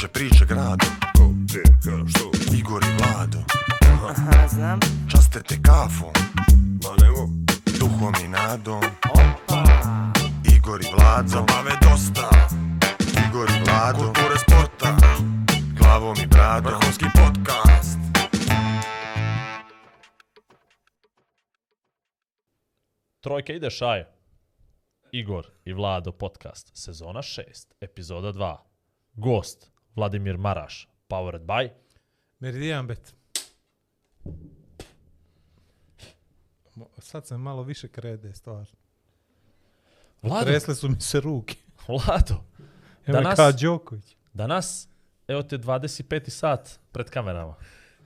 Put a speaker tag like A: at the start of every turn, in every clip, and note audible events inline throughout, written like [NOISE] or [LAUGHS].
A: kruže priče grado.
B: Ko, gdje, kada, što?
A: Igor i Vlado.
C: Aha, znam.
A: Časte te kafom.
B: Ma nemo,
A: Duhom i nadom.
C: Opa.
A: Igor i Vlado.
B: Zabave dosta.
A: Igor i Vlado.
B: Kulture sporta.
A: Glavom i bradom.
B: Vrhunski podcast.
D: Trojka ide šaj. Igor i Vlado podcast, sezona 6, epizoda 2. Gost, Vladimir Maraš, powered by...
E: Meridian bet. Sad sam malo više krede, stvarno.
D: Vlado,
E: Tresle su mi se ruke. [LAUGHS]
D: Vlado,
E: Evo
D: Danas-
E: kao Đoković.
D: danas, evo te 25. sat pred kamerama.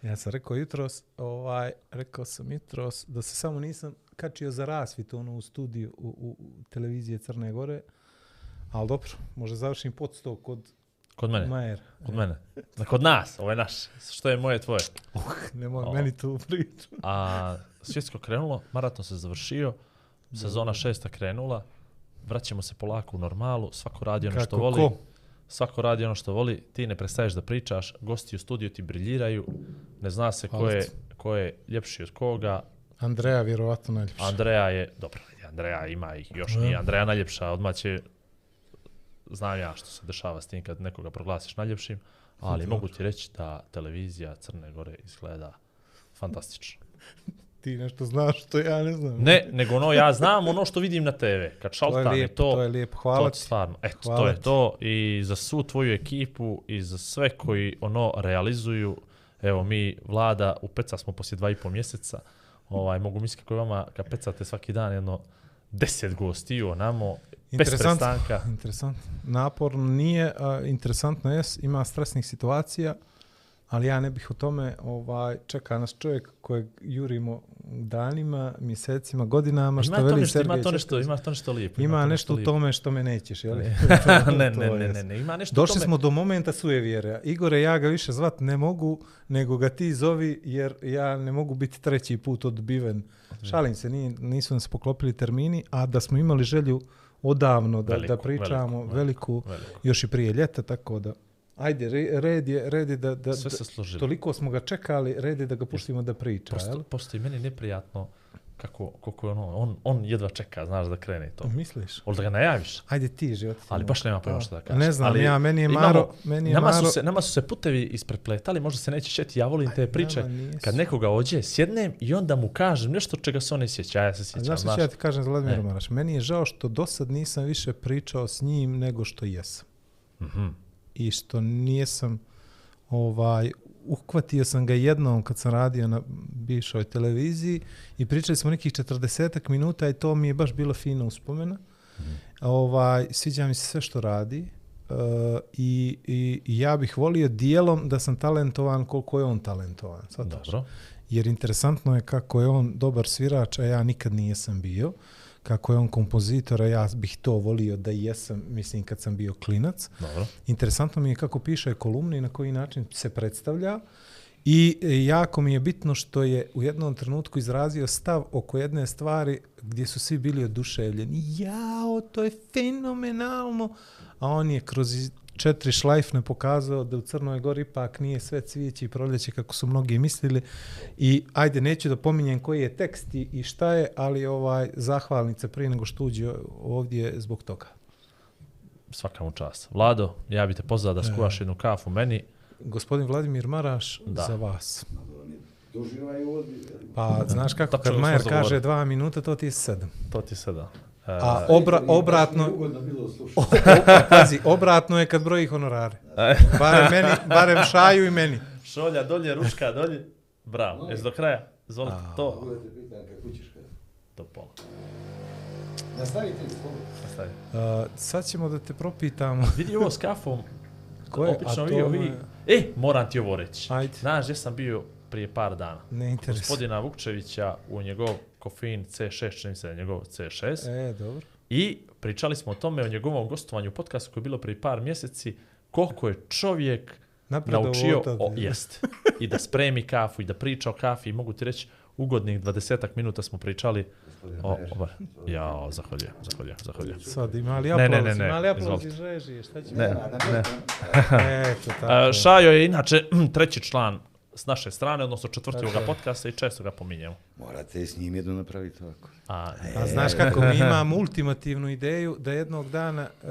E: Ja sam rekao jutros, ovaj, rekao sam jutros da se samo nisam kačio za rasvitu ono u studiju u, u, u televizije Crne Gore. Ali dobro, možda završim podsto kod
D: Kod mene,
E: Majer.
D: kod mene. Da, kod nas, ovo je naš. Što je moje, tvoje.
E: Nemoj
D: O.
E: meni tu priču.
D: A svjetsko krenulo, maraton se završio, sezona šesta krenula, vraćamo se polako u normalu, svako radi ono što
E: Kako
D: voli.
E: ko?
D: Svako radi ono što voli, ti ne prestaješ da pričaš, gosti u studiju ti briljiraju, ne zna se ko je, ko je ljepši od koga.
E: Andreja vjerovatno najljepša.
D: Andreja je, dobro, Andreja ima ih, još nije Andreja najljepša, odmah će, znam ja što se dešava s tim kad nekoga proglasiš najljepšim, [LAUGHS] ali
E: Dobro.
D: mogu ti reći da televizija Crne Gore izgleda fantastično. [LAUGHS]
E: Ti nešto znaš što ja ne znam.
D: Ne, nego ono, ja znam ono što vidim na TV. Kad
E: to je lijepo,
D: to,
E: to je lijepo. Hvala
D: to
E: ti.
D: stvarno. Eto, to
E: Hvala
D: je
E: ti.
D: to. I za svu tvoju ekipu i za sve koji ono realizuju. Evo, mi, vlada, u Peca smo poslije dva i pol mjeseca. Ovaj, mogu misliti kako je vama, kad pecate svaki dan, jedno deset gostiju, namo, bez
E: Interesantno.
D: prestanka.
E: Interesantno. Naporno nije, a, interesantno je, ima stresnih situacija, ali ja ne bih o tome, ovaj, čeka nas čovjek kojeg jurimo danima, mjesecima, godinama, što
D: Ima to
E: veli
D: nešto, ima
E: Sergej
D: to nešto, ima to nešto lijepo.
E: Ima
D: to
E: nešto u tome što me nećeš, jel? [LAUGHS] [LAUGHS]
D: ne, ne, ne, ne,
E: jasno.
D: ne, ima nešto u
E: Došli
D: tome.
E: smo do momenta suje vjere. Igore, ja ga više zvat ne mogu, nego ga ti zovi, jer ja ne mogu biti treći put odbiven. Šalim se, nije, nisu nas poklopili termini, a da smo imali želju odavno da,
D: Veliku,
E: da pričamo
D: veliku,
E: veliku,
D: Veliko.
E: još i prije ljeta, tako da ajde, re- red je, red je da, da,
D: Sve
E: da
D: se složili.
E: toliko smo ga čekali, red je da ga pustimo da priča,
D: Prosto,
E: jel?
D: posto i meni neprijatno kako, kako je ono, on, on jedva čeka, znaš, da krene to.
E: Misliš?
D: Ili da ga najaviš.
E: Ajde ti, život.
D: Ali baš nema pojma što da kažem.
E: Ne znam,
D: ali
E: ja, meni je
D: imamo-
E: Maro, meni je
D: nama,
E: Maro,
D: su se, nama su se putevi isprepletali, možda se neće šeti, ja volim te priče.
E: nama.
D: Kad nekoga ođe, sjednem i onda mu kažem nešto čega se on ne sjeća, ja se
E: A
D: sjećam,
E: Znaš
D: znaš.
E: ja ti kažem za Vladimira
D: E.
E: Maraš? Meni je žao što do sad nisam više pričao s njim nego što jesam.
D: Mhm.
E: I što nijesam ovaj, uhvatio sam ga jednom kad sam radio na bivšoj televiziji i pričali smo nekih 40 minuta i to mi je baš bilo fino uspomena.
D: Mhm.
E: Ovaj, sviđa mi se sve što radi. Uh, i, i, i ja bih volio dijelom da sam talentovan koliko je on talentovan. shvataš?
D: Dobro.
E: jer interesantno je kako je on dobar svirač, a ja nikad nisam bio. Kako je on kompozitor, a ja bih to volio da jesam, mislim, kad sam bio klinac.
D: Dobro.
E: Interesantno mi je kako piše kolumne i na koji način se predstavlja. I jako mi je bitno što je u jednom trenutku izrazio stav oko jedne stvari gdje su svi bili oduševljeni. Jao, to je fenomenalno. A on je kroz četiri šlajfne pokazao da u Crnoj Gori ipak nije sve cvijeće i proljeće kako su mnogi mislili. I ajde, neću da pominjem koji je tekst i, i šta je, ali ovaj zahvalnice prije nego što uđe ovdje zbog toga.
D: Svaka mu čast. Vlado, ja bi te pozvao da
E: E.
D: skuvaš jednu kafu meni.
E: Gospodin Vladimir Maraš
D: Da.
E: za vas. Pa, znaš kako, kad Majer kaže dva minuta, to ti je sedam.
D: To ti sada. E,
E: A obra, obratno, [LAUGHS] o, o, pazi, obratno je kad broji honorare. [LAUGHS] Barem, meni, barem šaju i meni.
D: šolja dolje, ručka dolje. Bravo. Jesi do kraja? Izvolite, to. Do pola. Nastavi.
E: Uh, sad ćemo da te propitamo.
D: Vidi ovo s kafom. [LAUGHS]
E: Ko je? To
D: vi ovi... E, moram ti ovo reći.
E: Ajde.
D: Znaš gdje sam bio prije par dana?
E: Ne interesuje.
D: Gospodina Vukčevića u njegov kofein C6, čini se da je njegov C6.
E: E, dobro.
D: I pričali smo o tome, o njegovom gostovanju u podcastu koji je bilo prije par mjeseci, koliko je čovjek
E: Napredovo
D: naučio, o,
E: je.
D: jest, [LAUGHS] i da spremi kafu i da priča o kafi i mogu ti reći, ugodnih 20 minuta smo pričali o... o ja, zahvaljujem, zahvaljujem, zahvaljujem.
E: Sad ima li
D: Ne, ne,
E: aplauz,
D: ne, ne,
E: ima li aplauz iz režije, šta će?
D: Ne, ne. [LAUGHS]
E: Eto, tako.
D: Šajo je inače [CLEARS THROAT] treći član s naše strane, odnosno četvrti ovoga podcasta i često ga pominjemo.
F: Morate s njim jedno napraviti ovako.
D: A,
E: A znaš kako mi imamo ultimativnu ideju da jednog dana uh,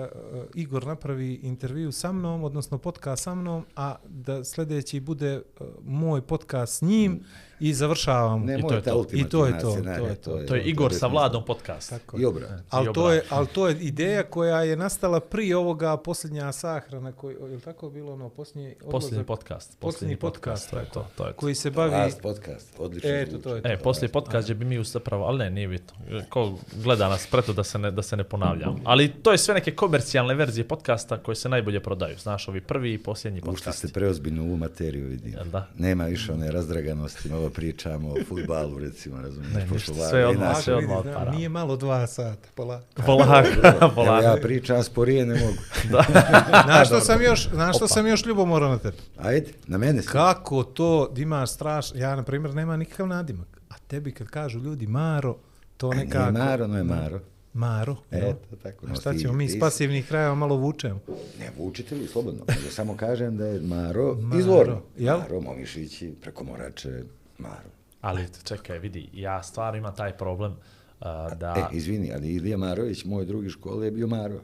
E: Igor napravi intervju sa mnom, odnosno podcast sa mnom, a da sljedeći bude uh, moj podcast s njim i završavamo.
F: Ne,
D: I to je to.
E: I to je to, to je to.
D: to je Igor sa
F: definitivno.
D: Vladom podcast.
E: Tako
F: I
E: je.
F: obrat.
E: Ali
D: I
E: to, je, ali to je ideja koja je nastala prije ovoga posljednja sahrana, koji, je li tako bilo ono posljednji
D: Posljednji
E: odlazak?
D: podcast.
E: Posljednji podcast,
D: to je to. to, je to.
E: koji se bavi...
F: Last podcast, odlično
E: Eto,
F: zvuči.
E: to je to.
D: E, poslije podcast gdje bi mi usapravo, ali ne, nije bitno. Ko gleda nas preto da se ne, da se ne ponavljam. Ali to je sve neke komercijalne verzije podcasta koje se najbolje prodaju. Znaš, ovi prvi i posljednji
F: Ušli
D: podcast.
F: ste preozbiljno u ovu materiju, vidim.
D: Da?
F: Nema više one razdraganosti, malo pričamo o futbalu, recimo, razumiješ,
D: Ne,
F: pošto
D: sve
F: i
D: odmah, sve odmah odpara.
E: Nije malo dva sata, polako. [LAUGHS]
D: Polako, polako.
F: ja pričam sporije, ne mogu. [LAUGHS]
E: Znaš što [LAUGHS] sam još, znaš što sam još ljubomorao na tebi?
F: Ajde, na mene se.
E: Kako to da imaš straš... Ja, na primjer, nema nikakav nadimak. A tebi kad kažu ljudi Maro, to nekako...
F: Nije Maro, no je Maro.
E: Maro?
F: Eto, tako.
E: A
F: no,
E: šta ćemo mi
F: ti
E: iz
F: si-
E: pasivnih krajeva malo vučemo?
F: Ne, vučite li slobodno. Ja samo kažem da je Maro,
E: Maro,
F: izvorno.
E: jel?
F: Maro, Momišići, preko Morače, Maro.
D: Ali čekaj, vidi, ja stvarno imam taj problem uh, da...
F: E, izvini, ali Ilija Marović, moj drugi škole, je bio Maro.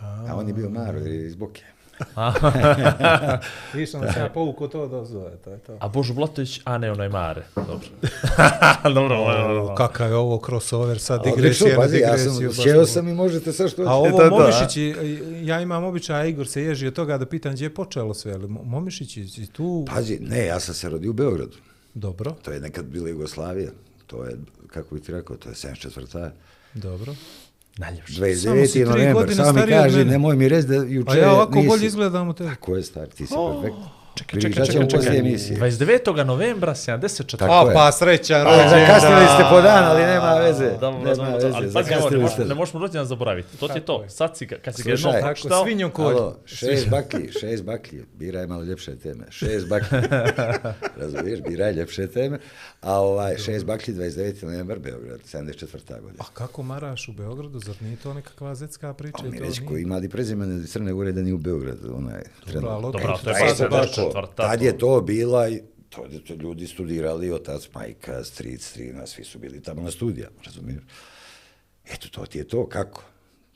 F: A on je bio Maro, jer je iz Boke. [LAUGHS]
E: Viš sam se ja povuko to da zove, to je to.
D: A Božu Blotović, a ne onaj Mare. Dobro. [LAUGHS] dobro, dobro, dobro.
E: Kakav je ovo crossover, digresija na
F: pazi, ja sam,
E: ovo.
F: sam i možete sve što
E: A ovo
D: a?
E: Momišići, ja imam običaj, a Igor se ježi od toga da pitan gdje je počelo sve, ali Mo- Momišići si tu...
F: Pazi, ne, ja sam se rodio u Beogradu.
E: Dobro,
F: To je nekad bila Jugoslavija. To je, kako bi ti rekao, to je 74.
E: dobro.
D: Najljepše.
E: Samo
F: 29.
E: si tri
F: novembar, samo mi kaži, nemoj mi reći da juče
E: A ja ovako
F: nisi.
E: bolje izgledam od tebe.
F: Tako je, star, ti si perfekt.
D: Čekaj, čekaj, čekaj,
F: poslije
D: čekaj.
F: emisije.
D: 29. novembra 74.
F: Tako
E: A
F: je.
E: pa srećan rođendan.
F: zakasnili ste po dan, ali nema veze.
D: Dobro,
F: nema
D: dobro,
F: veze,
D: ali pazi, ovo, ne,
F: zakasnili
D: možeš,
F: ste.
D: ne možemo rođendan zaboraviti. To ti je to. Sad si kad si ga jednom pročitao,
E: svinjom kolj.
F: Alo, šest baklji, šest baklji, biraj malo ljepše teme. Šest baklji, [LAUGHS] razumiješ, biraj ljepše teme. A ovaj, šest baklji, 29. novembar, Beograd, 74. godina.
E: A kako maraš u Beogradu, zar nije to nekakva zetska priča?
F: On
E: i
F: mi
E: to
F: reći
E: nije?
F: ko ima li prezimene iz Crne Gore da nije u Beogradu, onaj trenutno.
E: ali
D: Dobro, to je
F: Pa
D: sad
F: isto tako,
D: 74.
F: Tad je to bila, to, to ljudi studirali, otac, majka, stric, strina, svi su bili tamo na studijama, razumiješ? Eto, to ti je to, kako?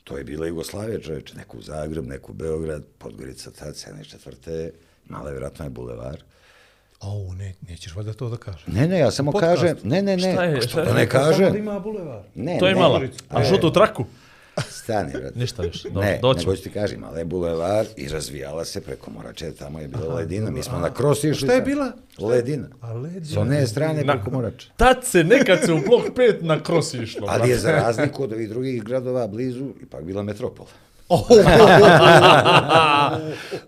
F: To je bila Jugoslavija, čovječe, neku u Zagreb, neku Beograd, Podgorica, tad, 74. Imala je vjerojatno je bulevar.
E: Au, ne, nećeš valjda to da kažeš.
F: Ne, ne, ja samo
E: Podcast.
F: kažem, ne, ne, ne,
D: Šta je,
F: a
D: šta je?
F: da ne
E: Samo da ima bulevar.
F: ne,
D: to je
F: ne,
D: mala. A žutu traku?
F: Stani, brate.
D: Ništa još. Dobro,
F: ne,
D: doćemo.
F: nego ću ti kažem, imala je bulevar i razvijala se preko Morače, tamo je bila ledina, mi smo na kros išli.
E: Šta je bila?
F: Ledina.
E: A ledina.
F: S one strane preko Morače.
D: Tad se nekad se u blok 5 na kros išlo.
F: Ali je za razliku od ovih drugih gradova blizu ipak bila metropola.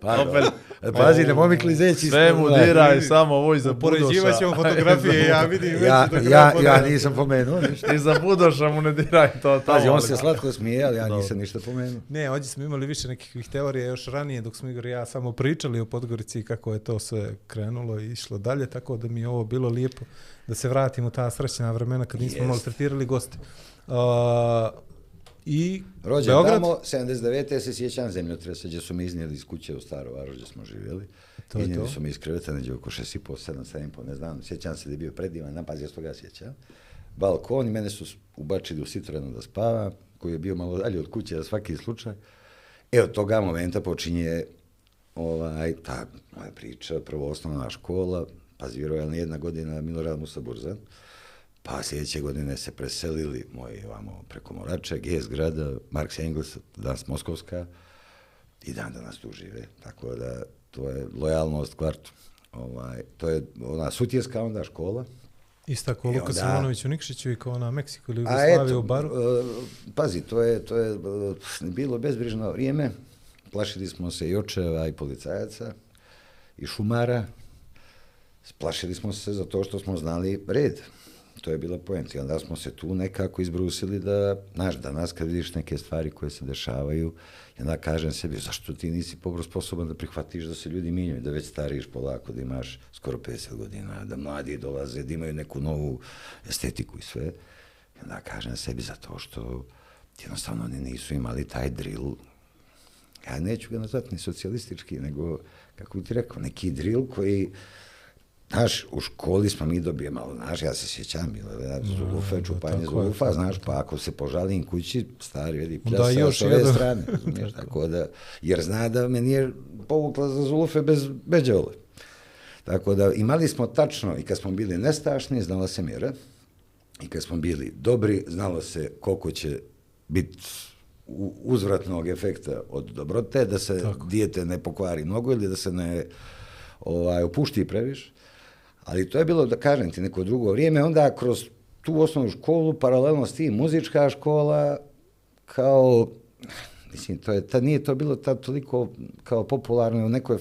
F: Pardon. Pazi, ne mi klizeći.
D: Sve mu diraj, samo ovoj za
E: Poređivat ćemo fotografije, ja vidim. već
F: Ja, ja, ja nisam pomenuo ništa.
D: I za Budoša mu ne diraj to tamo.
F: Pazi, on se slatko smije, ali ja nisam ništa pomenuo.
E: Ne, ovdje smo imali više nekih teorija još ranije dok smo Igor i ja samo pričali o Podgorici i kako je to sve krenulo i išlo dalje, tako da mi je ovo bilo lijepo da se vratimo u ta srećna vremena kad nismo
F: Jest.
E: maltretirali goste. Uh, I
F: Rođen
E: Beograd,
F: tamo, 79. se sjećam zemljotresa gdje su mi iznijeli iz kuće u Staru Varoš gdje smo živjeli.
E: To je
F: iznijeli
E: to.
F: su mi iz kreveta neđe oko 6,5, 7, 7,5, ne znam. Sjećam se da je bio predivan, napaz, ja se toga sjećam. Balkon i mene su ubačili u Citroenu da spava, koji je bio malo dalje od kuće za svaki slučaj. E, od toga momenta počinje ovaj, ta moja priča, prvo osnovna škola, pazi, vjerovatno jedna godina Milorad Musa Burzan, pa sljedeće godine se preselili moji ovamo preko Morača, GS grada, Marks Engels, danas Moskovska, i dan danas tu žive, tako da to je lojalnost kvartu. Ovaj, to je ona sutjeska onda škola,
E: ista
F: I
E: Luka Simonović u Nikšiću i kao na Meksiku ili Jugoslaviju
F: eto,
E: u baru.
F: e, pazi, to je, to je e, bilo bezbrižno vrijeme. Plašili smo se i očeva i policajaca i šumara. Plašili smo se zato što smo znali red. To je bila poenta. I onda smo se tu nekako izbrusili da, znaš, danas kad vidiš neke stvari koje se dešavaju, i onda kažem sebi, zašto ti nisi pobro sposoban da prihvatiš da se ljudi minjaju, da već stariš polako, da imaš skoro 50 godina, da mladi dolaze, da imaju neku novu estetiku i sve. I onda kažem sebi, zato što jednostavno oni nisu imali taj drill, ja neću ga nazvati ni socijalistički, nego, kako bi ti rekao, neki drill koji, Znaš, u školi smo mi dobije malo, znaš, ja se sjećam, bilo je zulufe, čupanje zulufa, znaš, pa ako se požalim kući, stari vidi pljasa da, još s ove jedan. strane, razumiješ, [LAUGHS] tako da, jer zna da me nije povukla za zulufe bez beđevole. Tako da imali smo tačno, i kad smo bili nestašni, znala se mjera, i kad smo bili dobri, znalo se koliko će biti uzvratnog efekta od dobrote, da se tako. dijete ne pokvari mnogo ili da se ne ovaj, opušti previše. Ali to je bilo, da kažem ti, neko drugo vrijeme. Onda kroz tu osnovnu školu, paralelno s tim, muzička škola, kao, mislim, to je, ta, nije to bilo ta toliko kao popularno, u nekoj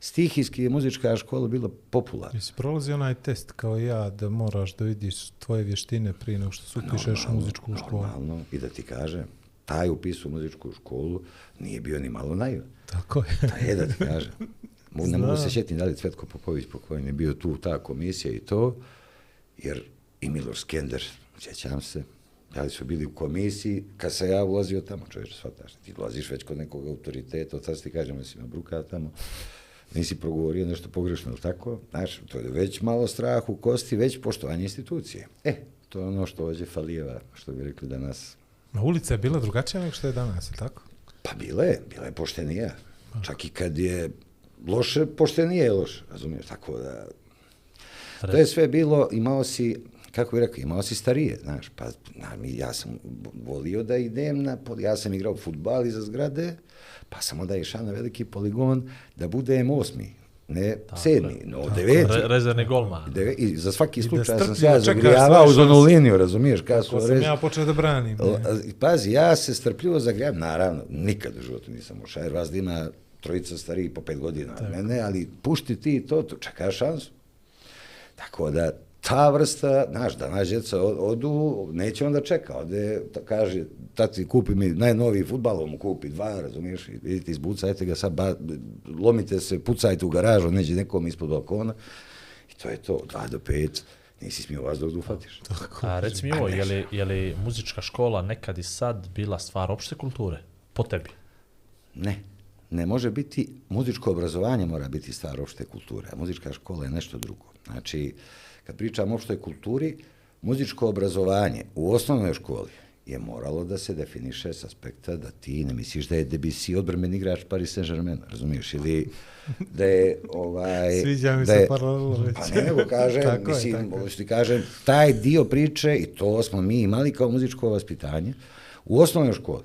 F: stihijski je muzička škola bilo popularna.
E: Jesi prolazi onaj test kao ja, da moraš da vidiš tvoje vještine prije nego što se upišeš u muzičku školu?
F: Normalno, i da ti kažem, taj upis u muzičku školu nije bio ni malo naivan.
E: Tako je.
F: Ta je da ti kažem. [LAUGHS] Mogu, ne mogu se šetiti da li Cvetko Popović pokojni je bio tu ta komisija i to, jer i Miloš Skender, sjećam se, da li su bili u komisiji, kad se ja ulazio tamo, čovječe, shvataš, ti ulaziš već kod nekog autoriteta, od sad ti kažem da si me bruka tamo, nisi progovorio nešto pogrešno, ili tako? Znaš, to je već malo strah u kosti, već poštovanje institucije. E, to je ono što ođe falijeva, što bi rekli danas.
E: Na ulica je bila drugačija nego što je danas, je tako?
F: Pa bila je, bila je poštenija. Čak i kad je loše, pošto nije loše, razumiješ, tako da... To je sve bilo, imao si, kako bih rekao, imao si starije, znaš, pa na, ja sam volio da idem na, ja sam igrao futbal iza zgrade, pa sam onda išao na veliki poligon da budem osmi, ne tako, sedmi, no tako, deveti.
D: Re, rezervni golman.
F: Deve, I za svaki slučaj sam se ja zagrijavao uz onu liniju, razumiješ? Kako
E: sam rez... ja počeo da branim.
F: Ne? Pazi, ja se strpljivo zagrijavam, naravno, nikad u životu nisam ušao, jer vas da ima trojica stariji po pet godina od mene, ali pušti ti to, to čeka šansu. Tako da, ta vrsta, znaš, da naš djeca odu, neće onda čeka, ode, ta, kaže, tati, kupi mi najnoviji futbal, mu kupi dva, razumiješ, vidite, izbucajte ga sad, ba, lomite se, pucajte u garažu, neđe nekom ispod balkona, i to je to, dva do pet, nisi smio vas dok ufatiš.
D: A reci mi ovo, je li, je li muzička škola nekad i sad bila stvar opšte kulture? Po tebi?
F: Ne ne može biti, muzičko obrazovanje mora biti stvar opšte kulture, a muzička škola je nešto drugo. Znači, kad pričam o opštoj kulturi, muzičko obrazovanje u osnovnoj školi je moralo da se definiše s aspekta da ti ne misliš da je Debussy odbrmen igrač Paris Saint-Germain, razumiješ, ili da je ovaj...
E: Sviđa mi
F: da je,
E: se paralelo već.
F: Pa ne, nego kažem, [LAUGHS] tako mislim, je, tako ti kažem, taj dio priče, i to smo mi imali kao muzičko vaspitanje, u osnovnoj školi,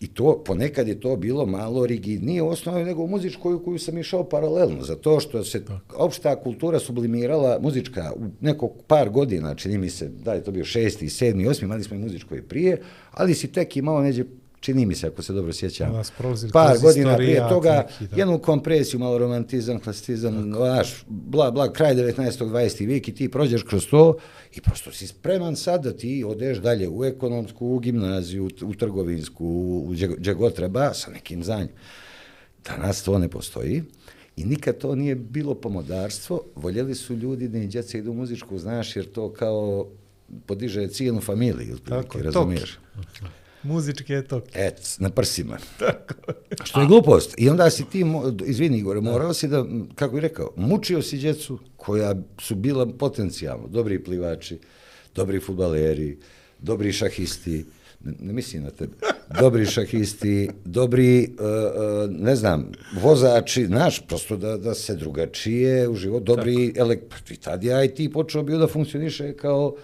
F: I to, ponekad je to bilo malo rigidnije osnovno nego u muzičkoj u koju sam išao paralelno, zato što se opšta kultura sublimirala, muzička, u neko par godina, čini mi se, da je to bio šesti, sedmi, osmi, imali smo i muzičko i prije, ali si tek imao neđe čini mi se, ako se dobro sjećam, par godina prije toga, neki, jednu kompresiju, malo romantizam, klasicizam, vaš, bla, bla, kraj 19. 20. vijek i ti prođeš kroz to i prosto si spreman sad da ti odeš dalje u ekonomsku, u gimnaziju, u, trgovinsku, u gdje god treba, sa nekim zanjem. Danas to ne postoji. I nikad to nije bilo pomodarstvo. Voljeli su ljudi da im djeca idu u muzičku, znaš, jer to kao podiže cijenu familiju, Tako, razumiješ? Toki.
E: Muzički je to.
F: Et, na prsima. Tako. Što je glupost. I onda si ti, izvini Igor, morao si da, kako bih rekao, mučio si djecu koja su bila potencijalno dobri plivači, dobri futbaleri, dobri šahisti, ne, ne mislim na tebe, dobri šahisti, dobri, uh, uh, ne znam, vozači, znaš, prosto da, da se drugačije u život, dobri, elek, i tad ja i ti počeo bio da funkcioniše kao,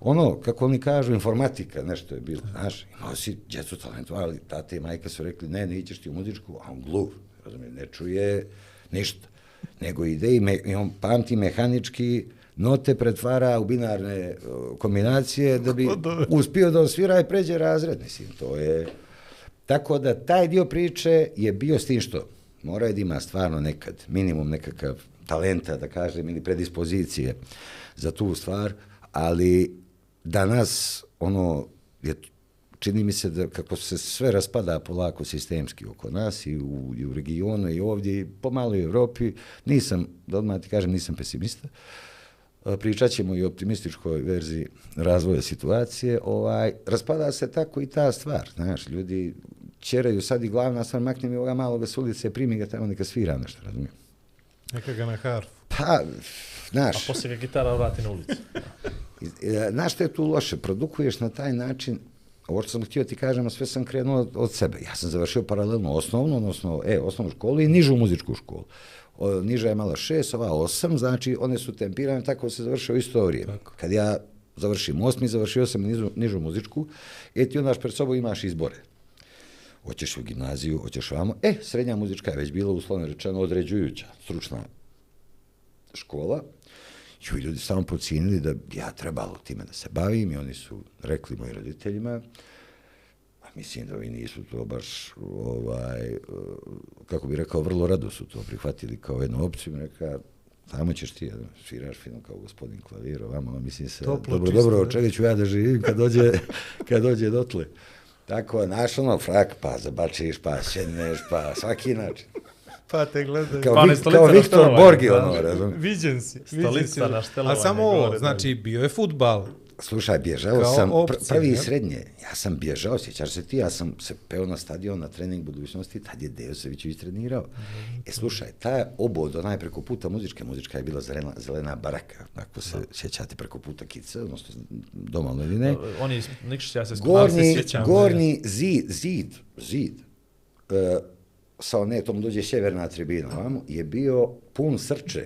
F: ono, kako oni kažu, informatika, nešto je bilo, znaš, imao si djecu talentovali, tate i majka su rekli, ne, ne ićeš ti u muzičku, a on gluv, razumije, ne čuje ništa, nego ide i, me, i on pamti mehanički, note pretvara u binarne kombinacije da bi uspio da osvira i pređe razred, mislim, to je... Tako da taj dio priče je bio s tim što mora je da ima stvarno nekad, minimum nekakav talenta, da kažem, ili predispozicije za tu stvar, Ali danas, ono, je, čini mi se da kako se sve raspada polako sistemski oko nas i u, i u regionu i ovdje i pomalo u Evropi, nisam, da odmah ti kažem, nisam pesimista. E, Pričat ćemo i optimističkoj verziji razvoja situacije. Ovaj, raspada se tako i ta stvar. Znaš, ljudi čeraju sad i glavna stvar, makni mi ovoga maloga s ulice, primi ga tamo, neka svira nešto, razumijem.
E: Neka ga na harfu.
F: Pa,
D: A
F: znaš,
D: poslije ga gitara vrati na ulicu.
F: E, Znaš što je tu loše? Produkuješ na taj način, ovo što sam htio ti kažem, a sve sam krenuo od, od sebe. Ja sam završio paralelno osnovnu, odnosno e, osnovnu školu i nižu muzičku školu. O, niža je mala šest, ova osam, znači one su tempirane, tako se završio isto vrijeme.
E: Tako.
F: Kad ja završim osmi, završio sam nižu, nižu muzičku, e ti onda pred sobom imaš izbore. Hoćeš u gimnaziju, hoćeš vamo. E, srednja muzička je već bila uslovno rečeno određujuća, stručna škola. I ljudi samo pocijenili da ja trebalo time da se bavim i oni su rekli mojim roditeljima, a mislim da oni nisu to baš, ovaj, kako bi rekao, vrlo rado su to prihvatili kao jednu opciju. Reka, tamo ćeš ti, jedan, sviraš fino kao gospodin klavir, ovamo, mislim se,
E: Toplo,
F: dobro,
E: čisto,
F: dobro, čega ću ja da živim kad dođe, [LAUGHS] kad dođe dotle. Tako, naš ono, frak, pa zabačiš, pa sjedneš, pa svaki način.
E: Pa te gledaj.
F: Kao,
D: Pa ne
F: kao Viktor Borgi,
D: da.
F: ono, razumiješ.
E: Viđen si. viđen
D: Stolica
E: si.
D: na
E: A
D: štelovanje
E: samo ovo, znači, bio je futbal.
F: Slušaj, bježao
E: Kao
F: sam, pr
E: opcija,
F: prvi i srednje, ja sam bježao, sjećaš se ti, ja sam se peo na stadion na trening budućnosti, tad je Deo Sevićević trenirao. E, slušaj, ta obod, onaj preko puta muzičke, muzička je bila zelena, zelena baraka, ako se sjećate preko puta kice, odnosno domalno ili ne.
D: Oni, Nikšić, ja se ali se
F: Gornji,
D: sjećam.
F: gornji zid, zid, zid, e, sa onetom dođe sjeverna tribina, ovamo, je bio pun srče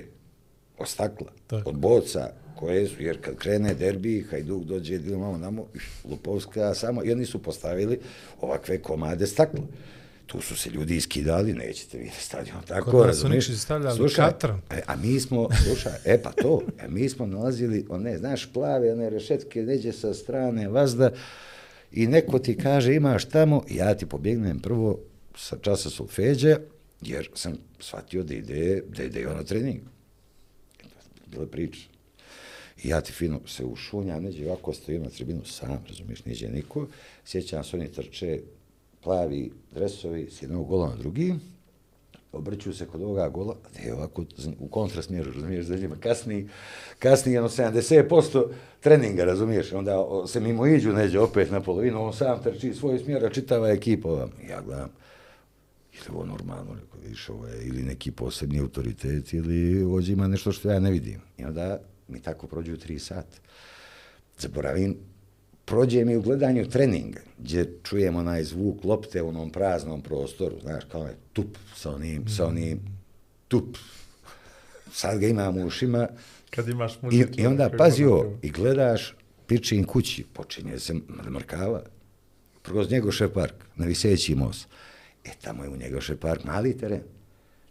F: od stakla,
E: Tako.
F: od boca, koje su, jer kad krene derbi, Hajduk dođe, Dinamo, namo, Lupovska, samo, i oni su postavili ovakve komade stakla. Tu su se ljudi iskidali, nećete vidjeti stadion, tako,
E: Kod
F: razumiješ?
E: Nikšić stavljali
F: Slušaj,
E: katran.
F: E, a mi smo, slušaj, e pa to, e, mi smo nalazili one, znaš, plave, one rešetke, neđe sa strane vazda i neko ti kaže imaš tamo, ja ti pobjegnem prvo sa časa solfeđe, jer sam shvatio da ide, da ide ono trening. Bila priča. I ja ti fino se ušunjam, neđe ovako stojim na tribinu sam, razumiješ, niđe niko. Sjećam se, oni trče plavi dresovi s jednog gola na drugi, obrću se kod ovoga gola, da je ovako u kontrasmjeru, razumiješ, za njima kasni, kasni jedno 70% treninga, razumiješ, onda se mimo iđu neđe opet na polovinu, on sam trči svoj smjer, a čitava ekipa ovam. Ja gledam, ili ovo normalno, rekao, vidiš, ovo je ili neki posebni autoritet, ili ovdje ima nešto što ja ne vidim. I onda mi tako prođu tri sata. Zaboravim, prođe mi u gledanju treninga, gdje čujem onaj zvuk lopte u onom praznom prostoru, znaš, kao je tup sa onim, sa onim, tup. Sad ga imam u ušima,
D: Kad imaš
F: i,
D: muziku.
F: i onda
D: kako
F: pazi
D: ono,
F: ovo, i gledaš pičin kući, počinje se mrkava, kroz Njegošev park, na Viseći most. E, tamo je u Njegošev park mali teren.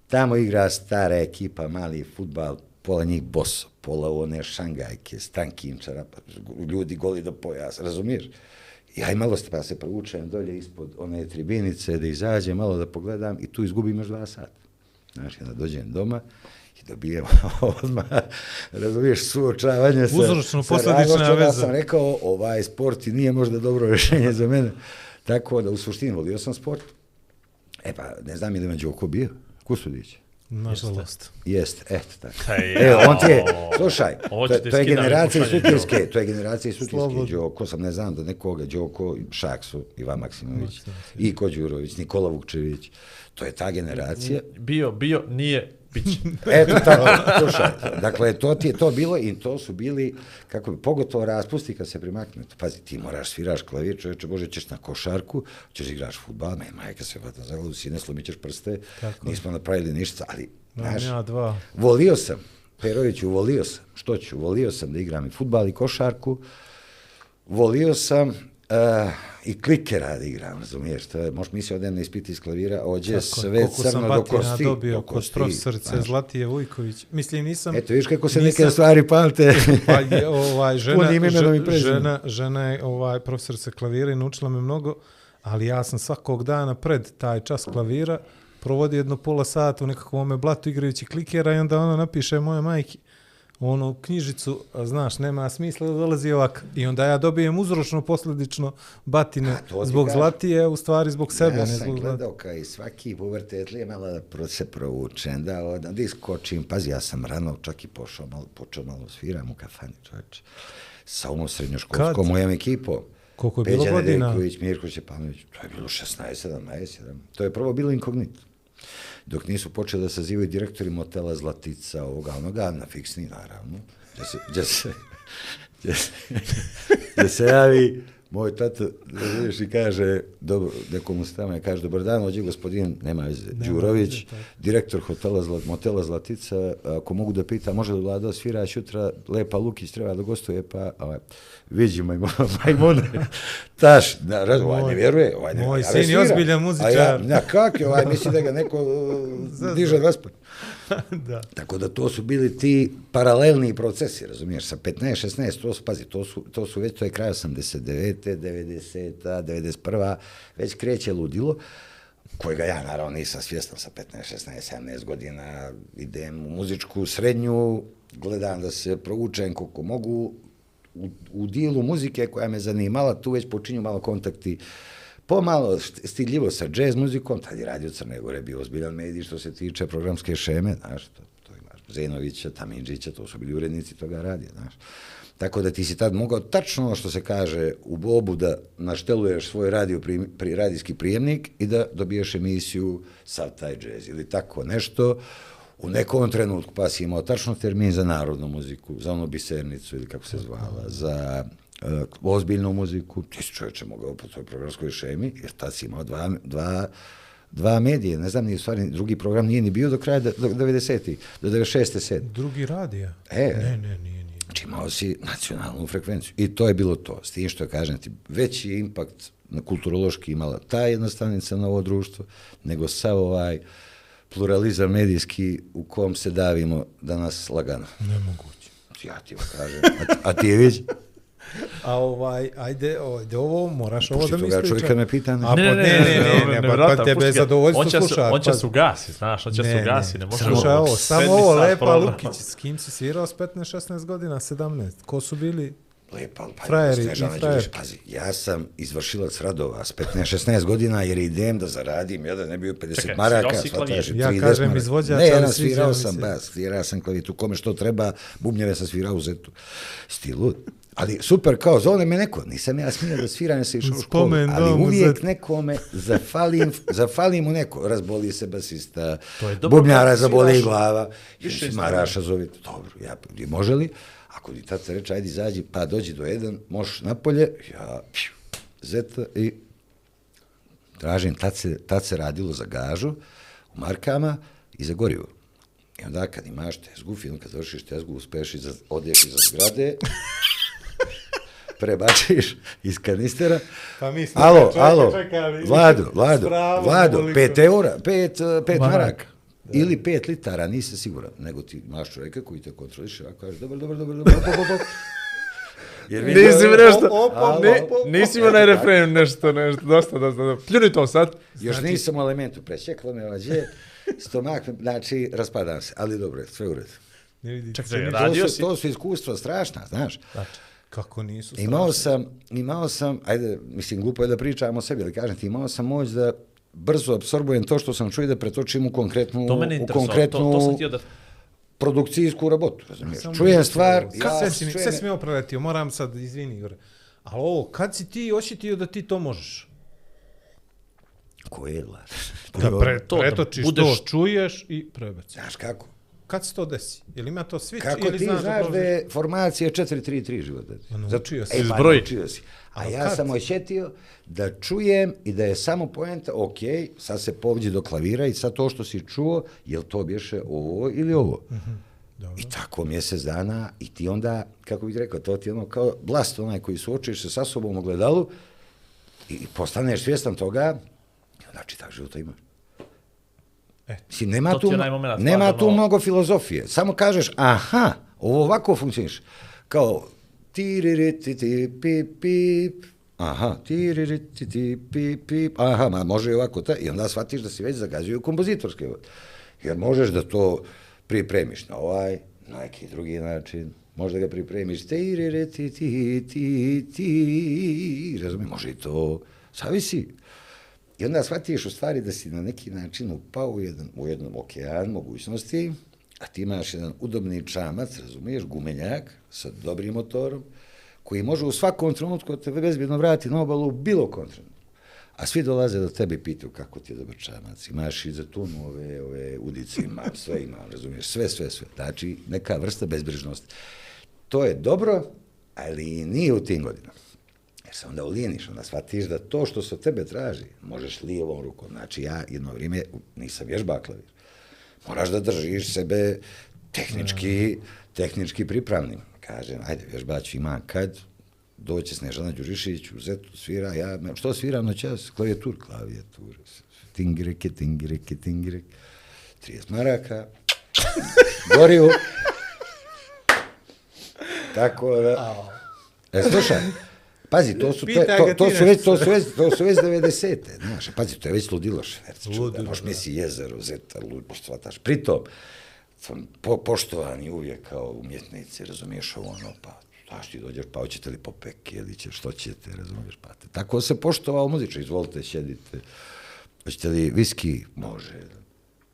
F: Tamo igra stara ekipa, mali futbal, pola njih boso, pola one šangajke, stankim čarapa, ljudi goli do pojasa, razumiješ? Ja i malo pa se provučem dolje ispod one tribinice, da izađem, malo da pogledam i tu izgubim još dva sata. Znaš, kada dođem doma i dobijem [LAUGHS] odmah, razumiješ, suočavanje sa... Realnošću, onda
E: veza.
F: sam rekao, ovaj sport i nije možda dobro rješenje za mene. Tako da, u suštini, volio sam sport. E pa, ne znam je li me Đoko bio. Kusudić.
E: Nažalost.
F: Jest, eto tako.
D: Hej,
F: E, on ti je, slušaj, to, to je generacija Sutjeske, to je generacija
E: Slobodno.
F: Đoko, sam ne znam da nekoga, Đoko, Šaksu, Ivan Maksimović, i Kođurović, Nikola Vukčević, to je ta generacija.
D: Bio, bio, nije, bit će. [LAUGHS]
F: Eto tako, slušaj, dakle, to ti je to bilo i to su bili, kako bi, pogotovo raspusti kad se primakne. Pazi, ti moraš sviraš klavir, čovječe, bože, ćeš na košarku, ćeš igraš futbal, ne, majka se hvata za glavu, sine, slomit ćeš prste,
E: Tako
F: nismo napravili ništa, ali, znaš,
E: ja dva.
F: volio sam, Peroviću, volio sam, što ću, volio sam da igram i futbal i košarku, volio sam uh, i klikera da igram, razumiješ, to je, možeš misliti odem na ispiti iz klavira, ođe
E: Tako,
F: sve
E: sam
F: crno do kosti.
E: dobio
F: do
E: kod
F: kosti,
E: profesorice
F: znaš.
E: Zlatije Vujković. Mislim, nisam...
F: Eto, vidiš kako se
E: nisam-
F: neke stvari pamte. [LAUGHS]
E: Pa je, ovaj, žena, žena, žena, žena je ovaj, profesorica klavira i naučila me mnogo, ali ja sam svakog dana pred taj čas klavira provodio jedno pola sata u nekakvom blatu igrajući klikera i onda ona napiše moje majki, onu knjižicu, znaš, nema smisla da dolazi ovak. I onda ja dobijem uzročno posledično batine
F: A,
E: zbog
F: kažem.
E: Zlatije, u stvari zbog sebe,
F: ja
E: ne
F: sam
E: zbog
F: gledao kao i svaki pubertet li je malo da se provučem, da, od, da iskočim. Pazi, ja sam rano čak i pošao malo, počeo malo sviram u kafani, čovječe. Sa ovom srednjoškolskom mojom ekipom.
E: Koliko je bilo
F: Peđa
E: godina?
F: Nedeljković, Mirko Čepanović, to je bilo 16, 17, 17. To je prvo bilo inkognito. Dok nisu počeli da sazivaju direktori motela Zlatica, ovoga, onoga, na fiksni, naravno. Gdje se, gdje se, gdje se, gdje se javi moj tato, da vidiš, i kaže, dobro, nekomu stama, kaže, dobar dan, ođe gospodin, nema veze, Đurović, direktor hotela Zlat, motela Zlatica, ako mogu da pita, može li vlada svira jutra, Lepa Lukić treba da gostuje, pa, ovaj, viđi majmune, [LAUGHS] majmune, taš, da, raz, ovaj ne vjeruje, ovaj ne,
E: Moj sin je ozbiljan
F: A
E: muzičar.
F: ja, ja kak je, ovaj, misli da ga neko [LAUGHS] diže raspad. [LAUGHS]
E: da.
F: Tako da to su bili ti paralelni procesi, razumiješ, sa 15, 16, to su, pazi, to su, to su već, to je kraj 89. 90. 91. već kreće ludilo, kojega ja naravno nisam svjestan sa 15, 16, 17 godina, idem u muzičku srednju, gledam da se proučem koliko mogu, u, u dilu muzike koja me zanimala, tu već počinju malo kontakti pomalo stidljivo sa jazz muzikom, tad je radio Crne Gore, bio ozbiljan medij što se tiče programske šeme, znaš, to, to imaš Zenovića, Tamindžića, to su bili urednici toga radija, znaš. Tako da ti si tad mogao tačno ono što se kaže u bobu da našteluješ svoj radio pri, pri, radijski prijemnik i da dobiješ emisiju sav taj džez ili tako nešto u nekom trenutku pa si imao tačno termin za narodnu muziku, za onu bisernicu ili kako se zvala, za ozbiljnu muziku, ti si čovječe mogao po toj programskoj šemi, jer tad si imao dva, dva, dva medije, ne znam, ni stvari, drugi program nije ni bio do kraja do, do 90. do 96. 7.
E: Drugi radija.
F: E.
E: Ne, ne, nije, nije.
F: Znači imao si nacionalnu frekvenciju. I to je bilo to. S tim što kažem ti, veći je impakt na kulturološki imala ta jedna stanica na ovo društvo, nego sav ovaj pluralizam medijski u kom se davimo danas lagano.
E: Nemoguće.
F: Ja ti vam kažem. A, a ti je vidi? [LAUGHS]
E: A ovaj, ajde, ajde ovo, moraš ovo da mi
F: toga
E: ispričaš.
F: čovjeka me pita, ne?
E: A, ne, ne, ne, ne, ne, ne, pa, pa tebe je zadovoljstvo
D: on će se,
E: slušati.
D: on će
E: pa-
D: se ugasi, znaš, on će se ugasi, ne može
E: Slušaj ovo, samo
D: sedmi
E: ovo, Lepa. Lukić, s kim si svirao s 15-16 godina, 17? Ko su bili?
F: Lepa, pa
E: Frajeri
F: Snežana
E: i
F: Đurić,
E: frajerke.
F: pazi, ja sam izvršilac radova s 15-16 godina jer idem da zaradim, ja da ne bio 50
D: Čekaj,
F: maraka,
D: svirao si
F: shvataš,
D: klavir?
E: Ja
F: 30
E: kažem
F: maraka.
E: izvođač,
F: Ne, ja svirao sam bas, svirao sam klavitu, kome što treba, bubnjeve sam svirao u zetu. Sti lud. Ali super, kao zove me neko, nisam ja smio da sviram, ja sam išao u školu,
E: Spomen
F: ali
E: dom u
F: uvijek
E: Zetu.
F: nekome zafalim, zafalim mu neko, razboli se basista, bubnjara zaboli glava,
D: više
F: maraša zove, dobro, ja, i može li? Ako ti tata reče, ajde izađi, pa dođi do jedan, možeš napolje, ja, pšu, zeta i tražim, tad se, tad se radilo za gažu, u markama i za gorivo. I onda kad imaš tezgu, film, kad završiš tezgu, uspeš iza, odješ iza zgrade, prebačiš iz kanistera.
E: Pa mislim,
F: alo,
E: čekaj,
F: alo,
E: čekaj,
F: Vlado, Vlado,
E: Spravo,
F: Vlado, pet eura, pet, uh, pet
E: Maraka.
F: maraka. Ili pet litara, nisam siguran, nego ti imaš čovjeka koji te kontroliše, a kaže, dobar, dobar, [LAUGHS] op, op, op, op. Jer vidio
D: Nisi mi nešto,
E: op, op,
D: ne, nisi imao na refren nešto, nešto, dosta, dosta, dosta. Pljuni to sad.
F: Još nisam u elementu, prečeklo me ođe, stomak, znači, raspadam se, ali dobro, sve u redu.
E: Ne vidi,
D: Čekaj,
E: čini-
D: čekaj,
F: To su,
D: si-
F: to su iskustva strašna, znaš.
E: Kako nisu
F: Imao
E: strašni.
F: sam, imao sam, ajde, mislim, glupo je da pričam o sebi, ali kažem ti, imao sam moć da brzo absorbujem to što sam čuo i da pretočim u konkretnu,
D: To mene
F: u konkretnu
D: to, to sam htio da...
F: produkcijsku robotu, razumiješ? Čujem stvar, ja
E: sve si mi, sve si mi opravetio, moram sad, izvini Igor. Ali ovo, kad si ti osjetio da ti to možeš?
F: Ko je la?
E: Da pre,
D: to, da
E: pretočiš
D: budeš-
E: to, čuješ i prebaciš.
F: Znaš kako?
E: Kad se to desi? Ili ima to switch
F: Kako
E: ili
F: ti
E: znaš,
F: znaš da je formacija 4-3-3 života?
E: Ma, naučio si.
F: E, pa,
D: Zbroj.
F: naučio si. A ja
E: kad?
F: sam osjetio da čujem i da je samo poenta, ok, sad se povđi do klavira i sad to što si čuo, jel to bješe ovo ili ovo?
E: Mhm, Dobro.
F: I tako mjesec dana i ti onda, kako bih rekao, to ti je ono kao blast onaj koji suočiš se sa sobom u gledalu i, postaneš svjestan toga, i onda čitaš života imaš.
E: E.
F: Mislim, nema
D: ti
F: tu,
D: moment,
F: nema tu
D: ono-
F: mnogo filozofije. Samo kažeš, aha, ovo ovako funkcioniš. Kao, tiririti ti pip pip, aha, tiririti ti pip pip, aha, ma može i ovako, ta, i onda shvatiš da si već zagazio kompozitorske. Jer možeš da to pripremiš na ovaj na neki drugi način. Možda ga pripremiš, ti, re, re, ti, ti, ti, ti, razumiješ, može i to, zavisi. I onda shvatiš u stvari da si na neki način upao u jedan, u jedan okean mogućnosti, a ti imaš jedan udobni čamac, razumiješ, gumenjak sa dobrim motorom, koji može u svakom trenutku da te bezbjedno vrati na obalu u bilo kom trenutku. A svi dolaze do tebe i pitaju kako ti je dobar čamac. Imaš i za tunu ove, ove udice, ima, sve ima, razumiješ, sve, sve, sve. Znači, neka vrsta bezbrižnosti. To je dobro, ali nije u tim godinama. Jer se onda ulijeniš, onda shvatiš da to što se od tebe traži, možeš lijevom rukom. Znači, ja jedno vrijeme nisam vježba klavir. Moraš da držiš sebe tehnički, tehnički pripravnim. Kažem, ajde, vježbač ima kad, doće Snežana Đurišić, uzetu svira, ja, što sviram na čas? Klavijatur, klavijatur, tingireke, tingireke, tingireke, 30 maraka, gorivo. Tako da... E, slušaj, pazi, to su, to, to, to, su već, to su već, to su već 90-te, znaš, pazi, to je već ludilo čuda,
E: Ludilo,
F: možeš misli jezero, zeta, lud, poštovataš. Pritom, sam po, poštovani uvijek kao umjetnici, razumiješ ovo ono, pa znaš ti dođeš, pa hoćete li popeke ili će, što ćete, razumiješ, pa te. Tako se poštovao muzičar, izvolite, sjedite, hoćete li viski, može,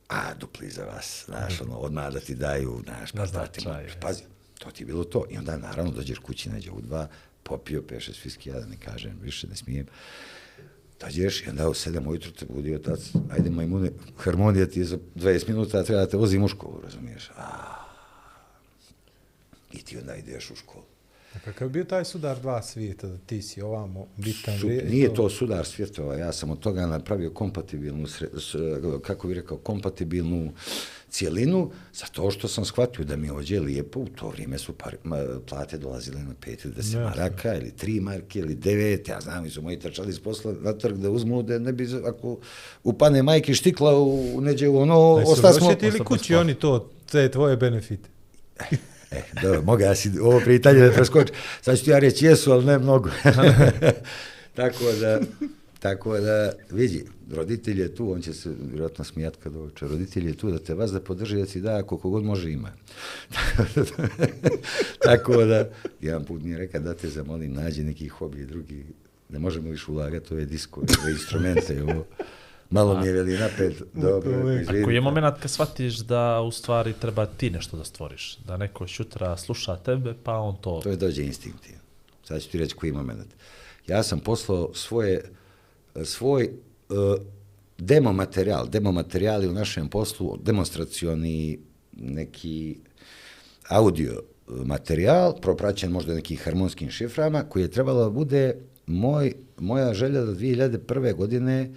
F: a dupli za vas, znaš, ono, odmah da ti daju, znaš, pa
D: Na
F: da ti,
D: značaj,
F: pazi, to ti je bilo to. I onda, naravno, dođeš kući, nađe u dva, popio, peš šest viski, ja da ne kažem, više ne smijem. Dođeš i onda u sedam ujutru te budi otac, ajde majmune, harmonija ti je za 20 minuta, treba da te vozim u školu, razumiješ? A, I ti onda ideš u školu.
E: A kakav bio taj sudar dva svijeta, da ti si ovamo bitan?
F: Su,
E: vri-
F: nije to sudar svjetova, ja sam od toga napravio kompatibilnu, sre- s- kako bi rekao, kompatibilnu cijelinu, zato što sam shvatio da mi ođe lijepo, u to vrijeme su par, ma, plate dolazile na 5 ili 10
E: Jasno.
F: maraka, ili 3 marke, ili 9, ja znam, i su moji trčali iz posla na trg da uzmu, da ne bi, ako upane majke štikla u, neđe u ono,
E: su
F: ostasmo...
E: osjetili kući oni to, te tvoje benefite?
F: E, dobro, mogu ja si ovo pitanje da preskoči. Sad ću ti ja reći jesu, ali ne mnogo. [LAUGHS] tako da, tako da, vidi, roditelj je tu, on će se vjerojatno smijat kad oče, roditelj je tu da te vas da podrži, da ti da koliko god može ima. [LAUGHS] tako da, jedan put mi je rekao da te zamolim, nađi neki hobi drugi, ne možemo više ulagati ove diskove, ove instrumente, ovo. Malo mi je veli napet, dobro, izvinite.
D: Ako je moment kad shvatiš da u stvari treba ti nešto da stvoriš, da neko šutra sluša tebe, pa on to...
F: To je dođe instinktivno. Sad ću ti reći koji moment. Ja sam poslao svoje, svoj E, demo materijal, demo materijali u našem poslu, demonstracioni neki audio materijal, propraćen možda nekim harmonskim šiframa, koji je trebalo da bude moj, moja želja da 2001. godine,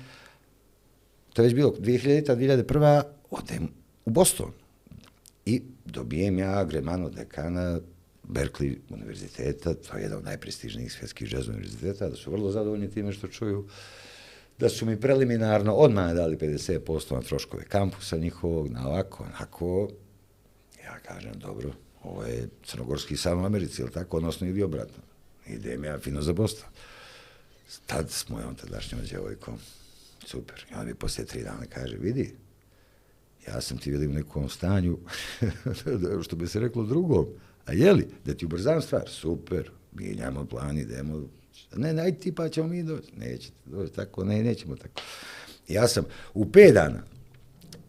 F: to je već bilo 2000. 2001. odem u Boston. I dobijem ja Gremano dekana Berkeley univerziteta, to je jedan od najprestižnijih svjetskih jazz univerziteta, da su vrlo zadovoljni time što čuju, da su mi preliminarno odmah dali 50% na troškove kampusa njihovog, na ovako, onako, ja kažem, dobro, ovo je crnogorski san u Americi, ili tako, odnosno ili obratno. Idem ja fino za Boston. Tad s mojom tadašnjom djevojkom, super. I on mi poslije tri dana kaže, vidi, ja sam ti vidim u nekom stanju, [LAUGHS] što bi se reklo drugom, a jeli, da ti ubrzam stvar, super, mijenjamo plan, idemo, ne, ne, ajde ti pa ćemo mi doći, nećete doći tako, ne, nećemo tako. Ja sam u 5 dana,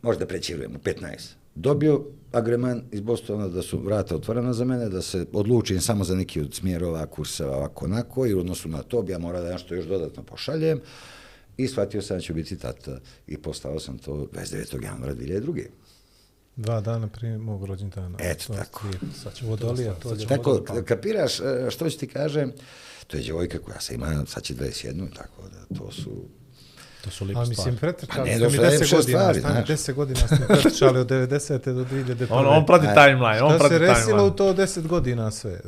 F: možda prećirujem, u 15, dobio agreman iz Bostona da su vrata otvorena za mene, da se odlučim samo za neki od smjerova, kurseva, ovako, onako, i u odnosu na to bi ja morao da nešto još dodatno pošaljem, i shvatio sam da ću biti tata i postao sam to 29. januara 2002.
E: Dva dana prije mog rođendana.
F: Eto,
E: To
F: tako.
E: je
D: Sad ćemo
E: Vodolija,
D: to,
E: to
D: sad
E: je
D: ćemo
F: Tako,
D: pa-
F: kapiraš e, što ću ti kažem, to je djevojka koja se ima, sad će 21, tako da to su...
D: to su lipe
E: A
D: stvari.
E: mislim,
F: Pa
E: pretrčali
F: ne,
E: ste mi
F: došlo je
E: 10
F: šest
E: godina,
F: stvari,
E: stani,
F: znaš.
E: 10 godina ste pretrčali od 90. do 2001.
D: On, on prati timeline, on
E: Šta
D: prati
E: se resilo u to 10 godina sve?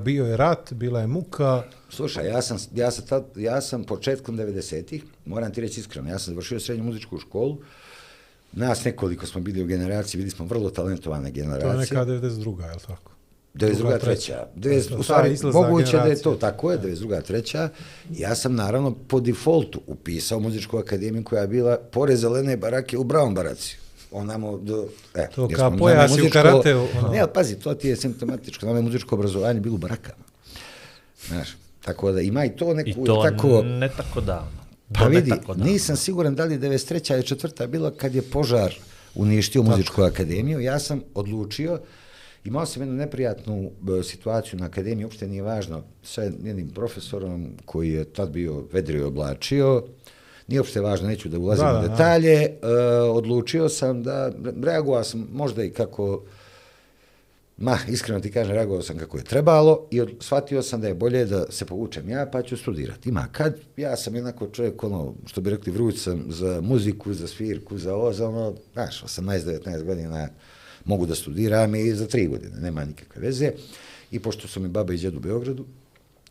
E: Bio je rat, bila je muka,
F: Slušaj, ja sam, ja sam, tad, ja sam početkom 90-ih, moram ti reći iskreno, ja sam završio srednju muzičku školu, nas nekoliko smo bili u generaciji, bili smo vrlo talentovane
E: to je
F: generacije.
E: neka 92. je li tako?
F: 92.
E: druga,
F: treća.
E: treća.
F: 90,
E: Ta
F: u stvari, moguće da je to, tako je, 92. treća. Ja sam naravno po defaultu upisao muzičku akademiju koja je bila pored zelene barake u Brown baraci. onamo do... E,
E: To kao pojasi u karateu, ono.
F: Ne, ali pazi, to ti je simptomatičko. Nama je muzičko obrazovanje bilo u barakama. Znaš, tako da ima i to neku...
D: I to
F: tako,
D: ne tako davno.
F: Pa vidi,
D: tako davno.
F: nisam siguran da li 93. ili 4. bilo kad je požar uništio muzičku akademiju. Ja sam odlučio, imao sam jednu neprijatnu e, situaciju na akademiji, uopšte nije važno, sa jednim profesorom koji je tad bio vedrio i oblačio, nije uopšte važno, neću da ulazim
E: Da,
F: u
E: da, da.
F: detalje, e, odlučio sam da, reagovao sam možda i kako Ma, iskreno ti kažem, reagovao sam kako je trebalo i od, shvatio sam da je bolje da se povučem ja, pa ću studirati. Ima kad, ja sam jednako čovjek, ono, što bi rekli, vruć sam za muziku, za svirku, za ovo, za ono, znaš, 18-19 godina mogu da studiram i za tri godine, nema nikakve veze. I pošto su mi baba i djed u Beogradu,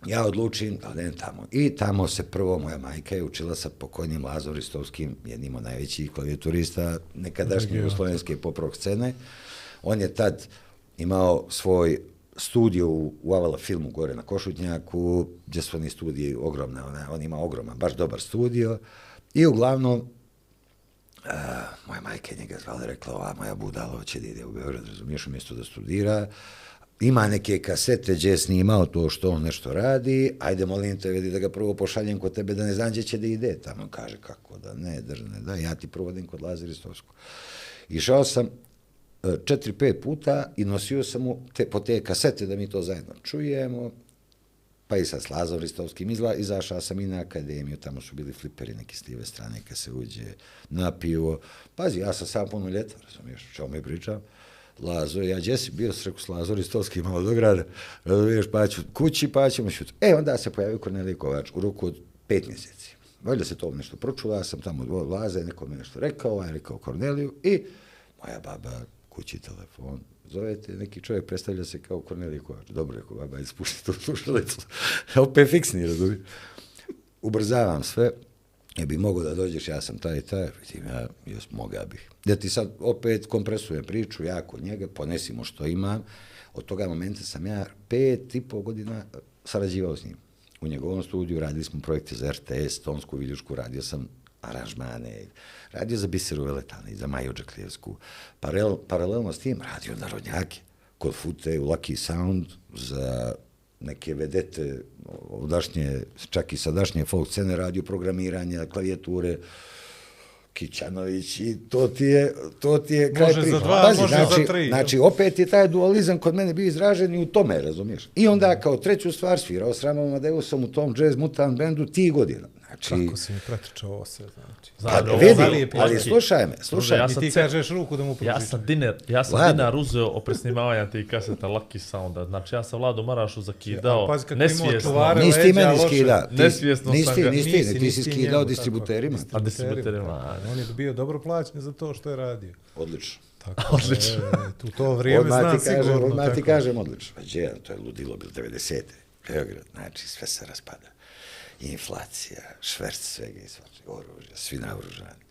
F: ja odlučim da odem tamo. I tamo se prvo moja majka je učila sa pokojnim Lazom Ristovskim, jednim od najvećih klavijaturista nekadašnje jugoslovenske pop rock scene. On je tad imao svoj studio u, u Avala filmu gore na Košutnjaku, gdje su oni studiji ogromne, ona, on ima ogroman, baš dobar studio. I uglavnom, Uh, moja majka je njega zvala i rekla, ova moja budala će da ide u Beograd, razumiješ, umjesto da studira, ima neke kasete gdje je snimao to što on nešto radi, ajde molim te, vidi da ga prvo pošaljem kod tebe da ne znam gdje će da ide. Tamo kaže, kako da ne, držne, da, ja ti provodim kod Lazar Išao sam četiri, pet puta i nosio sam mu te, po te kasete da mi to zajedno čujemo, pa i sa Slazom Ristovskim izla, izašao sam i na akademiju, tamo su bili fliperi neki s lijeve strane kad se uđe na pivo. Pazi, ja sam sam puno ljeta, razumiješ, o čemu mi pričam. Lazo, ja gdje si bio, sreku s Lazo Ristovski malo do grada, razumiješ, pa ću kući, pa ćemo šut. E, onda se pojavio Kornelij Kovač u roku od pet mjeseci. Valjda se to nešto pročula, ja sam tamo od Laze, neko mi nešto rekao, ovaj ja rekao Korneliju i moja baba kući telefon, zovete, neki čovjek predstavlja se kao Kornelije Kovač. Dobro, rekao, baba, ajde tu slušalicu. Opet fiksni, razumiješ. Ubrzavam sve, je bi mogo da dođeš, ja sam taj i taj, vidim, ja, jes, moga bih. Da ti sad opet kompresujem priču, ja kod njega, ponesimo što imam, od toga momenta sam ja pet i pol godina sarađivao s njim. U njegovom studiju radili smo projekte za RTS, Tonsku Viljušku, radio sam aranžmane, radio za Biseru Veletana i za Maju Džaklijevsku. Paralel, paralelno s tim radio narodnjake kod Fute u Lucky Sound za neke vedete ovdašnje, čak i sadašnje folk scene, radio programiranja, klavijature, Kićanović i to ti je, to ti je kraj
E: Može
F: priče.
E: za dva,
F: Pazi,
E: može za
F: znači,
E: tri, jel?
F: Znači, opet je taj dualizam kod mene bio izražen i u tome, razumiješ? I onda kao treću stvar svirao s Ramom Amadeusom u tom jazz mutant bandu ti godina. Znači,
E: Kako si mi pretrčao ovo sve, znači.
F: Pa,
D: ovo
F: vidi,
E: zalijepi.
F: ali slušaj me, slušaj
D: Ja.
E: I
D: sam
E: ti kažeš ruku da mu
D: Ja
E: pročitam.
D: sam dinar, ja sam
F: Vlado.
D: dinar uzeo o presnimavanja tih kaseta Lucky Sounda. Znači ja sam Vladu Marašu zakidao
E: A pazi
D: nesvjesno.
E: čuvare.
F: Nisi ti meni
E: loše.
F: skida. Ti-
D: Nesvjesno
F: nisi
D: sam ga-
F: nisi
E: Nisi,
F: ti si skidao distributerima.
D: A distributerima,
E: On je bio dobro plaćen za to što je radio.
F: Odlično.
E: Tako, Odlično. E, tu to vrijeme
F: Odmah
E: znam
F: kažem,
E: sigurno.
F: odmah ti kažem odlično. Pa gdje, to je ludilo bilo 90. Beograd, znači sve se raspada. Inflacija, šverc svega i svačeg, oružja, svi naoružani.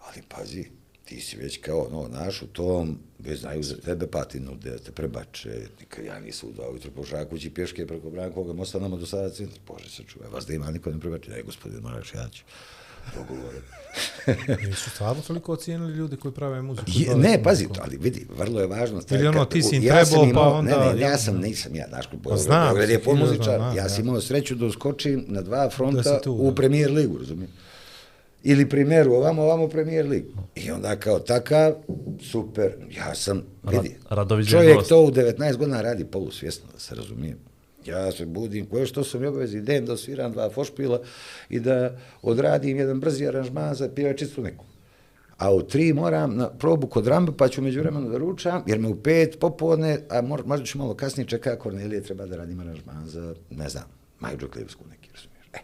F: Ali pazi, ti si već kao no, naš u tom, već znaju za tebe patinu, da te prebače, nikad ja nisam u dva ujutru po Žakući pješke preko Brankovog mosta nama do sada centra. Bože se čuva, vas da ima niko ne prebače, ne gospodin Moraš, ja ću. Dogovore.
E: Nisu stvarno toliko ocijenili ljudi koji prave muziku.
F: Je, ne, pazi,
E: muzikom.
F: ali vidi, vrlo je važno.
E: Ili ono, ti si im
F: ja
E: trebao, pa
F: imao-
E: onda-
F: Ne, ne, ja
E: ja-
F: sam, nisam ja, znaš,
E: Pa znam,
F: Beograd je ja
E: ja.
F: sam imao sreću da uskočim na dva fronta
E: tu,
F: u premier ligu, razumijem. Ili primjeru, ovamo, ovamo premier ligu. I onda kao takav, super, ja sam, vidi,
D: Radoviđen
F: čovjek to u 19 godina radi polusvjesno, da se razumijem. Ja se budim, koje što sam i obavezi, idem da sviram dva fošpila i da odradim jedan brzi aranžman za pjevačicu neku. A u tri moram na probu kod Rambe, pa ću među vremenu da ručam, jer me u pet popodne, a mor, možda ću malo kasnije čeka Kornelije, treba da radim aranžman za, ne znam, Maju Džoklevsku neki, razumiješ. E,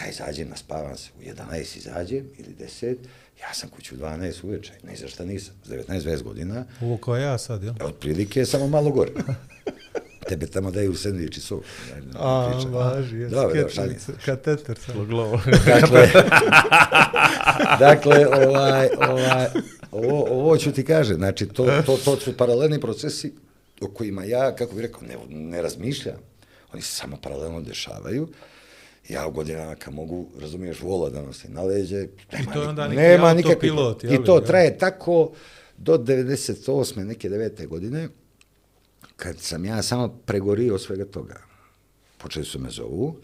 F: ja izađem, naspavam se, u 11 izađem, ili 10, ja sam kuću u 12 uveče, ne za šta nisam, s 19-20 godina,
E: Ovo kao ja sad, jel?
F: otprilike samo malo gore. [LAUGHS] Tebe tamo daju sendvič i sok.
E: A, važi, je,
F: Dobro, dobro,
E: sketch,
F: šalim se.
E: kateter sad.
D: Glovo.
F: Dakle, [LAUGHS] dakle, ovaj, ovaj, ovo, ovo ću ti kažem, znači, to, to, to su paralelni procesi o kojima ja, kako bih rekao, ne, ne razmišljam. Oni se samo paralelno dešavaju. Ja u godinama kad mogu, razumiješ, vola da nosim na leđe, nema,
E: to je onda neki
F: nema
E: autopilot,
F: I to traje tako do 98. neke 9. godine, kad sam ja samo pregorio od svega toga, počeli su me zovu,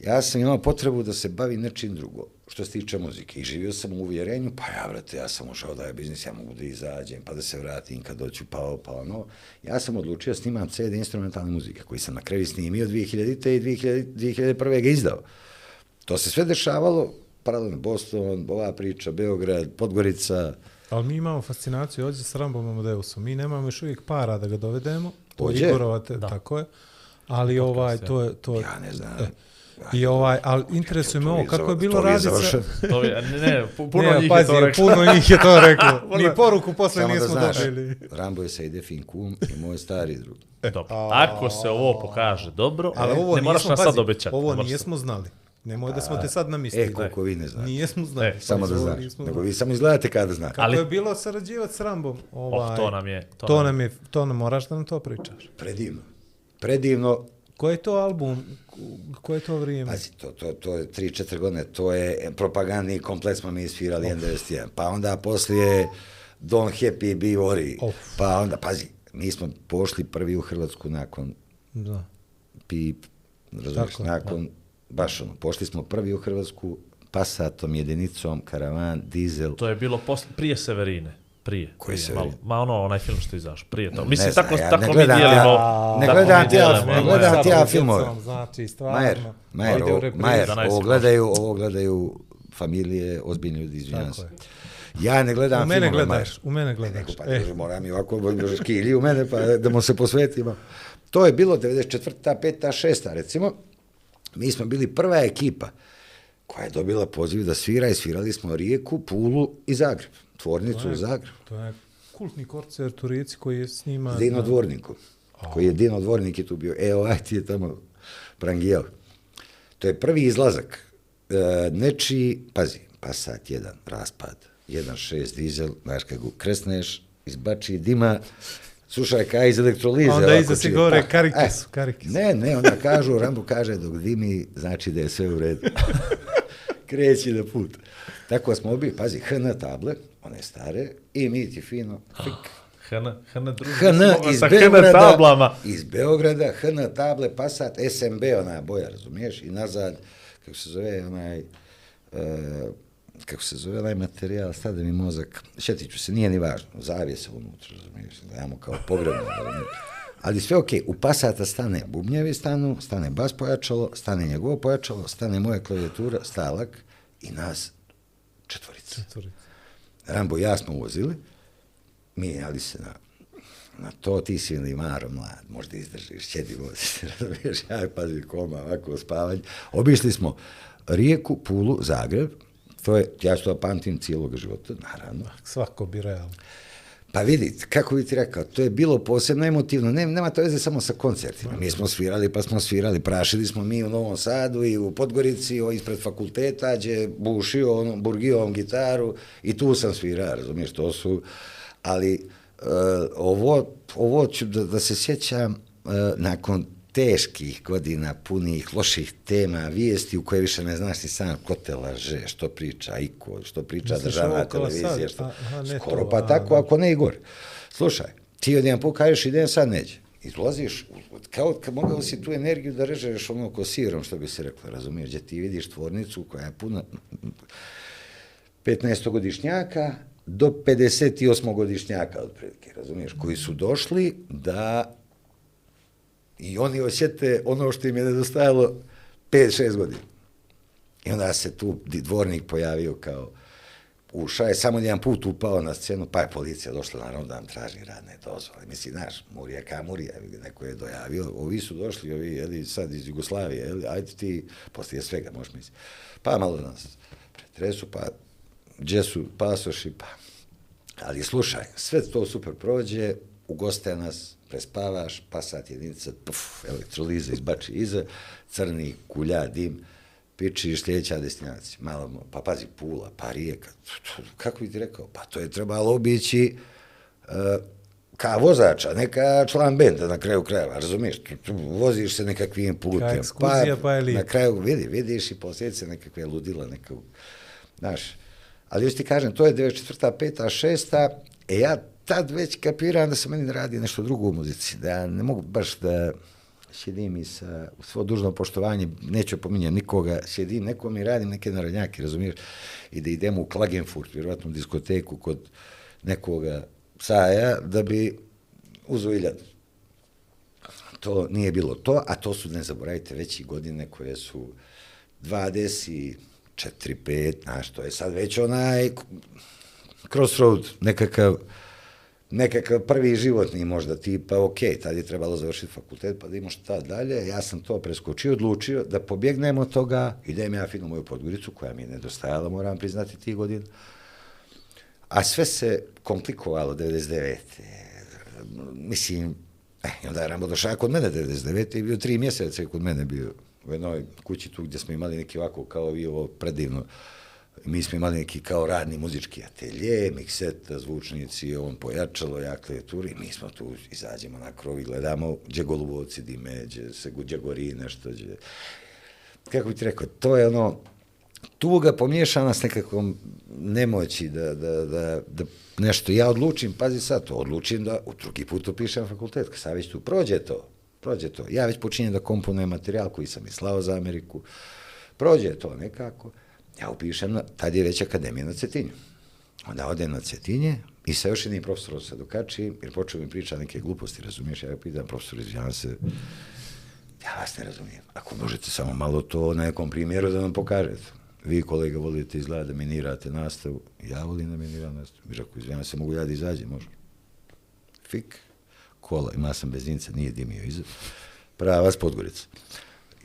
F: ja sam imao potrebu da se bavi nečim drugo, što se tiče muzike. I živio sam u uvjerenju, pa ja, brate, ja sam ušao da je biznis, ja mogu da izađem, pa da se vratim kad doću, pa ovo, pa ono. Ja sam odlučio snimam CD instrumentalne muzike, koji sam na kraju snimio 2000. i 2000, 2001. ga izdao. To se sve dešavalo, paralelno Boston, ova priča, Beograd, Podgorica,
E: Ali mi imamo fascinaciju ovdje s Rambom Amadeusom. Mi nemamo još uvijek para da ga dovedemo. To je
F: Dođe.
E: Igorova, te,
D: Da.
E: tako je. Ali ovaj, to je... To je
F: ja ne znam.
E: E, I ovaj, ali interesuje me ovo, kako je bilo raditi sa...
D: To je, ne, ne, pu- puno
E: ne,
D: njih
E: pazi,
D: je to reklo.
E: puno njih je to reklo. [LAUGHS] Ni poruku posle
F: Samo da
E: nismo
F: znaš,
E: dobili.
F: Rambo je sa Idefin kum i moj stari drug.
D: Dobro. Ako se ovo pokaže dobro,
E: Ali ovo
D: ne moraš nam sad obećati.
E: ovo nismo znali. Nemoj da smo te sad namistili.
F: E, koliko vi ne znate.
E: Nijesmo znali.
D: E,
F: Samo da znaš.
E: nismo
F: Nego vi samo izgledate kada znate.
E: Kako
D: Ali-
E: je bilo sarađivati s Rambom? Ovaj,
D: Oh, to nam je- to
E: To,
D: nam-
E: je, to nam moraš da nam to pričaš.
F: Predivno. Predivno.
E: Ko je to album? Ko je to vrijeme?
F: Pazi, to, to, to je 3-4 godine, to je propagandni komplet smo mi isfirali N91. Pa onda poslije Don't Happy Be Worry.
E: Of.
F: Pa onda, pazi, mi smo pošli prvi u Hrvatsku nakon
E: Da.
F: pip, razumiješ, nakon, baš ono, pošli smo prvi u Hrvatsku Passatom, jedinicom, karavan, dizel.
D: To je bilo posle, prije Severine. Prije.
F: Koji
D: prije,
F: Severin?
D: malo, ma ono, onaj film što je izašao. Prije to.
F: Ne
D: Mislim,
F: znam,
D: tako,
F: ja
D: tako mi
F: ja-
D: dijelimo.
F: ne gledam ti ja- ne gledam ti ja filmove.
E: Znači, stvarno.
F: Majer, Majer, ovo,
E: reprizu.
F: Majer, ovo gledaju, ovo gledaju familije, ozbiljni ljudi, izvinjam se. Ja ne gledam
E: U mene
F: filmove,
E: gledaš,
F: Majer.
E: u mene gledaš.
F: Nego, pa
E: E,
F: e. moram i ovako škilji u mene, pa da mu se posvetimo. To je bilo 94. 5. 6. recimo. Mi smo bili prva ekipa koja je dobila poziv da svira i svirali smo Rijeku, Pulu i Zagreb. Tvornicu u Zagrebu.
E: to je kultni koncert u Rijeci koji je snima...
F: Dino Dvorniku. Koji je Dino Dvornik je tu bio. E, ovaj ti je tamo prangijao. To je prvi izlazak. E, nečiji, pazi, Passat 1, raspad, 1.6 dizel, znaš kako kresneš, izbači dima, slušaj, kaj iz elektrolize.
E: Onda iza se gore
F: tak,
E: karike
F: e,
E: su, karike su.
F: Ne, ne, onda kažu, Rambo kaže, dok dimi, znači da je sve u redu. [LAUGHS] Kreći na put. Tako smo obili, pazi, HN table, one stare, i mi ti fino, fik,
D: HN, HN drugi.
F: HN
D: mogu
F: iz
D: sa
F: Beograda,
D: tablama.
F: iz Beograda, HN table, Passat, SMB, ona boja, razumiješ, i nazad, kako se zove, onaj, uh, kako se zove onaj materijal, stade mi mozak, šetit ću se, nije ni važno, zavije se unutra, razumiješ, dajamo kao pogrebno, razumiješ. Ali sve okej, u Passata stane bubnjevi stanu, stane bas pojačalo, stane njegovo pojačalo, stane moja klavijatura, stalak i nas četvorica. Rambo i ja smo vozili, mijenjali se na, na to, ti si ili maro mlad, možda izdržiš, sjedi voziš, [LAUGHS] razumiješ, ja pazi koma, ovako spavanje. Obišli smo Rijeku, Pulu, Zagreb, to je, ja ću to pamtim cijelog života, naravno.
E: Svako bi realno.
F: Pa vidite, kako bi ti rekao, to je bilo posebno emotivno, ne, nema to veze samo sa koncertima. Mi smo svirali, pa smo svirali, prašili smo mi u Novom Sadu i u Podgorici, o, ispred fakulteta, gdje bušio, ono, burgio on gitaru i tu sam svirao, razumiješ, to su, ali uh, ovo, ovo ću da, da se sjećam uh, nakon teških godina, punih loših tema, vijesti u koje više ne znaš ni sam ko te laže, što priča Iko, što priča
E: Misliš
F: državna televizija, što,
E: Aha, ne
F: skoro
E: to,
F: pa
E: a,
F: tako,
E: da.
F: ako ne i gore. Slušaj, ti od jedan put kažeš idem sad neđe. Izlaziš, kao kad mogao si tu energiju da režeš ono ko sirom, što bi se reklo, razumiješ, gdje ti vidiš tvornicu koja je puna 15-godišnjaka do 58-godišnjaka, otprilike, razumiješ, koji su došli da i oni osjete ono što im je nedostajalo 5-6 godina. I onda se tu dvornik pojavio kao uša je samo jedan put upao na scenu, pa je policija došla naravno da nam traži radne dozvole. Misli, znaš, Murija ka Murija, neko je dojavio, ovi su došli, ovi jeli, sad iz Jugoslavije, jeli, ajde ti, poslije svega, možeš misliti. Pa malo nas pretresu, pa gdje su pasoši, pa... Ali slušaj, sve to super prođe, ugoste nas, prespavaš, pa sat jedinica, puf, elektroliza izbači iza, crni kulja, dim, pičiš sljedeća destinacija. Malo, pa pazi, Pula, pa Rijeka. Kako bi ti rekao? Pa to je trebalo obići uh, ka vozača, neka član benda na kraju krajeva, razumiješ? Tu, tu voziš se nekakvim putem.
E: pa je lijepo.
F: Na kraju vidi, vidiš i posljedice nekakve ludila, nekog, znaš. Ali još ti kažem, to je 94. 5. 6. E ja tad već kapiram da se meni radi nešto drugo u muzici, da ne mogu baš da sjedim i sa u svo dužno poštovanje, neću pominjati nikoga, sjedim nekom i radim neke narodnjake, razumiješ, i da idemo u Klagenfurt, vjerovatno u diskoteku kod nekoga saja, da bi uzo iljad. To nije bilo to, a to su, ne zaboravite, veći godine koje su 20, 4, 5, znaš, to je sad već onaj crossroad, nekakav, nekakav prvi životni možda tipa, ok, tad je trebalo završiti fakultet, pa da imamo šta dalje, ja sam to preskočio, odlučio da pobjegnemo od toga, idem ja fino moju podgoricu, koja mi je nedostajala, moram priznati, tih godina, a sve se komplikovalo 99. Mislim, eh, onda je Rambo došao kod mene 99. i bio tri mjeseca kod mene bio u jednoj kući tu gdje smo imali neki ovako kao i ovo predivno mi smo imali neki kao radni muzički atelje, mikset, zvučnici, on pojačalo, ja i mi smo tu, izađemo na krov i gledamo gdje golubovci dime, gdje se gdje gori nešto, gdje... Kako bi ti rekao, to je ono, tuga pomiješana s nekakvom nemoći da, da, da, da nešto, ja odlučim, pazi sad to, odlučim da u drugi put upišem fakultet, sad već tu prođe to, prođe to, ja već počinjem da komponujem materijal koji sam islao za Ameriku, prođe to nekako, ja upišem, na, tad je već akademija na Cetinju. Onda odem na Cetinje i sa još jednim profesorom se dokači, jer počeo mi priča neke gluposti, razumiješ, ja ga pitam, profesor, izvijam se, ja vas ne razumijem, ako možete samo malo to na nekom primjeru da nam pokažete. Vi, kolega, volite izgleda da minirate nastavu, ja volim da miniram nastavu. Mi rekao, izvijam se, mogu ja da izađem, može. Fik, kola, ima sam benzinca, nije dimio iza, vas Podgorica.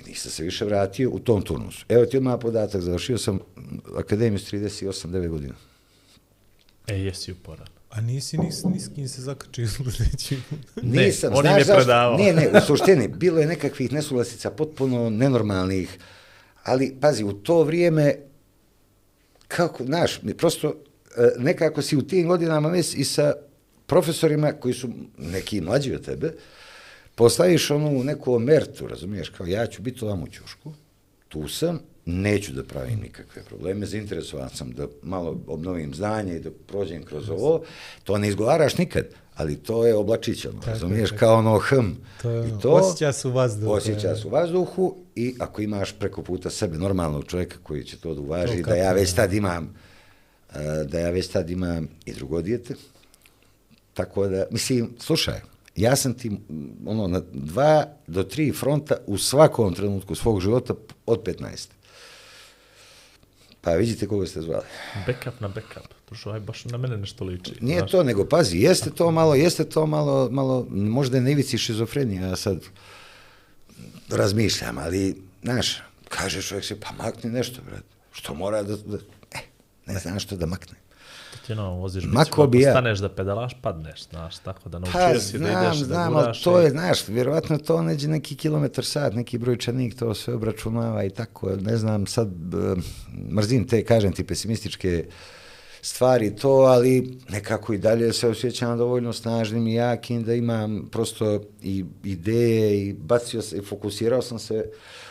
F: I nisam se više vratio u tom turnusu. Evo ti odmah podatak, završio sam akademiju s 38-9 godina.
D: E, jesi uporan.
E: A nisi ni, ni s kim se zakačio [LAUGHS] sledeći.
D: Ne,
F: Nisam,
D: on im
F: znaš
D: je
F: zašto?
D: predavao.
F: Ne, ne, u suštini, bilo je nekakvih nesuglasica potpuno nenormalnih, ali, pazi, u to vrijeme, kako, znaš, mi prosto, e, nekako si u tim godinama već i sa profesorima koji su neki mlađi od tebe, postaviš onu neku omertu, razumiješ, kao ja ću biti ovam u ćušku, tu sam, neću da pravim nikakve probleme, zainteresovan sam da malo obnovim znanje i da prođem kroz ovo, to ne izgovaraš nikad, ali to je oblačićano, razumiješ,
E: tako.
F: kao ono hm.
E: To je
F: I
E: ono, osjeća se u vazduhu.
F: Osjeća se u vazduhu i ako imaš preko puta sebe normalnog čovjeka koji će to da uvaži,
E: To
F: da ja već tad imam, eh, da ja već tad imam i drugo dijete, tako da, mislim, slušaj, ja sam ti ono, na dva do tri fronta u svakom trenutku svog života od 15. Pa vidite koga ste zvali.
D: Backup na backup. Družo, aj baš na mene nešto liči.
F: Nije
D: znaš.
F: to, nego pazi, jeste to malo, jeste to malo, malo, možda je na ivici šizofrenija, ja sad razmišljam, ali, znaš, kaže čovjek se, pa makni nešto, brat, što mora da, da e, ne znam što da makne.
D: Ti ono, voziš
F: Mako
D: bicikl,
F: bi ja.
D: staneš da pedalaš, padneš, znaš, tako da naučio
F: Pa,
D: si da
F: znam,
D: ideš,
F: znam,
D: da guraš.
F: to
D: i-
F: je, znaš, vjerovatno to neđe neki kilometar sat, neki brojčanik, to sve obračunava i tako, ne znam, sad e, mrzim te, kažem ti, pesimističke stvari to, ali nekako i dalje se osjećam dovoljno snažnim i jakim da imam prosto i ideje i bacio se, i fokusirao sam se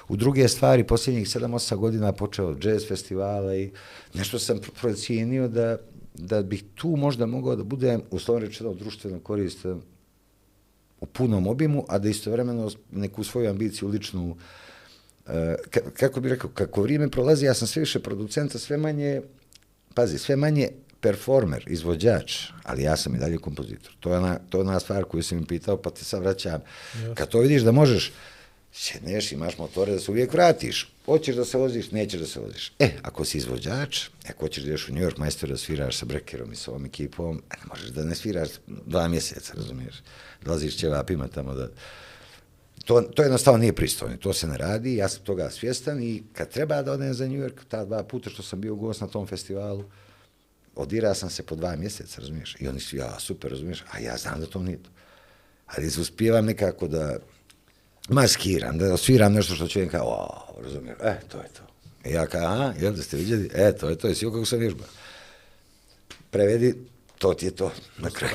F: u druge stvari, posljednjih 7-8 godina počeo jazz festivala i nešto sam pro- procijenio da, da bih tu možda mogao da budem, uslovno rečeno, društveno koristan u punom obimu, a da istovremeno neku svoju ambiciju ličnu, e, ka, kako bih rekao, kako vrijeme prolazi, ja sam sve više producenta, sve manje, pazi, sve manje performer, izvođač, ali ja sam i dalje kompozitor. To je ona, to je ona stvar koju sam mi pitao, pa te sad vraćam. Kad to vidiš da možeš, sjedneš, imaš motore da se uvijek vratiš. Hoćeš da se voziš, nećeš da se voziš. E, ako si izvođač, e, ako hoćeš da ideš u New York majstor da sviraš sa Brekerom i sa ovom ekipom, e, ne možeš da ne sviraš dva mjeseca, razumiješ? Dolaziš ćevapima tamo da... To, to jednostavno nije pristojno, to se ne radi, ja sam toga svjestan i kad treba da odem za New York, ta dva puta što sam bio gost na tom festivalu, odira sam se po dva mjeseca, razumiješ? I oni su, ja, super, razumiješ? A ja znam da to nije to. Ali uspijevam nekako da maskiram, da sviram nešto što čujem kao, o, razumiješ, e, to je to. I ja kao, aha, jel da ste vidjeli? E, to je to, jesi joj kako sam vježba. Prevedi, to ti je to, na kraju.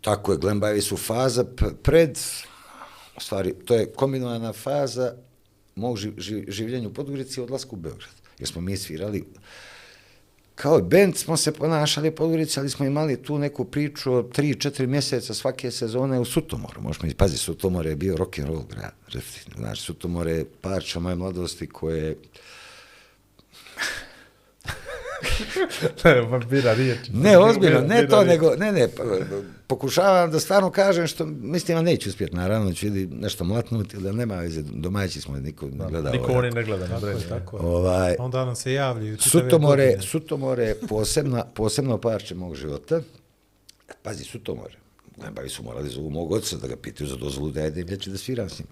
F: Tako je, Glembajevi su faza pred, u stvari, to je kombinovana faza mog ži, ži, življenja u Podgorici i odlasku u Beograd. Jer smo mi svirali kao band smo se ponašali po ulici, ali smo imali tu neku priču od 3-4 mjeseca svake sezone u Sutomoru. Možemo pazi, Sutomor je bio rock and roll grad. Znači, Sutomor je parča moje mladosti koje [LAUGHS]
D: pa bira riječi.
F: Ne, ozbiljno, ne to,
D: riječi.
F: nego, ne, ne, pa, pokušavam da stvarno kažem što, mislim, neću uspjeti, naravno, ću idi nešto mlatnuti, da nema veze, domaći smo, niko ne gleda
D: Niko
F: ovo.
D: oni ne gleda na
E: Tako
D: brend.
E: tako je.
F: Ovaj,
E: Onda nam se javljaju.
F: Sutomore. Sutomore, posebna, posebno parče mog života. Pazi, Sutomore. Glembavi su morali zovu mog oca da ga pitaju za dozvolu da jedem lječe da sviram s njim.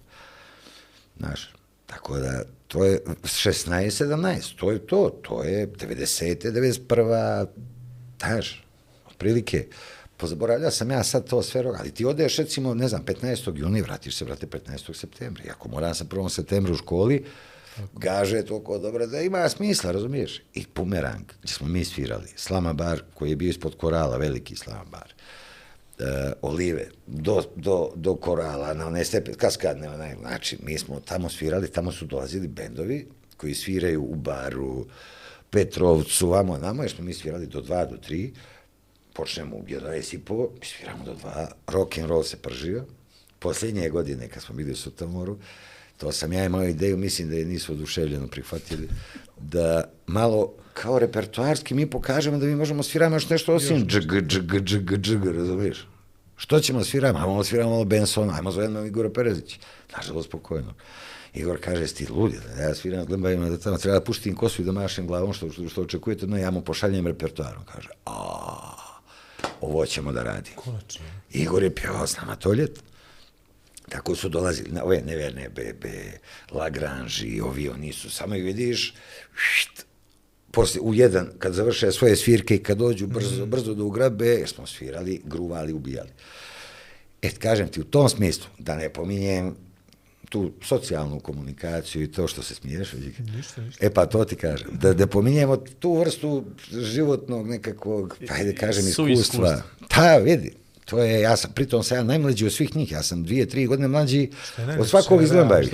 F: Znaš, tako da, to je 16, 17, to je to, to je 90, 91, znaš, otprilike, pozaboravljao sam ja sad to sve, ali ti odeš recimo, ne znam, 15. juni, vratiš se, vrate, 15. septembra. I ako moram sam 1. septembra u školi, gaže je toliko dobro da ima smisla, razumiješ? I Pumerang, gdje smo mi svirali, Slama bar koji je bio ispod korala, veliki Slama bar, uh, Eh, olive, do, do, do korala, na one stepe, kaskadne, onaj, znači, mi smo tamo svirali, tamo su dolazili bendovi koji sviraju u baru, Petrovcu, vamo, namo, jer smo mi svirali do 2, do 3, počnemo u 11 i po, mi sviramo do 2, rock and roll se pržio, posljednje godine kad smo bili u Sutomoru, to sam ja imao ideju, mislim da je nisu oduševljeno prihvatili, da malo kao repertoarski mi pokažemo da mi možemo sviramo još nešto osim džg, džg, džg, džg, razumiješ? Što ćemo sviramo? Ajmo sviramo malo Bensona, ajmo zovemo Igora Perezić. Nažalost, spokojno. Igor kaže, sti ludi, da ja sviram glembavima, da tamo treba da puštim kosu i da mašem glavom, što, što, što očekujete, no ja mu pošaljem repertoarom. Kaže, a ovo ćemo da radimo.
E: Konačno.
F: Igor je pjevao s nama to ljet. Tako su dolazili na ove neverne bebe, Lagrange i ovi, oni su, samo ih vidiš, št, poslije, u jedan, kad završe svoje svirke i kad dođu brzo, brzo do ugrabe, jer smo svirali, gruvali, ubijali. E, kažem ti, u tom smislu, da ne pominjem tu socijalnu komunikaciju i to što se smiješ.
E: Ništa, ništa.
F: E pa to ti kažem, da, da pominjemo tu vrstu životnog nekakvog, pa ajde kažem, iskustva. Ta, vidi, to je, ja sam, pritom sam ja najmlađi od svih njih, ja sam dvije, tri godine mlađi
E: je
F: od svakog iz Lembavi.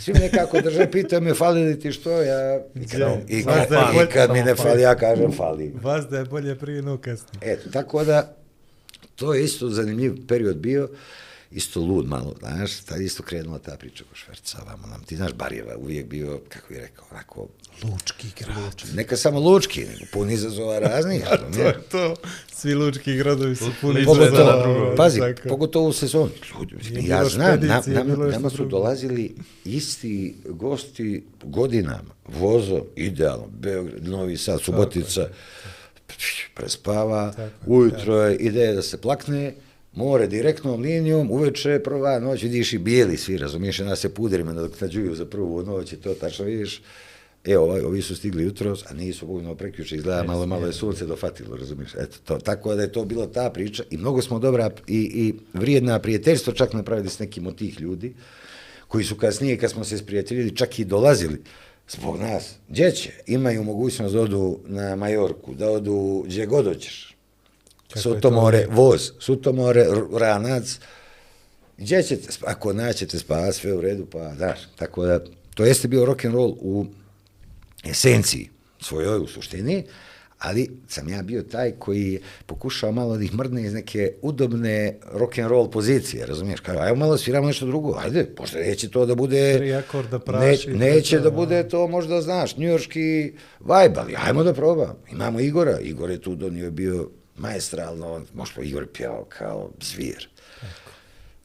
F: Svi me nekako drže, pitaju me, fali li ti što, ja, i kad, i
E: Znaš
F: kad,
E: je
F: i kad mi ne
E: fali.
F: ja kažem fali.
E: Vas da je bolje prije no kasnije.
F: Eto, tako da, to je isto zanimljiv period bio, isto lud malo, znaš, tad je isto krenula ta priča oko šverca, vamo nam, ti znaš, Barjeva uvijek bio, kako bih rekao, onako,
E: Lučki grad.
F: neka samo lučki, nego pun izazova raznih, [LAUGHS] razumiješ?
E: to, svi lučki gradovi su puni
D: je
E: izazova,
D: drugo.
F: Pazi,
E: tako.
F: pogotovo u sezoni. Ljudi, ja znam, na, nam,
E: je
F: nama su dolazili isti gosti godinama. Vozo, idealno, Beograd, Novi Sad, Subotica, prespava,
E: Tako je,
F: ujutro je ideja da se plakne, more direktnom linijom, uveče prva noć, vidiš i bijeli svi, razumiješ, nas se puderima nadoknađuju za prvu noć i to tačno vidiš. Evo, ovaj, ovi su stigli jutros, a nisu bugno prekjuče, izgleda malo, malo je sunce dofatilo, razumiješ? Eto, to, tako da je to bila ta priča i mnogo smo dobra i, i vrijedna prijateljstva čak napravili s nekim od tih ljudi, koji su kasnije, kad smo se sprijateljili, čak i dolazili zbog nas. Gdje će? Imaju mogućnost da odu na Majorku, da odu gdje god
E: je
F: Sutomore,
E: to
F: voz, Sutomore, Ranac, gdje ćete, ako naćete spavati, sve u redu, pa daš. Tako da, to jeste bio rock and roll u esenciji svojoj u suštini, ali sam ja bio taj koji pokušao malo da ih mrdne iz neke udobne rock and roll pozicije, razumiješ? Kao, ajmo malo sviramo nešto drugo, ajde, možda neće to da bude...
E: Tri akorda
F: ne,
E: praši,
F: neće
E: to,
F: da bude to možda, znaš, njujorski vibe, ali ajmo da probam. Imamo Igora, Igor je tu donio bio maestralno, možda Igor je pjevao kao zvir.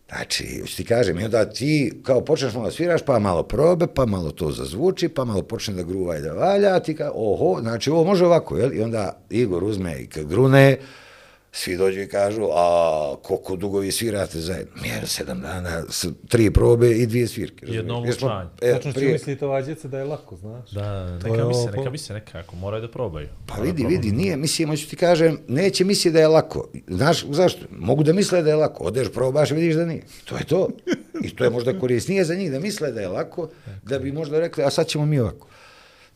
F: Znači, hoću ti kažem, i onda ti kao počneš malo sviraš, pa malo probe, pa malo to zazvuči, pa malo počne da gruva i da valja, ti kao, oho, znači ovo može ovako, jel? I onda Igor uzme i kad grune, svi dođu i kažu, a koliko dugo vi svirate zajedno? Mjer, sedam dana, s, tri probe i dvije svirke.
D: Jedno
F: smo-
D: obučanje.
F: E,
E: Tačno
F: prije-
E: misliti ova djeca da je lako, znaš.
D: Da,
E: To je
D: neka
E: ovo
D: misle,
E: po-
D: neka misle nekako, moraju da probaju.
F: Pa
D: Moraju
F: vidi, vidi, nije, mislim, hoću ti kažem, neće misliti da je lako. Znaš, zašto? Mogu da misle da je lako. Odeš, probaš, vidiš da nije. To je to. I to je možda korisnije za njih da misle da je lako, da bi možda rekli, a sad ćemo mi ovako.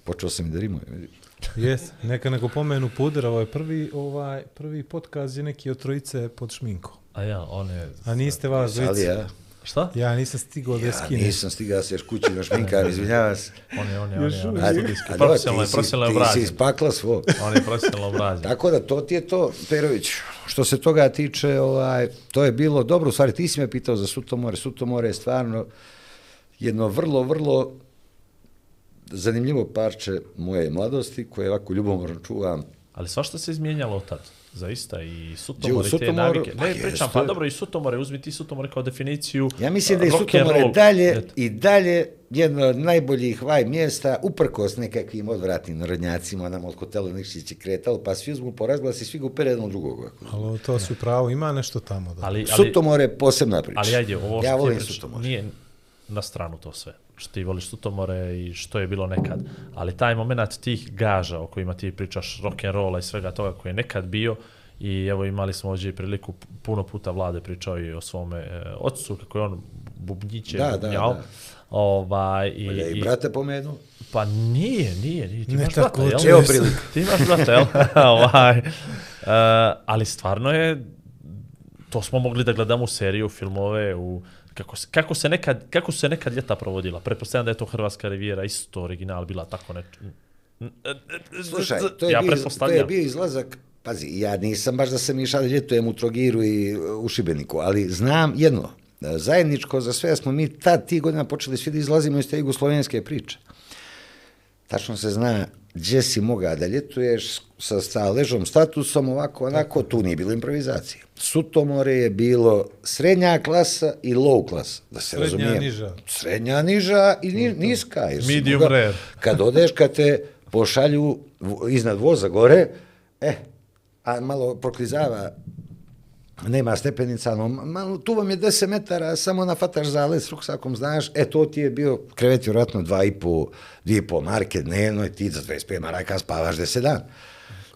F: Počeo sam i da rimujem, vidiš.
E: Jes, neka nego pomenu puder, ovo je prvi, ovaj, prvi podcast je neki od trojice pod šminkom.
D: A ja, one...
E: A niste vas
F: Ali
E: dvojice.
F: ja,
D: Šta?
E: Ja nisam stigao da
F: Ja
E: skinem.
F: nisam stigao da se još kući na šminkar, izvinjavam se.
D: On je, on je, on je, on je, profesionalno je, profesionalno je
F: Ti si
D: obrađen.
F: iz pakla svog.
D: On je profesionalno obrađen.
F: Tako da to ti je to, Perović, što se toga tiče, ovaj, to je bilo dobro, u stvari ti si me pitao za Sutomore, Sutomore je stvarno jedno vrlo, vrlo zanimljivo parče moje mladosti, koje ovako ljubomorno čuvam.
D: Ali svašta se izmijenjalo od tad. Zaista i sutomore i te navike.
F: Pa
D: Ne, pričam,
F: jeste.
D: pa dobro i sutomore, uzmi ti sutomore kao definiciju.
F: Ja mislim da je Sutomore dalje
D: Eto.
F: i dalje jedno od najboljih vaj mjesta, uprkos nekakvim odvratnim narodnjacima, nam od hotela Nikšić je kretalo, pa svi uzmu porazglas i svi ga upere jedno drugog.
E: Ali to su pravo, ima nešto tamo. Da.
D: Ali, ali,
F: Sutomore je posebna priča.
D: ali ajde, ovo što
F: ja
D: ti
F: volim Sutomore.
D: nije na stranu to sve. Što ti voliš sutomore i što je bilo nekad. Ali taj moment tih gaža o kojima ti pričaš, rock and rolla i svega toga koji je nekad bio, i evo imali smo ovdje i priliku, puno puta vlade pričao i o svome e, ocu, kako je on bubnjiće,
F: Da, da,
D: bubnjao.
F: da.
D: Ovaj, i,
F: Ja i brate pomenu.
D: Pa nije, nije, nije. Ti
E: Ne
D: imaš
E: tako
D: brata, jel?
F: Evo prilike. [LAUGHS]
D: Ti imaš brata, jel? [LAUGHS] ovaj, uh, ali stvarno je, to smo mogli da gledamo u seriju, filmove, u, kako, se, kako, se nekad, kako se nekad ljeta provodila. Pretpostavljam da je to Hrvatska rivijera isto original bila tako ne...
F: Slušaj, to je,
D: ja
F: bio, to je bio izlazak, pazi, ja nisam baš da se mi šalje ljetujem u Trogiru i u Šibeniku, ali znam jedno, e, zajedničko za sve smo mi tad ti godina počeli svi da izlazimo iz te jugoslovenske priče. Tačno se zna gdje si moga da ljetuješ sa staležom statusom, ovako, onako, tu nije bilo improvizacije. Sutomore je bilo srednja klasa i low klasa, da se
E: Srednja,
F: razumijemo.
E: niža.
F: Srednja, niža i ni, niska. Jer
D: Medium
F: mogao-
D: rare.
F: Kad odeš, kad te pošalju iznad voza gore, e, a malo proklizava, nema stepenica, no, malo, tu vam je 10 metara, samo nafataš zalez s ruksakom, znaš, e, to ti je bio krevet vjerojatno 2,5, 2,5 marke dnevno i ti za 25 maraka spavaš 10 dan.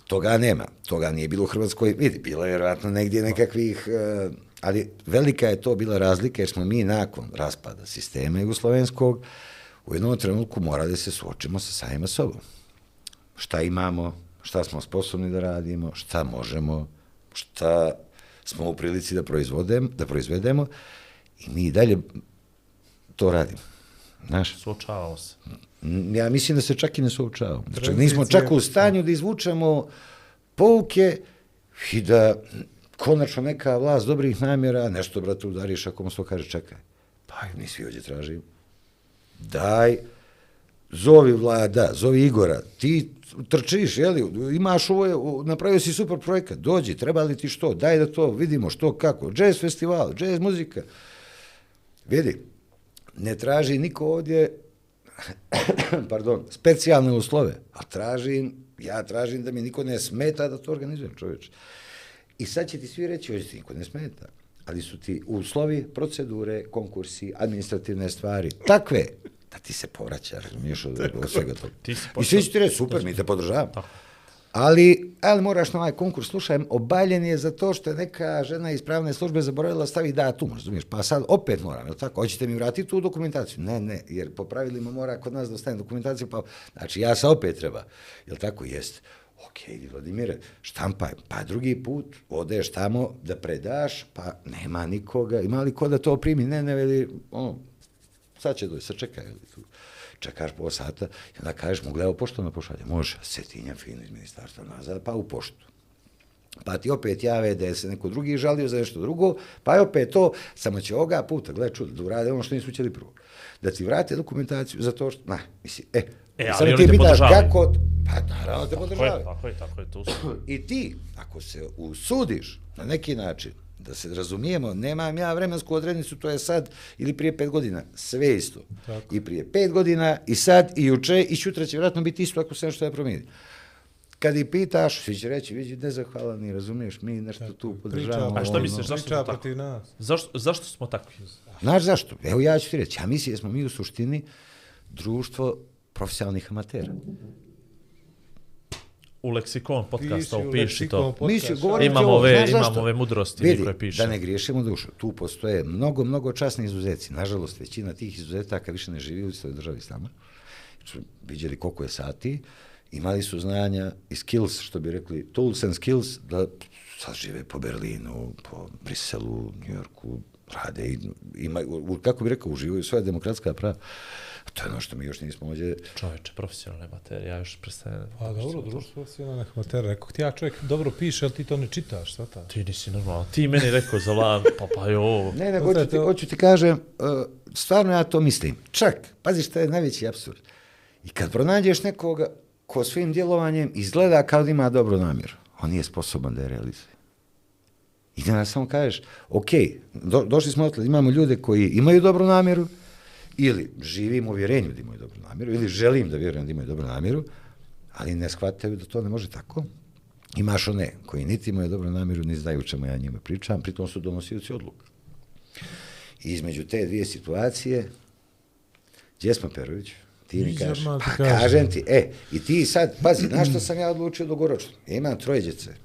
F: Toga nema, toga nije bilo u Hrvatskoj, vidi, bilo je vjerojatno negdje nekakvih, e, ali velika je to bila razlika jer smo mi nakon raspada sistema jugoslovenskog u jednom trenutku morali da se suočimo sa samima sobom. Šta imamo, šta smo sposobni da radimo, šta možemo, šta smo u prilici da, proizvodem, da proizvedemo i mi dalje to radimo. Znaš,
D: Suočavamo se.
F: Ja mislim da se čak i ne suočavamo. Znači, nismo čak u stanju da izvučemo pouke i da konačno neka vlast dobrih namjera, nešto, brate, udariš ako mu to kaže, čekaj, pa mi svi ovdje tražimo. Daj, zovi vlada, zovi Igora, ti trčiš, jeli, imaš ovo, napravio si super projekat, dođi, treba li ti što, daj da to vidimo, što, kako, jazz festival, jazz muzika, vidi, ne traži niko ovdje [COUGHS] pardon, specijalne uslove, a tražim, ja tražim da mi niko ne smeta da to organizujem, čovječ. I sad će ti svi reći, hoće ti niko ne smeta, ali su ti uslovi, procedure, konkursi, administrativne stvari, takve, da ti se povraća, razumiješ od, [LAUGHS] svega toga. I svi će ti reći, super, mi te podržavamo. Ali, ali moraš na ovaj konkurs, slušaj, obaljen je za to što je neka žena iz pravne službe zaboravila stavi datum, razumiješ? Pa sad opet moram, jel tako? Hoćete mi vratiti tu dokumentaciju? Ne, ne, jer po pravilima mora kod nas da ostane dokumentacija, pa znači ja sa opet treba. Jel tako? Jest. Ok, Vladimire, štampaj, pa drugi put odeš tamo da predaš, pa nema nikoga, ima li ko da to primi? Ne, ne, veli, ono, sad će doći, sad čekaj, tu čekaš pola sata i onda kažeš mu, gledaj, pošto na pošalje? Može, setinja fino iz ministarstva nazad, pa u poštu. Pa ti opet jave da je se neko drugi žalio za nešto drugo, pa je opet to, samo će ovoga puta, gledaj čudo, da urade ono što nisu učeli prvo. Da ti vrate dokumentaciju za to što, na, misli, e,
D: E, ali
F: sad
D: oni
F: ti
D: te
F: pitaš
D: podržavaju.
F: kako, pa naravno te
D: Tako je,
F: podržavaju.
D: tako je, tako je, to su.
F: I ti, ako se usudiš na neki način, da se razumijemo, nemam ja vremensku odrednicu, to je sad ili prije pet godina, sve isto.
E: Tako.
F: I prije pet godina, i sad, i juče, i sutra će vjerojatno biti isto ako se nešto ne promijeni. Kad ih pitaš, svi će reći, vidi, nezahvalani, razumiješ, mi nešto tu podržavamo.
D: A šta
F: ono.
D: misliš, zašto
E: Priča
D: to tako?
E: nas.
D: Zašto, zašto smo takvi?
F: Znaš zašto? Evo ja ću ti reći, ja mislim da smo mi u suštini društvo profesionalnih amatera.
D: U leksikon podcasta
E: Piši
D: upiši to.
E: podcast.
F: Govorim ti
D: Imamo ove- imamo ove mudrosti
F: Vidi,
D: koje piše.
F: da ne griješimo dušu, tu postoje mnogo, mnogo časni izuzeci. Nažalost, većina tih izuzetaka više ne živi u istoj državi s nama. Su vidjeli koliko je sati, imali su znanja i skills, što bi rekli, tools and skills, da sad žive po Berlinu, po Briselu, New Yorku, rade i ima, u- kako bi rekao, uživaju svoje demokratska prava. To je ono što mi još nismo ovdje
D: Čovječe, profesionalne materije, ja još prestajem.
E: Pa dobro, društvo si ona nekog matera. Rekao ti ja čovjek dobro piše, ali ti to ne čitaš, šta ta?
D: Ti nisi normalno. Ti meni rekao za lan, [LAUGHS] pa pa jo.
F: Ne, ne,
E: Poznaje
F: hoću ti, hoću ti kažem, uh, stvarno ja to mislim. Čak, pazi šta je najveći absurd. I kad pronađeš nekoga ko svojim djelovanjem izgleda kao da ima dobru namjeru, on nije sposoban da je realizuje. I da samo kažeš, ok, do, došli smo otle, imamo ljude koji imaju dobru namjeru, ili živim u uvjerenju da imaju dobru namjeru, ili želim da vjerujem da imaju dobru namjeru, ali ne shvataju da to ne može tako. Imaš one koji niti imaju dobru namjeru, ni znaju čemu ja njima pričam, pritom su donosioci odluka. I između te dvije situacije, gdje smo Perović? Ti mi kažeš, pa
E: kažem.
F: ti, e, i ti sad, pazi, na što sam ja odlučio dugoročno? Ja imam troje djece.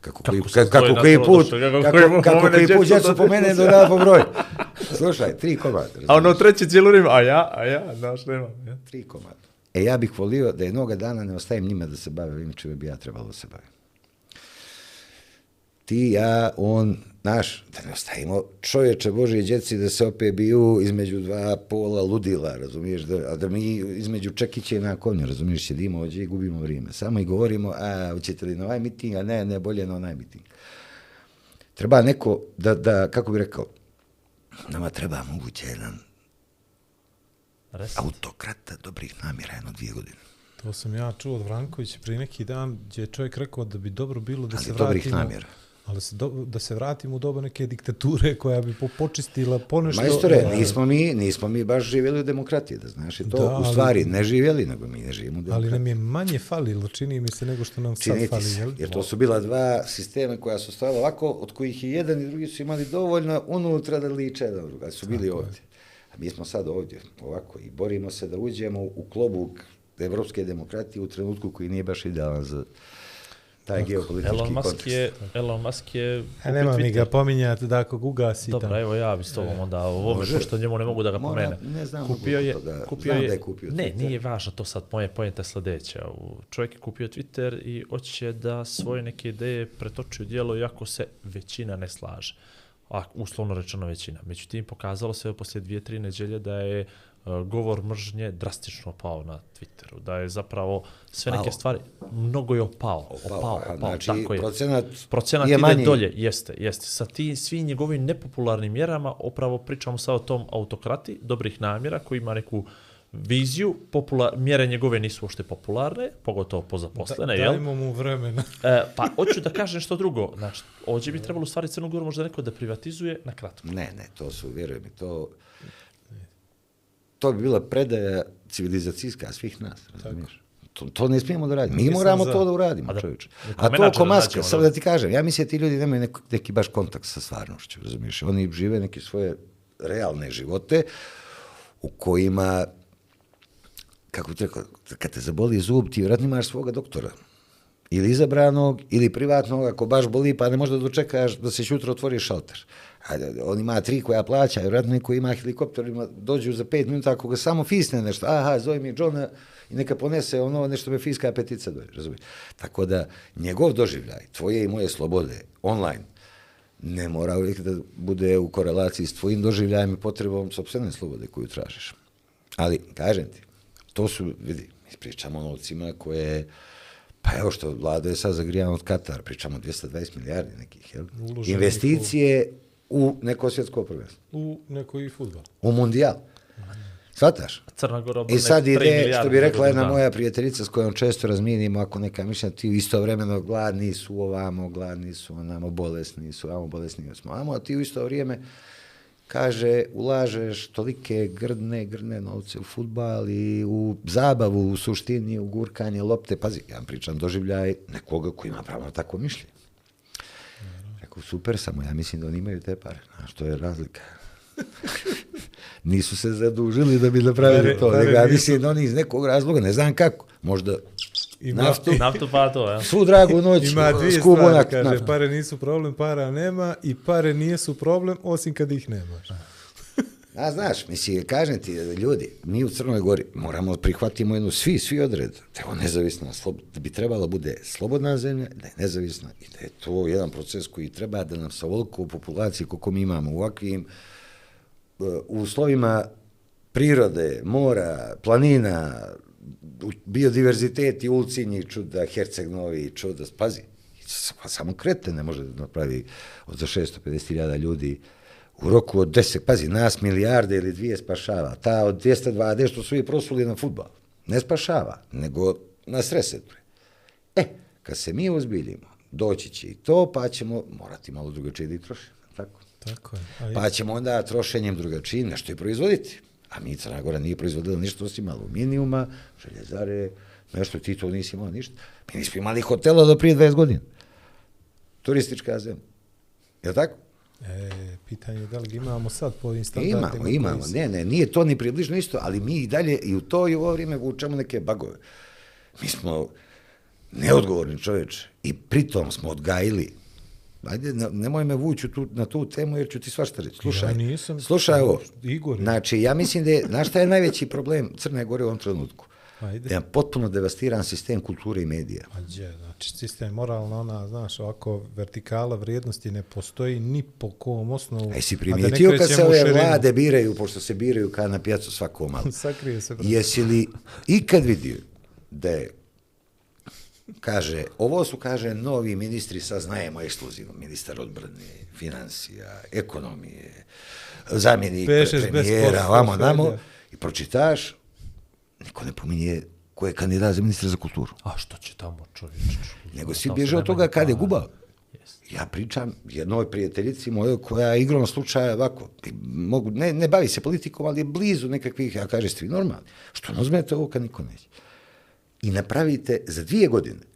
F: Kako, koji,
D: Kako
F: kako, kako
D: tvoj
F: koji put,
D: kako
F: kako, kako, koji put
D: djecu
F: djecu
D: da
F: po mene
D: ti-
F: do po broj. Slušaj, tri komada.
D: A ono
F: razumiješ?
D: treće cijelo vrijeme, a ja, a ja, znaš, nemam. Ja.
F: Tri komada. E, ja bih volio da jednoga dana ne ostavim njima da se bave ovim čime bi ja trebalo da se bavim. Ti, ja, on, naš, da ne ostavimo čovječe Božije djeci da se opet biju između dva pola ludila, razumiješ, da, a da mi između čekiće i na konju, razumiješ, sjedimo ovdje i gubimo vrijeme. Samo i govorimo, a, hoćete li na ovaj miting, a ne, ne, bolje na onaj miting. Treba neko da, da kako bi rekao, nama treba moguće jedan
D: Res.
F: autokrata dobrih namjera jedno dvije godine.
E: To sam ja čuo od Vrankovića prije neki dan, gdje je čovjek rekao da bi dobro bilo da
F: Ali
E: se
F: dobrih
E: vratimo...
F: namjera.
E: Ali se do, da se vratimo u doba neke diktature koja bi po, počistila ponešto...
F: Majstore, nismo mi, nismo mi baš živjeli u demokratiji, da znaš i to.
E: Da,
F: u
E: ali-
F: stvari, ne živjeli, nego mi ne živimo u
E: Ali
F: demokratiji.
E: nam je manje falilo, čini mi se, nego što nam sad
F: Čini ti
E: fali,
F: se,
E: jel?
F: jer to su bila dva sistema koja su stojala ovako, od kojih i jedan i drugi su imali dovoljno unutra da liče jedan druga, ali su bili ovdje. A mi smo sad ovdje, ovako, i borimo se da uđemo u klobu evropske demokratije u trenutku koji nije baš idealan za taj geopolitički
D: Elon Musk
F: kontekst.
D: je, Elon Musk je...
E: A nema mi ga pominjati da ako ga ugasi
D: Dobro,
E: tamo.
D: evo ja bi s tobom onda o ovome,
F: Može.
D: pošto njemu ne mogu da ga
F: Mora,
D: pomene.
F: ne znam
D: kupio je,
F: da-
D: kupio
F: znam
D: je,
F: da je kupio
D: ne,
F: Twitter.
D: nije važno to sad, moje pojenta je sljedeća. U- Čovjek je kupio Twitter i hoće da svoje neke ideje pretoči u djelo, iako se većina ne slaže. A, uslovno rečeno većina. Međutim, pokazalo se poslije dvije, tri neđelje da je uh, govor mržnje drastično pao na Twitteru. Da je zapravo sve neke stvari, mnogo je opao. Opao, opao, opao
F: znači,
D: tako je
F: procenat
D: procenat
F: je
D: ide
F: manji.
D: dolje, jeste, jeste. Sa ti svim njegovim nepopularnim mjerama, opravo pričamo sad o tom autokrati, dobrih namjera, koji ima neku viziju, popular, mjere njegove nisu uopšte popularne, pogotovo po zaposlene,
E: da,
D: jel?
E: dajmo mu vremena. [LAUGHS]
D: E, pa hoću da kažem što drugo. Znači, ovdje bi trebalo u stvari Crnu Goru možda neko da privatizuje na kratko.
F: Ne, ne, to su, vjeruj mi, to... To bi bila predaja civilizacijska svih nas, razumiješ? To, to ne smijemo da radimo. Mi
E: Nisam
F: moramo
E: za.
F: to da uradimo,
D: A da-
F: čovječe.
D: neka
F: A to oko
D: nađemo,
F: samo
D: da.
F: ti kažem, ja mislim da ti ljudi nemaju neki, neki baš kontakt sa stvarnošću, razumiješ? Oni žive neke svoje realne živote u kojima, kako ti rekao, kad te zaboli zub, ti vjerojatno imaš svoga doktora. Ili izabranog, ili privatnog, ako baš boli, pa ne možda dočekaš da se jutro otvori šalter. On ima tri koja plaća, vjerojatno neko ima helikopter, ima, dođu za pet minuta, ako ga samo fisne nešto, aha, zove mi Johna i neka ponese ono nešto me fiska petica dođe, razumiješ? Tako da, njegov doživljaj, tvoje i moje slobode, online, ne mora uvijek da bude u korelaciji s tvojim doživljajem i potrebom sopstvene slobode koju tražiš. Ali, kažem ti, to su, vidi, pričamo o novcima koje, pa evo što vlada je sad zagrijana od Katara, pričamo o 220 milijardi nekih, jel? Investicije u neko svjetsko prvenstvo,
E: U nekoj futbol.
F: u mundijal. Svataš?
D: Crna Gora
F: I sad ide, što bi rekla jedna moja prijateljica s kojom često razmijenimo, ako neka mišlja, ti istovremeno gladni su ovamo, gladni su onamo, bolesni su, ovamo bolesni smo ovamo, a ti u isto vrijeme kaže, ulažeš tolike grdne, grdne novce u futbal i u zabavu, u suštini, u gurkanje lopte. Pazi, ja vam pričam doživljaj nekoga koji ima pravo na takvo mišljenje. Rekao, super, samo ja mislim da oni imaju te pare. Znaš, to je razlika. [LAUGHS] Nisu se zadužili da bi napravili to, nego ja
E: nisu-
F: mislim da oni iz nekog razloga, ne znam kako, možda
E: Ima-
F: naftu, [LAUGHS]
D: Naftu pa to, ja.
F: svu dragu noć,
E: Ima dvije stvari, kaže,
F: naftu.
E: pare nisu problem, para nema i pare nijesu problem, osim kad ih nemaš.
F: A znaš, misli, kažem ti, ljudi, mi u Crnoj Gori moramo prihvatimo jednu, svi, svi odred, da je nezavisna, slob, da bi trebala bude slobodna zemlja, da je nezavisna i da je to jedan proces koji treba da nam sa ovoliko populacije koliko mi imamo u ovakvim uh, uslovima prirode, mora, planina, biodiverziteti, biodiverzitet i Ulcinji, čuda, Herceg Novi, čuda, pazi, pa samo krete ne može da napravi od za 650.000 ljudi u roku od 10, pazi, nas milijarde ili dvije spašava, ta od 220 što su i prosuli na futbal, ne spašava, nego nas resetuje. E, kad se mi ozbiljimo, doći će i to, pa ćemo morati malo drugačije da i trošimo, tako?
E: Tako je. A
F: Pa ćemo onda trošenjem drugačije nešto i proizvoditi. A mi Crna Gora nije proizvodila ništa osim aluminijuma, željezare, nešto ti to nisi imao ništa. Mi nismo imali hotela do prije 20 godina. Turistička zemlja. Je li tako?
E: E, pitanje je da li ga imamo sad po ovim standardima.
F: Imamo, imamo. Ne, ne, nije to ni približno isto, ali mi i dalje i u to i u ovo vrijeme vučemo neke bagove. Mi smo neodgovorni čovječ i pritom smo odgajili Ajde, ne- nemoj me vući tu, na tu temu jer ću ti svašta reći. Slušaj,
E: Ja nisam-
F: slušaj ovo.
E: Igor.
F: Znači, ja mislim da je, znaš šta je najveći problem Crne Gore u ovom trenutku?
E: Ajde.
F: Da je potpuno devastiran sistem kulture i medija.
E: A gdje, znači sistem moralna, ona, znaš, ovako vertikala vrijednosti ne postoji ni po kom osnovu. Da ne
F: primijetio kad se ove vlade biraju, pošto se biraju kao na pijacu svako malo. [LAUGHS]
E: Sakrije se. brate.
F: Jesi li ikad vidio da je, kaže, ovo su, kaže, novi ministri, sad znajemo ekskluzivno, ministar odbrane, financija, ekonomije, zamjenik
E: Pešeš
F: premijera, vamo, namo, i pročitaš, niko ne pominje ko je kandidat za ministra za kulturu.
D: A što će tamo čovječ?
F: Nego svi bježe od toga kad je gubao. Ja pričam jednoj prijateljici mojoj koja je igrom slučaja ovako, i mogu, ne, ne bavi se politikom, ali je blizu nekakvih, ja kaže, ste vi normalni. Što ne uzmete ovo kad niko neće? I napravite za dvije godine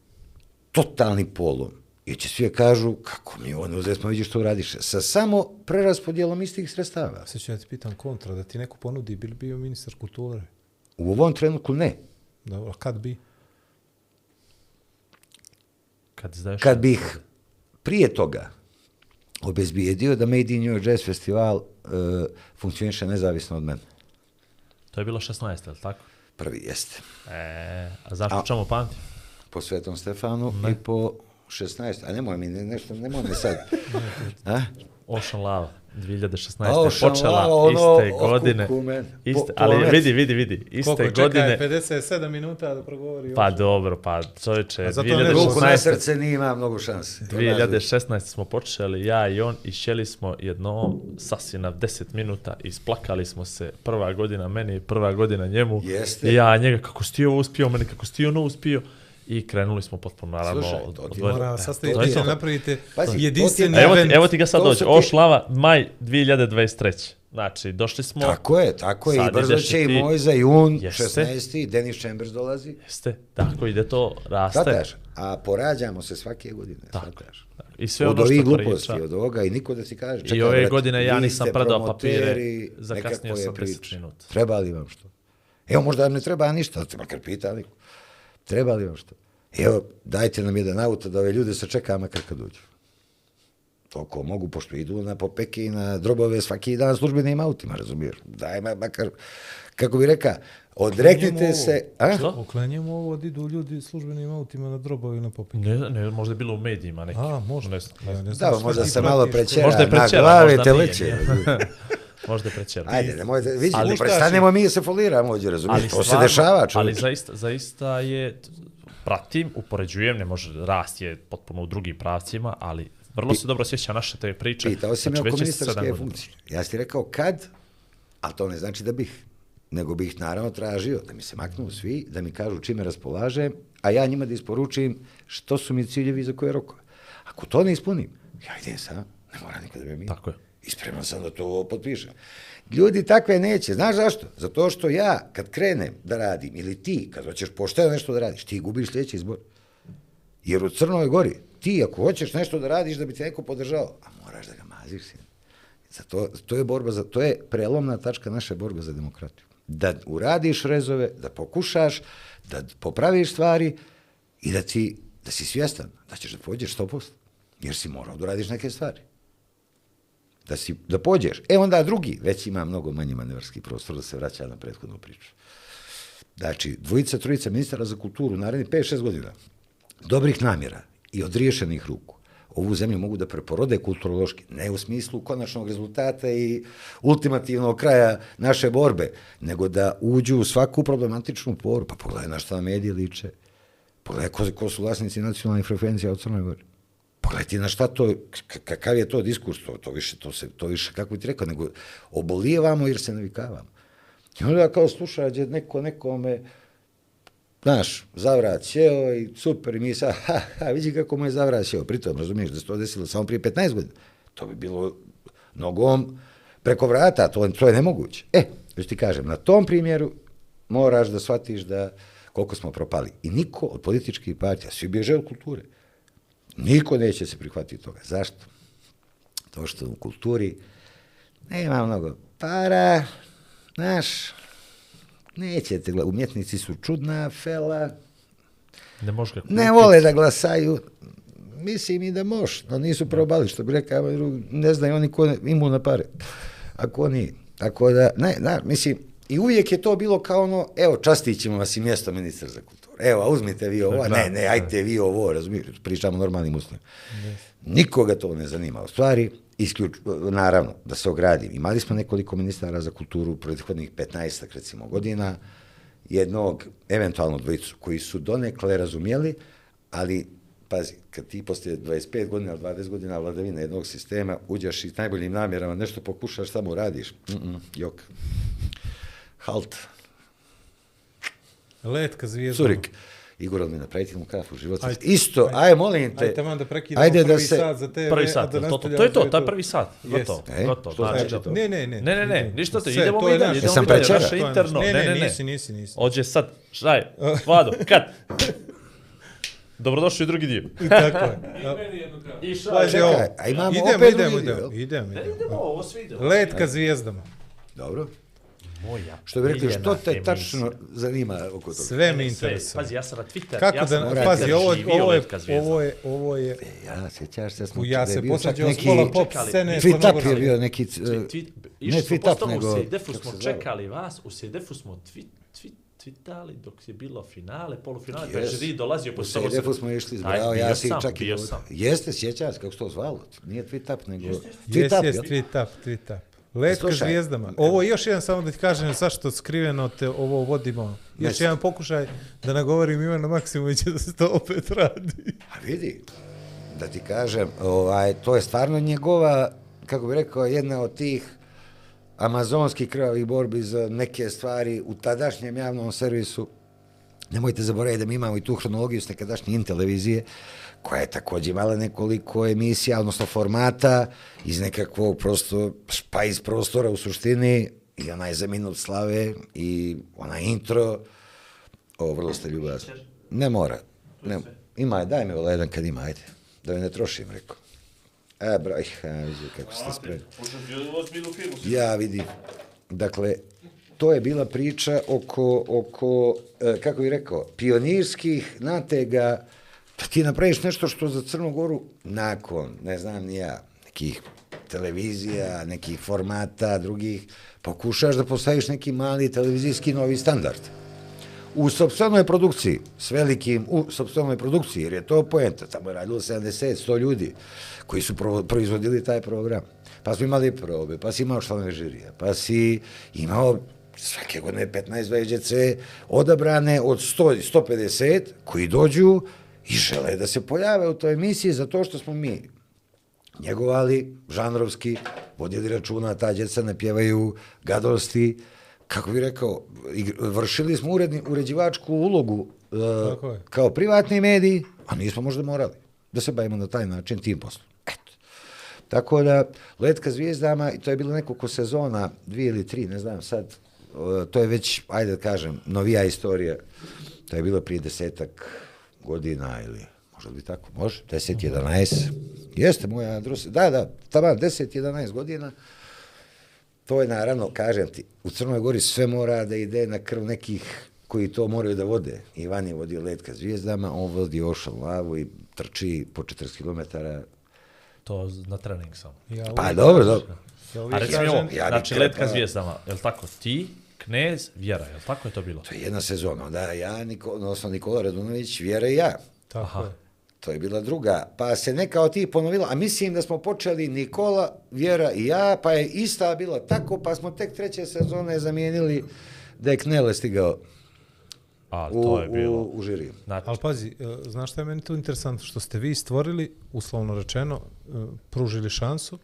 F: totalni polom. Jer će svi kažu, kako mi ovo ne uzeli smo vidiš što radiš, sa samo preraspodjelom istih sredstava.
E: Sad ću ja ti pitam kontra, da ti neko ponudi, bi li bio ministar kulture?
F: U ovom trenutku ne.
E: Dobro, kad bi?
D: Kad izdaješ...
F: Kad bih prije toga obezbijedio da Made in New York Jazz Festival uh, funkcioniše nezavisno od mene.
D: To je bilo 16, je li tako?
F: Prvi jeste.
D: E, a zašto a... čemu pamti?
F: Po Svetom Stefanu ne. i po 16. A nemoj mi ne, nešto, nemoj mi sad. [LAUGHS] A?
D: Ocean Lava, 2016.
F: Ocean
D: počela
F: ono,
D: iste godine. Iste,
F: Po-
D: ali vidi, vidi, vidi, iste
E: Koliko
D: godine.
E: čeka, 57 minuta da progovori.
D: Pa dobro, pa čovječe,
E: A zato ne
F: Ruku na
D: 2016.
F: srce nije ima mnogo šanse. To znaš.
D: 2016. smo počeli, ja i on, i šeli smo jednom sasvim na 10 minuta, isplakali smo se, prva godina meni, prva godina njemu,
F: Jeste.
D: i ja njega, kako si ti ovo uspio, meni kako si ti ono uspio, i krenuli smo potpuno, naravno,
F: Slušaj,
D: od,
F: to
D: od,
F: ti
D: od,
E: Mora sastaviti, napravite
F: Pazi,
E: jedinstveni
D: Evo ti,
E: event.
D: evo ti ga sad dođe,
F: su ti-
D: Ošlava, maj 2023. Znači, došli smo...
F: Tako je, tako je. I brzo će i moj za jun,
D: Jeste.
F: 16. Denis Chambers dolazi.
D: Jeste, tako ide to, raste.
F: Svataš, a porađamo se svake godine,
D: Tako,
F: svataš.
D: tako. I sve
F: Od
D: ono
F: ovih
D: što
F: gluposti,
D: priča.
F: od ovoga i niko da ti kaže.
D: I
F: čekaj,
D: ove
F: brate,
D: godine ja nisam predao papire, zakasnio sam 10
F: priča.
D: minuta.
F: Treba li vam što? Evo, možda vam ne treba ništa, da ste makar pitali. Treba li vam što? Evo, dajte nam jedan auto da ove ljude sačeka makar kad dođu. Toliko mogu, pošto idu na popeke i na drobove svaki dan službenim autima, razumiješ? Daj, ma- makar, kako bi reka, odreknite se... A?
D: Što?
E: Oklenjemo ovo, da idu ljudi službenim autima na drobovi na popik.
D: Ne, ne, možda je bilo u medijima neki.
E: A, možda.
D: Ne.
E: Ja ne znam
F: Da, možda se malo prećera,
D: Možda je prećera,
F: glave
D: možda
F: te
D: nije,
F: leće. [LAUGHS]
D: Možda je.
F: Ajde, nemojte, vidi,
D: Ali-
F: ali, prestanemo mi da se foliramo ovdje, razumiješ? To se dešava,
D: Ali
F: čovječ.
D: zaista, zaista je, pratim, upoređujem, ne može, rast je potpuno u drugim pravcima, ali vrlo se dobro sjeća naše te priče.
F: Pitao si me
D: Znači,
F: oko ministarske funkcije. Ja si rekao kad, ali to ne znači da bih, nego bih naravno tražio da mi se maknu svi, da mi kažu čime raspolažem, a ja njima da isporučim što su mi ciljevi za koje rokove. Ako to ne ispunim, ja idem sam, ne mora nikada me mi.
D: Tako je.
F: Ispreman sam da to potpišem. Ljudi takve neće. Znaš zašto? Zato što ja, kad krenem da radim, ili ti, kad hoćeš pošteno nešto da radiš, ti gubiš sljedeći izbor. Jer u Crnoj Gori, ti ako hoćeš nešto da radiš da bi te neko podržao, a moraš da ga maziš. sin. Zato, to je borba za, to je prelomna tačka naše borbe za demokratiju. Da uradiš rezove, da pokušaš, da popraviš stvari i da ti, da si svjestan da ćeš da pođeš 100%. Jer si morao da uradiš neke stvari da, si, da pođeš. E onda drugi već ima mnogo manji manevarski prostor da se vraća na prethodnu priču. Znači, dvojica, trojica ministara za kulturu, naredni 5-6 godina, dobrih namjera i odriješenih ruku, ovu zemlju mogu da preporode kulturološki, ne u smislu konačnog rezultata i ultimativnog kraja naše borbe, nego da uđu u svaku problematičnu poru. Pa pogledaj na šta medije liče, pogledaj ko, ko su vlasnici nacionalnih frekvencija od Crnoj Gori pogledajte na šta to, kakav je to diskurs, to, to više, to se, to više, kako bi ti rekao, nego obolijevamo jer se navikavamo. I onda kao sluša, gdje neko nekome, znaš, zavrat sjeo i super, i mi sad, ha, ha, vidi kako mu je zavrat sjeo. Pritom, razumiješ, da se to desilo samo prije 15 godina. To bi bilo nogom preko vrata, to, to je nemoguće. E, još ti kažem, na tom primjeru moraš da shvatiš da koliko smo propali. I niko od političkih partija, svi bježe od kulture. Niko neće se prihvatiti toga. Zašto? To što u kulturi nema mnogo para, znaš, nećete, gla- umjetnici su čudna fela,
D: Ne može
F: ne vole da glasaju, mislim i da moš, no nisu probali, što bi rekao, ne znaju oni ko imu na pare, ako oni, tako da, ne, da, mislim, i uvijek je to bilo kao ono, evo, častit ćemo vas i mjesto ministra za kulturu, evo, uzmite vi ovo, ne, ne, ajte vi ovo, razumiješ, pričamo normalnim uslovima. Nikoga to ne zanima, u stvari, isključ, naravno, da se ogradim, imali smo nekoliko ministara za kulturu u prethodnih 15 recimo godina, jednog, eventualno dvojicu, koji su donekle razumjeli, ali, pazi, kad ti poslije 25 godina, 20 godina vladavine jednog sistema, uđeš i s najboljim namjerama, nešto pokušaš, samo radiš, mm -mm, jok. Halt,
E: Letka zvijezda.
F: curik. Igor, mi napraviti mu kafu, život.
E: Ajde,
F: Isto,
E: ajde.
F: aj, molim te.
E: Ajde, taman da prekidamo
F: Ajde
E: prvi
F: da se,
E: sat za tebe.
D: Prvi sat,
E: da
D: jel to, to, to je to, taj prvi sat, gotovo,
F: E,
D: gotovo.
F: što
D: Znači,
F: znači to?
E: Ne, ne, ne.
D: Ne, ne, ne, ništa te, idemo
E: to
D: mi
E: je
D: dalje, idemo mi naše
E: To je
D: interno.
E: naše.
D: Ne,
E: Ne,
D: ne,
E: ne,
D: ne.
E: nisi, nisi, nisi.
D: Ođe sad, štaj, Vlado, kad? [LAUGHS] Dobrodošli u drugi dio.
E: I tako je.
D: I
E: Pazi ovo.
F: Čekaj, a imamo
E: idemo,
F: opet
E: idemo, idemo, idemo, idemo.
D: Idemo, ovo svi ide.
E: Letka zvijezdama.
F: Dobro.
D: Moja
F: Što bi rekli, što te tačno
D: emisija.
F: zanima oko toga?
E: Sve me interesuje.
D: Pazi, ja sam na Twitter.
E: Kako
D: ja sam
E: da,
D: na
E: pazi, ovo, ovo je, ovo je, ovo je,
F: Ja, sjećaš se, smo,
E: ja
F: da je
E: se posjećao s
F: neki-
E: pola pop
D: čekali.
E: scene
F: Tweet up
E: Crnogorske.
F: je bio neki...
D: Tweet,
F: ne
D: išli smo
F: tweet up,
D: postavno
F: nego...
D: u Sjedefu smo čekali vas, u Sjedefu smo tweet, tweet, tweetali dok je bilo finale, polufinale, pa
F: Yes.
D: je žiri dolazio po samo
F: Sedefu smo išli,
D: Aj,
F: zbrao,
D: bio
F: ja si čak i... Jeste, sjećaš kako se to zvalo? Nije tweet up, nego...
E: Jes,
F: Tweet up,
E: jes,
F: jel?
E: tweet up, tweet up. Letka
F: Slušaj,
E: zvijezdama. Ovo je još jedan, samo da ti kažem zašto skriveno te ovo vodimo. Još
F: Jeste.
E: jedan pokušaj da nagovorim Ivana Maksimovića da se to opet radi.
F: A vidi, da ti kažem, ovaj, to je stvarno njegova, kako bi rekao, jedna od tih amazonskih krvavih borbi za neke stvari u tadašnjem javnom servisu. Nemojte zaboraviti da mi imamo i tu hronologiju s nekadašnje televizije, koja je također imala nekoliko emisija, odnosno formata iz nekakvog prosto špajz prostora u suštini i onaj za minut slave i onaj intro. O, vrlo ste ljubazni. Ne mora. Ne, ima, daj mi ovaj jedan kad ima, ajde. Da me ne trošim, rekao. E, broj, ha, vidi kako ste spremni. Ja vidim. Dakle, to je bila priča oko, oko e, kako bih rekao, pionirskih natega, da ti napraviš nešto što za Crnu Goru nakon, ne znam ni ja, nekih televizija, nekih formata, drugih, pokušaš da postaviš neki mali televizijski novi standard. U sobstvenoj produkciji, s velikim, u sobstvenoj produkciji, jer je to poenta, tamo je radilo 70, 100 ljudi koji su pro, proizvodili taj program. Pa smo imali probe, pa si imao članove žirija, pa si imao svake godine 15 VGC odabrane od 100 150 koji dođu i žele da se pojave u toj emisiji zato što smo mi njegovali, žanrovski, vodili računa, ta djeca ne pjevaju gadosti, kako bi rekao, vršili smo uredni, uređivačku ulogu e, kao privatni mediji, a nismo možda morali da se bavimo na taj način tim poslom. Eto. Tako da, Letka zvijezdama, i to je bilo nekoliko sezona, dvije ili tri, ne znam sad, e, to je već, ajde da kažem, novija istorija. To je bilo prije desetak godina ili možda bi tako, može, 10, 11. Jeste moja Andrus, da, da, taman 10, 11 godina. To je naravno, kažem ti, u Crnoj Gori sve mora da ide na krv nekih koji to moraju da vode. Ivan je vodio letka zvijezdama, on vodi Ocean Lavu i trči po 40 km
D: To na trening samo.
E: Ja
F: Pa dobro, dobro.
E: Ja
D: A
E: uvijek
D: reci mi
E: kažem,
D: ovo,
F: ja
D: znači letka zvijezdama, je li tako ti, knez, vjera, je li tako je to bilo?
F: To je jedna sezona, onda ja, Niko, odnosno Nikola Radunović, Vjera i ja.
E: Tako
D: Aha.
E: je.
F: To je bila druga, pa se neka od tih ponovila, a mislim da smo počeli Nikola, Vjera i ja, pa je ista bila tako, pa smo tek treće sezone zamijenili da je Knele stigao
D: A,
F: u,
D: to je bilo.
F: u, u žiriju.
D: Znači,
E: Ali pazi, e, znaš šta je meni tu interesantno? Što ste vi stvorili, uslovno rečeno, e, pružili šansu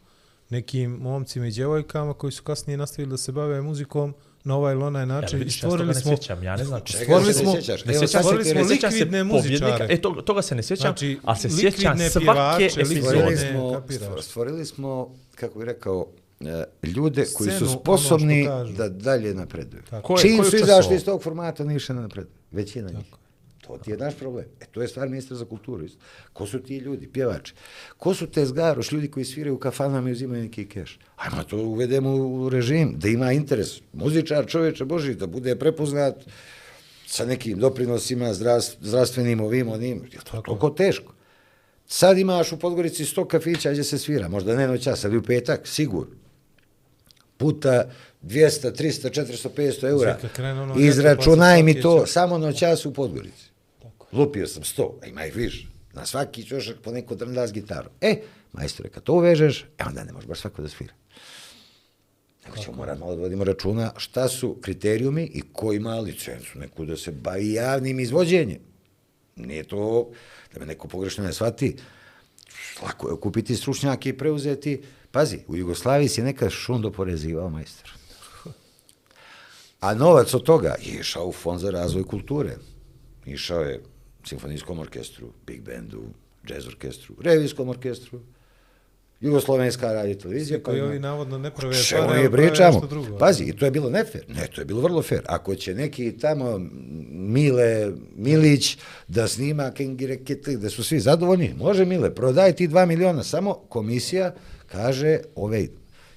E: nekim momcima i djevojkama koji su kasnije nastavili da se bave muzikom na ovaj ili onaj
D: ja,
E: način. I
D: vidiš, ja se toga
E: stvorili
D: ne
E: smo,
D: sjećam, ja ne znam.
F: Čega
E: stvorili
F: se ne
E: smo-
F: sjećaš?
D: Ne
F: Evo,
D: sjećam
E: stvorili smo likvidne muzičare.
D: e, to, toga se ne sjećam,
E: Znači,
D: ali se sjećam svake epizode.
F: Stvorili smo, stvorili smo, kako bih rekao, e, ljude koji
E: Scenu,
F: su
E: ono
F: sposobni
E: kažu.
F: da dalje napreduju.
E: Tako.
F: Čim su izašli iz tog formata, ništa ne napreduju. Većina njih. To ti je naš problem. E, to je stvar ministra za kulturu. isto. Ko su ti ljudi, pjevači? Ko su te zgaroš, ljudi koji sviraju u kafanama i uzimaju neki keš? Ajmo to uvedemo u režim, da ima interes. Muzičar, čovječe Boži, da bude prepoznat sa nekim doprinosima zdravst- zdravstvenim ovim, onim. Je to toliko teško? Sad imaš u Podgorici 100 kafića gdje se svira, možda ne noćas, ali u petak, sigurno. Puta 200, 300, 400, 500 eura.
E: Ono
F: Izračunaj mi to samo noćas u Podgorici. Lupio sam 100, a ima ih više. Na svaki čošak po neko drnda s gitarom. E, majstore, kad to uvežeš, e onda ne može baš svako da svira. Nego ćemo morati malo da vodimo računa šta su kriterijumi i ko ima licencu neku da se bavi javnim izvođenjem. Nije to, da me neko pogrešno ne shvati, lako je kupiti stručnjake i preuzeti. Pazi, u Jugoslaviji si nekad šundo porezivao majstor. A novac od toga je išao u fond za razvoj kulture. Išao je simfonijskom orkestru, big bandu, jazz orkestru, revijskom orkestru, Jugoslovenska radio televizija.
E: Koji ovi navodno ne prave
F: Čemu
E: pare,
F: mi
E: a prave
F: pričamo?
E: nešto drugo.
F: Pazi, i to je bilo nefer. Ne, to je bilo vrlo fer. Ako će neki tamo Mile Milić da snima Kengirekete, da su svi zadovoljni, može Mile, prodaj ti dva miliona, samo komisija kaže ove,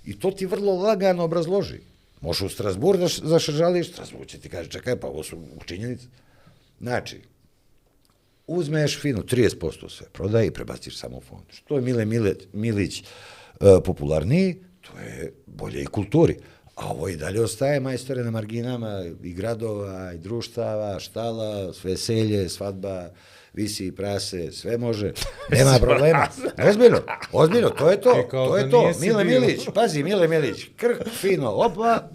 F: i to ti vrlo lagano obrazloži. Može u Strasbur da zašržališ, Strasbur će ti kaže, čekaj, pa ovo su činjenice. Znači, uzmeš finu 30% sve, prodaj i prebaciš samo u fond. Što je Mile Mile, Milić uh, popularniji, to je bolje i kulturi. A ovo i dalje ostaje majstore na marginama i gradova, i društava, štala, veselje, svadba, visi i prase, sve može, [LAUGHS] nema problema. Ozbiljno, ozbiljno, to je to, to je to. Mile. Milić, pazi, Mile Milić, krk, fino, opa,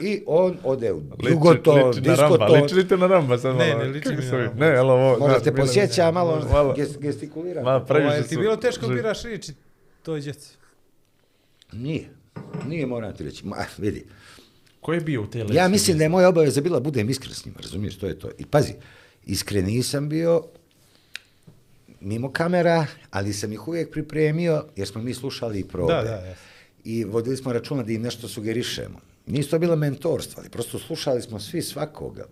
F: i on ode u
D: Liči-
F: Jugoton,
D: liči na Ramba,
F: diskoton,
D: liči li te na Ramba sad
E: Ne,
D: malo?
E: ne liči mi na? Ramba.
D: Ne, jel ovo...
F: Možda te posjeća malo, [LAUGHS]
D: malo,
F: ges- gestikulira.
D: malo previše
E: Ovaj, ti
D: su-
E: bilo teško biraš riječi toj djeci?
F: Nije. Nije, moram ti reći. Ma, vidi.
D: Ko je bio u te
F: Ja mislim da je moja obaveza bila budem iskren s njima, razumiješ, to je to. I pazi, iskren nisam bio mimo kamera, ali sam ih uvijek pripremio, jer smo mi slušali i probe.
E: Da, da, jasno.
F: I vodili smo računa da im nešto sugerišemo. Nisu to bilo mentorstvo, ali prosto slušali smo svi svakoga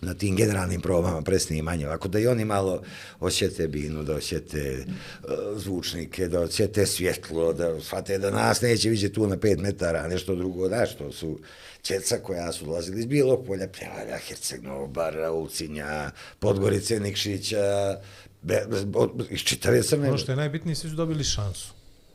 F: na tim generalnim probama presnimanja, ovako da i oni malo osjete binu, da osjete uh, zvučnike, da osjete svjetlo, da shvate da nas neće vidjeti tu na pet metara, a nešto drugo, da, što su čeca koja su dolazili iz Bilog polja, Pljevalja, Herceg Novog Bara, Ulcinja, Podgorice, Nikšića, be, od- iz čitave crne.
E: Ono što je najbitnije, svi su dobili šansu.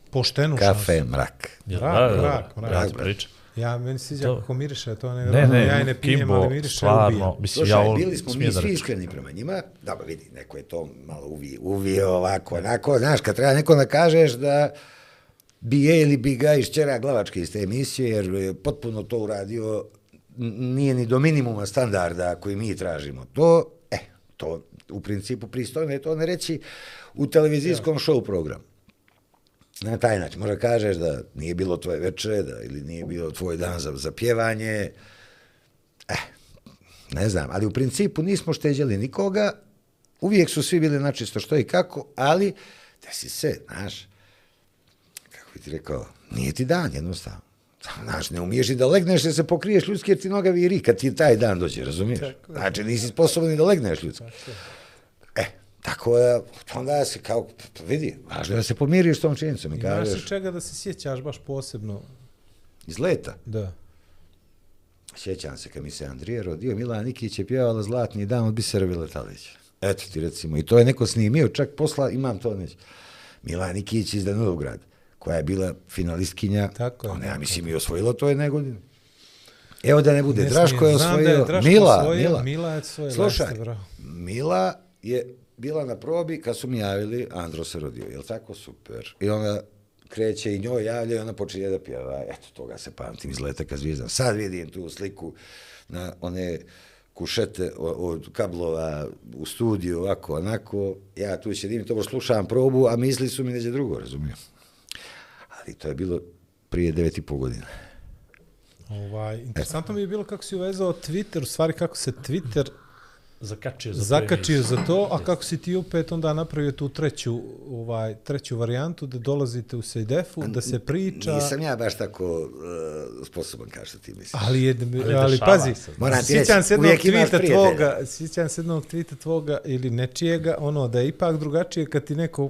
E: Poštenu
F: Kafe,
E: šansu.
F: mrak.
D: Ja,
E: Mrak,
D: da, da, da,
E: mrak,
D: da,
E: mrak.
D: Ja.
E: Ja, meni se sviđa kako miriše, to ne,
D: Ne, ne,
E: ja i ne pijem,
D: Kimbo,
E: ali miriše
D: stvarno,
E: ubija.
D: mislim, ja
F: Slušaj,
D: ovo
F: bili smo mi svi iskreni prema njima, da ba vidi, neko je to malo uvio, uvio ovako, onako, znaš, kad treba neko da kažeš da bi je ili bi ga išćera glavačke iz te emisije, jer je potpuno to uradio, nije ni do minimuma standarda koji mi tražimo. To, e, to u principu pristojno je to ne reći u televizijskom show programu. Na taj način, možda kažeš da nije bilo tvoje večere, da, ili nije bilo tvoj dan za, za pjevanje, eh, ne znam, ali u principu nismo šteđali nikoga, uvijek su svi bili načisto što i kako, ali desi se, znaš, kako bi ti rekao, nije ti dan jednostavno. Znaš, ne umiješ i da legneš da se pokriješ ljudski jer ti noga viri kad ti taj dan dođe, razumiješ? Znači, nisi sposoban ni da legneš ljudski. E, tako da, onda se kao, pa vidi, važno je da se pomiriš s tom činjenicom i
E: Imaš se
F: kažeš,
E: čega da se sjećaš baš posebno.
F: iz leta.
E: Da.
F: Sjećam se kad mi se Andrija rodio, Mila Nikić je pjevala Zlatni dan od Bisera Viletalića. Eto ti recimo, i to je neko snimio, čak posla, imam to neće. Mila Nikić iz Danilograd, koja je bila finalistkinja,
E: Tako je,
F: ona, ja
E: tako
F: mislim, i osvojila to jedne godine. Evo da ne bude,
E: Ne
F: Draško je osvojio,
E: je Draško
F: Mila,
E: osvojio,
F: Mila.
E: Mila je osvojila,
F: Slušaj. Mila je bila na probi kad su mi javili, Andro se rodio, jel tako super? I ona kreće i njoj javlja i ona počinje da pjeva, eto toga se pamtim iz letaka zvijezda. Sad vidim tu sliku na one kušete od kablova u studiju, ovako, onako, ja tu sedim i to slušam probu, a misli su mi neđe drugo, razumijem. Ali to je bilo prije devet i pol godina.
E: Ovaj, interesantno mi je bilo kako si uvezao Twitter, u stvari kako se Twitter
D: Zakačio za
E: zakačio za to, a kako si ti opet onda napravio tu treću, ovaj, treću varijantu da dolazite u Sejdefu, da se priča,
F: Nisam ja baš tako uh, sposoban kao što ti misliš.
E: ali, je, ali,
D: dešava
E: pazi,
D: se.
F: Moram ti
E: sjećam se jednog tvita tvoga, sjećam se jednog tvita tvoga ili nečijega, ono da je ipak drugačije kad ti neko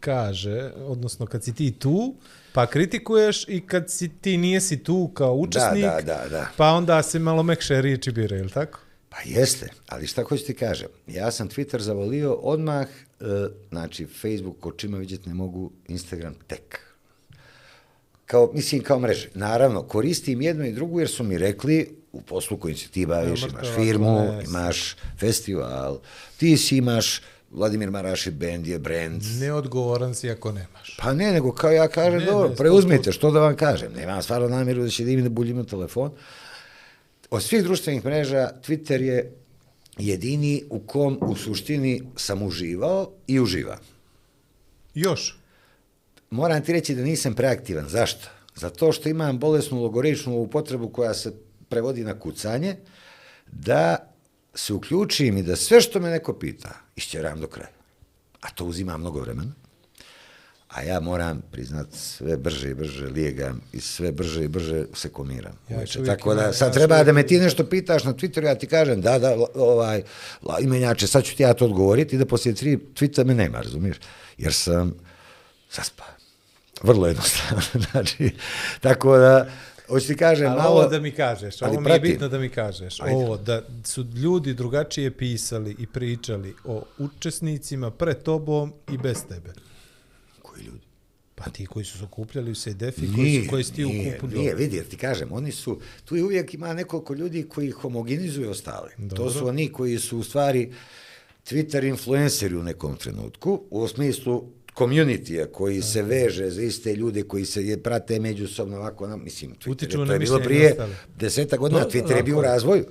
E: kaže, odnosno kad si ti tu, pa kritikuješ i kad si ti nijesi tu kao učesnik,
F: da, da, da.
E: pa onda se malo mekše riječi bira, je li tako?
F: Pa jeste, ali šta hoću ti kažem, ja sam Twitter zavolio odmah, e, znači Facebook očima vidjeti ne mogu, Instagram tek. Kao, mislim, kao mreže. Naravno, koristim jednu i drugu jer su mi rekli u poslu kojim se ti baviš,
E: Ja,
F: imaš firmu,
E: ne,
F: imaš festival, ti si imaš, Vladimir Maraši band je brand.
E: Neodgovoran si ako nemaš.
F: Pa ne, nego kao ja kažem,
E: Ne,
F: dobro,
E: ne,
F: preuzmite, što da vam kažem. Nemam stvarno namjeru da će da da buljim telefon. Od svih društvenih mreža, Twitter je jedini u kom u suštini sam uživao i uživam.
E: Još.
F: Moram ti reći da nisam preaktivan. Zašto? Zato što imam bolesnu logoričnu upotrebu koja se prevodi na kucanje, da se uključim i da sve što me neko pita, išćeram do kraja. A to uzima mnogo vremena. A ja moram priznat sve brže i brže lijegam i sve brže i brže se komiram.
E: Ja
F: uveče. Tako da
E: ja
F: sad treba
E: čovjek
F: da me ti nešto pitaš na Twitteru, ja ti kažem da, da, ovaj, la, imenjače, sad ću ti ja to odgovoriti i da poslije tri tweeta me nema, razumiješ? Jer sam zaspao. Vrlo jednostavno, [LAUGHS] znači, tako da, hoću ti kažem,
E: Ali
F: malo...
E: ovo da mi kažeš, ovo mi je bitno da mi kažeš,
F: Ajde.
E: ovo da su ljudi drugačije pisali i pričali o učesnicima pred tobom i bez tebe.
F: Koji ljudi?
E: Pa ti koji su se okupljali u Sejdefi, koji, su, koji si ti u
F: nije,
E: kupu
F: nije, vidi, ti kažem, oni su, tu je uvijek ima nekoliko ljudi koji homogenizuju ostale.
E: Dobro.
F: To su oni koji su u stvari Twitter influenceri u nekom trenutku, u smislu community koji se veže za iste ljude koji se je prate međusobno ovako, na, mislim, Twitter
E: Utiču
F: je, to je bilo prije deseta godina,
E: Da,
F: Twitter je bio u razvoju.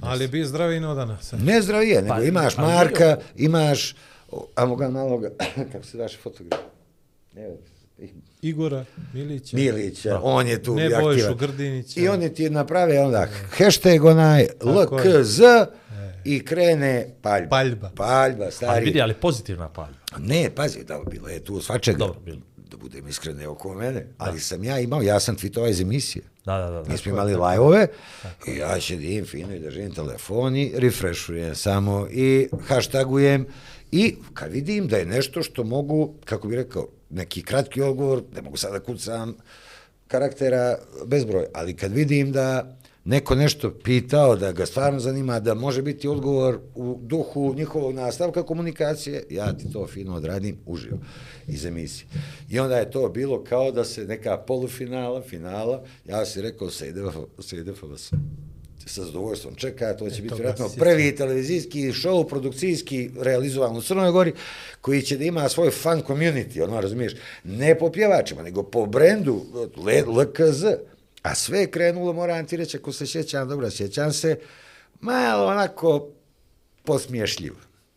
E: Ali je bio zdraviji no danas.
F: Ne zdravije, nego
D: Pa,
F: imaš
D: ali
F: Marka, imaš, o, ajmo ga maloga, [CLEARS THROAT] kako se daše fotograf?
E: Igora Milića.
F: Milića, on je tu
E: Nebojšu
F: aktivan.
E: Grdinića.
F: I oni ti naprave onda hashtag onaj. LKZ i krene paljba.
E: Paljba.
F: Paljba,
D: Ali
F: stari.
D: vidi, ali pozitivna paljba.
F: Ne, pazi, da, bilo je tu svačega.
D: Dobro, bilo.
F: Da budem iskren oko mene. Ali sam ja imao, ja sam tweetovao iz emisije.
D: Da, da, da. da.
F: Mi smo imali live-ove i ja sedim fino i držim telefon i refreshujem samo i hashtagujem i kad vidim da je nešto što mogu, kako bi rekao, neki kratki odgovor, ne mogu sada kucam karaktera bezbroj, ali kad vidim da neko nešto pitao, da ga stvarno zanima, da može biti odgovor u duhu njihovog nastavka komunikacije, ja ti to fino odradim uživo iz emisije. I onda je to bilo kao da se neka polufinala, finala, ja si rekao sa IDF sa zadovoljstvom čeka, to će
E: E,
F: biti vjerojatno prvi televizijski show, produkcijski realizovan u Crnoj Gori, koji će da ima svoj fan community, ono, razumiješ, ne po pjevačima, nego po brendu LKZ. A sve je krenulo, moram ti reći, ako se sjećam, dobro, sjećam se, malo onako posmiješljivo.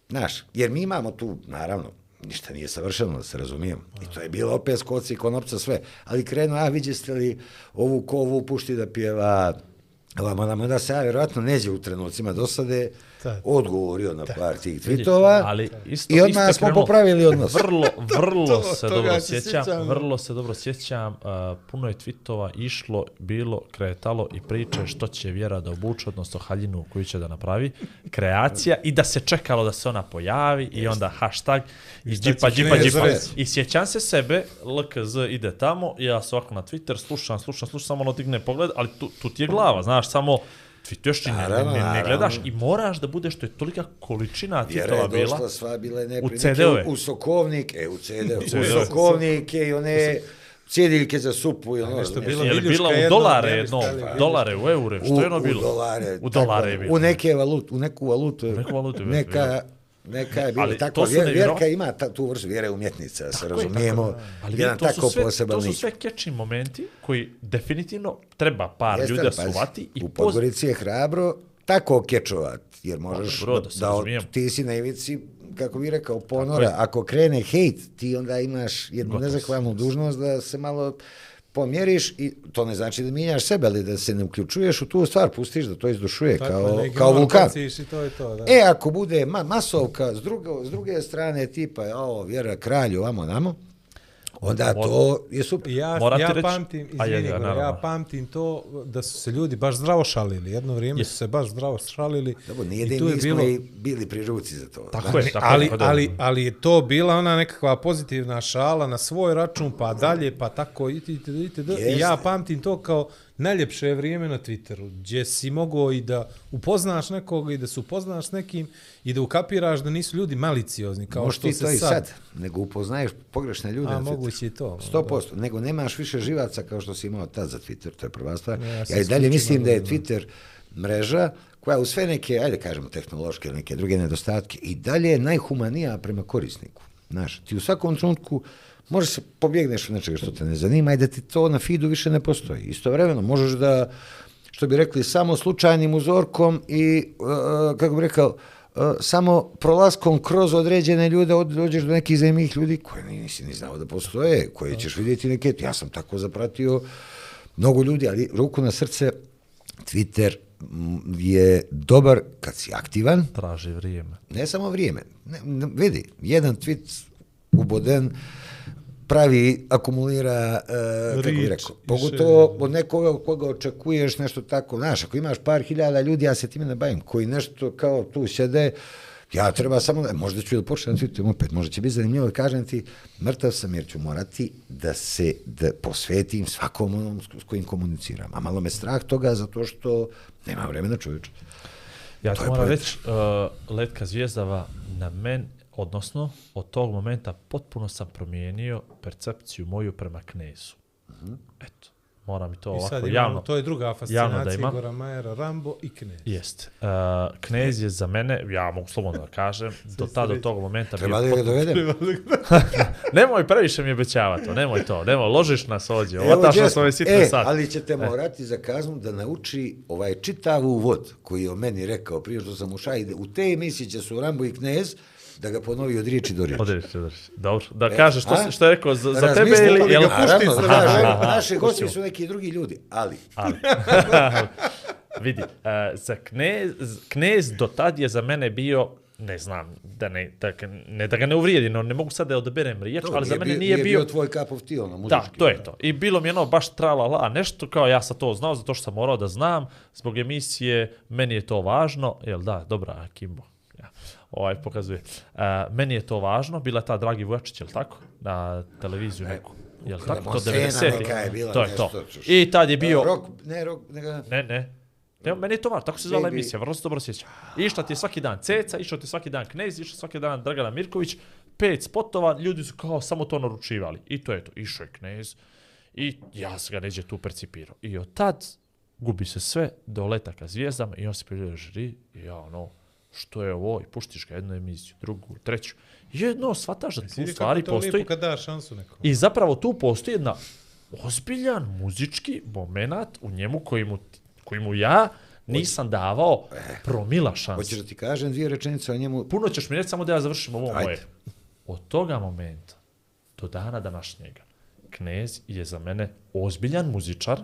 F: Znaš, jer mi imamo tu, naravno, ništa nije savršeno, da se razumijemo. I to je bilo opet skoci, konopca, sve. Ali krenuo, a vidjeste li ovu kovu pušti da pjeva, Vamo nam da se ja vjerojatno neđe u trenucima dosade odgovorio na par tih tweetova
D: ali isto,
F: i odmah smo
D: krenulo.
F: popravili odnos.
D: Vrlo, [LAUGHS] vrlo
E: To-
D: se
E: toga
D: dobro
E: se
D: sjećam,
E: sjećam.
D: vrlo se dobro sjećam, uh, puno je tweetova išlo, bilo, kretalo i priče što će vjera da obuče, odnosno haljinu koju će da napravi, kreacija i da se čekalo da se ona pojavi i onda hashtag i džipa, džipa, džipa. I sjećam se sebe, LKZ ide tamo, ja se ovako na Twitter slušam, slušam, slušam, samo ono digne pogled, ali tu, tu ti je glava, znaš, samo Twitterši ne, ne,
F: Naravno,
D: ne, ne gledaš i moraš da budeš, to je tolika količina
F: Vjera je
D: tweetova bila.
F: došla, sva bila je
D: u CD-ove.
F: u, u sokovnik, e, u CD, u
D: CD-ove.
F: sokovnike i one cjediljke za supu i ono,
E: nešto bilo
D: Je bila u dolare
E: ne
D: jedno, dolare, u eure, što je ono bilo?
F: U dolare.
D: U dolare je bilo.
F: U neke valut, u neku valutu. je-
D: neku valutu je
F: Neka. Neka je
D: Ali
F: tako. Vjer, vjerka ima ta, tu vrstu vjere umjetnica, se
D: je,
F: razumijemo.
D: tako je. Ali
F: jedan
D: to
F: tako
D: sve,
F: poseban
D: To su sve catchy momenti koji definitivno treba par
F: Jeste,
D: ljudi da
F: pazi,
D: suvati i
F: U
D: poz...
F: Podgorici je hrabro tako kečovat, jer možeš
D: dobro, da
F: da, da
D: razumijem.
F: ti si na ivici, kako bi rekao, ponora. Ako krene hejt, ti onda imaš jednu nezahvalnu dužnost da se malo pomjeriš i to ne znači da mijenjaš sebe, ali da se ne uključuješ u tu stvar, pustiš da to izdušuje
E: Tako,
F: kao,
E: neki
F: kao vulkan.
E: I to je to, da.
F: E, ako bude ma masovka s, drugo, s druge strane tipa, o, vjera kralju, vamo namo, onda to je super.
E: Ja,
D: Moram ti
E: ja
D: reći-
E: pamtim, izvini, ja
D: naravno.
E: pamtim to da su se ljudi baš zdravo šalili. Jedno vrijeme
D: Je.
E: su se baš zdravo šalili.
F: Dobro, nije
E: i
F: da
E: tu je
F: mi smo
E: bilo,
F: i bili pri ruci za to.
D: Tako
F: znaš.
D: je, tako
E: ali,
D: je. pa
E: ali, ali je to bila ona nekakva pozitivna šala na svoj račun, pa dalje, pa tako itd. itd. I ja pamtim to kao najljepše vrijeme na Twitteru, gdje si mogao i da upoznaš nekoga i da se upoznaš s nekim i da ukapiraš da nisu ljudi maliciozni, kao
F: Možeš
E: što
F: ti
E: se
F: to i
E: sad.
F: sad, nego upoznaješ pogrešne ljude.
E: A,
F: na Twitteru.
E: moguće i to.
F: 100%, nego nemaš više živaca kao što si imao tad za Twitter, to je prva stvar.
E: Ja
F: Ja, i dalje mislim da je Twitter mreža koja u sve neke, ajde kažemo, tehnološke ili neke druge nedostatke, i dalje je najhumanija prema korisniku. Znaš, ti u svakom trenutku možeš se pobjegneš od nečega što te ne zanima i da ti to na feedu više ne postoji. Istovremeno možeš da, što bi rekli, samo slučajnim uzorkom i, uh, kako bi rekao, uh, samo prolaskom kroz određene ljude od, dođeš do nekih zanimljivih ljudi koje nisi ni znao da postoje, koje ćeš vidjeti neke, ja sam tako zapratio mnogo ljudi, ali ruku na srce, Twitter je dobar kad si aktivan,
D: Traži vrijeme.
F: ne samo vrijeme. Ne, ne, vidi, jedan tweet uboden pravi, akumulira, uh, kako bi
E: Rič
F: rekao,
E: i
F: pogotovo
E: šire.
F: od nekoga od koga očekuješ nešto tako. Znaš, ako imaš par hiljada ljudi, ja se time ne bavim, koji nešto kao tu sjede, ja treba samo, da, možda ću da počnem tweetujem opet, možda će biti zanimljivo, kažem ti, mrtav sam jer ću morati da se da posvetim svakom onom s kojim komuniciram. A malo me strah toga zato što nema vremena čovječe.
D: Ja
F: To je
D: moram reći, uh, Letka zvijezdava na men, odnosno od tog momenta potpuno sam promijenio percepciju moju prema knezu. Eto, moram i to
E: I
D: ovako
E: imamo,
D: javno.
E: to je druga
D: da
E: fascinacija
D: imam.
E: Igora Majera, Rambo i Knez.
D: Jest. Uh, knez je za mene, ja mogu slobodno da kažem, [LAUGHS] do tada, do tog momenta
F: Treba da ga [LAUGHS] dovedem?
D: Nemoj previše mi obećavati to, nemoj to, nemoj, ložiš nas ovdje,
F: Evo,
D: ovataš nas ove sitne
F: e,
D: sate.
F: ali ćete morati za kaznu da nauči ovaj čitav uvod koji je o meni rekao prije što sam ušao ide. U te emisiji će su Rambo i Knez da ga ponovi od riječi do riječi.
D: Odreš, odreš. Dobro, da kažeš što,
F: E, a?
D: što je rekao za, za tebe ili... Jel,
F: ga pušti,
E: Naravno, aha,
F: naši gosti su neki drugi ljudi, ali
D: Ali, [LAUGHS] vidi, uh, za knez, knez do tad je za mene bio, ne znam, da ne, da, ne da ga ne uvrijedi, no ne mogu sad da odaberem riječ,
F: to
D: ali za mene
F: bio,
D: nije bio...
F: bio tvoj cup of tea, ono, muzički.
D: Da, to je to. I bilo mi ono baš tralala, nešto kao ja sam to znao zato što sam morao da znam, zbog emisije, meni je to važno, jel da, dobra, Kimbo. Ovaj pokazuje. Uh, meni je to važno, bila je ta Dragi Vujačić, jel tako? Na televiziju neku. Jel tako? To
F: Lemonsena
D: 90.
F: neka je bila
D: To je to. I tad je bio...
F: Rok, ne, rok, nego...
D: Ne, ne. Ne, meni je to važno, tako se zvala emisija, vrlo se dobro sjećam. Išla ti je svaki dan Ceca, išao ti je svaki dan Knez, išao svaki dan Dragana Mirković, pet spotova, ljudi su kao samo to naručivali. I to je to, išao je Knez i ja sam ga neđe tu percipirao. I od tad gubi se sve do leta ka zvijezdama i on se prijavljuje žiri i ja ono, što je ovo, i puštiš ga jednu emisiju, drugu, treću. Jedno, shvataš da tu stvari
E: kako to
D: postoji.
E: kad daš šansu nekom.
D: I zapravo tu postoji jedna ozbiljan muzički moment u njemu koji mu, koji mu ja nisam davao promila šansu.
F: Hoćeš da ti kažem dvije rečenice o njemu?
D: Puno ćeš mi reći samo da ja završim ovo
F: Ajde.
D: moje. Od toga momenta do dana današnjega Knez je za mene ozbiljan muzičar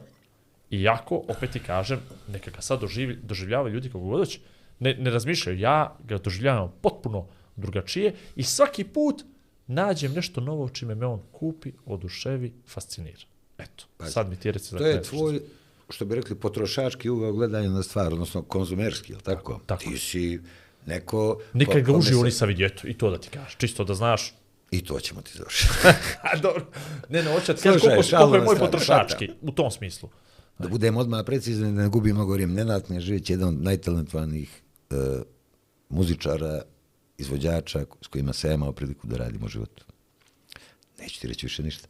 D: iako, opet ti kažem, neka ga sad doživi, doživljavaju ljudi kako god hoće, ne, ne razmišljaju, ja ga doživljavam potpuno drugačije i svaki put nađem nešto novo čime me on kupi, oduševi, fascinira. Eto,
F: Pazi,
D: sad mi ti reci za
F: To je tvoj, što bi rekli, potrošački ugao gledanja na stvar, odnosno konzumerski, jel tako?
D: tako.
F: Ti si neko...
D: Nikad ga
F: kome
D: uživo
F: se-
D: nisam vidio, i to da ti kažeš, čisto da znaš.
F: I to ćemo ti završiti. [LAUGHS]
D: A dobro, ne, ne, hoće ti koliko,
F: šalu
D: koliko je moj potrošački, u tom smislu.
F: Da budem odmah precizan, da ne gubim mnogo vrijeme. Nenad Knežević je jedan od najtalentovanijih e, muzičara, izvođača s kojima se ja imao priliku da radim u životu. Neću ti reći više ništa.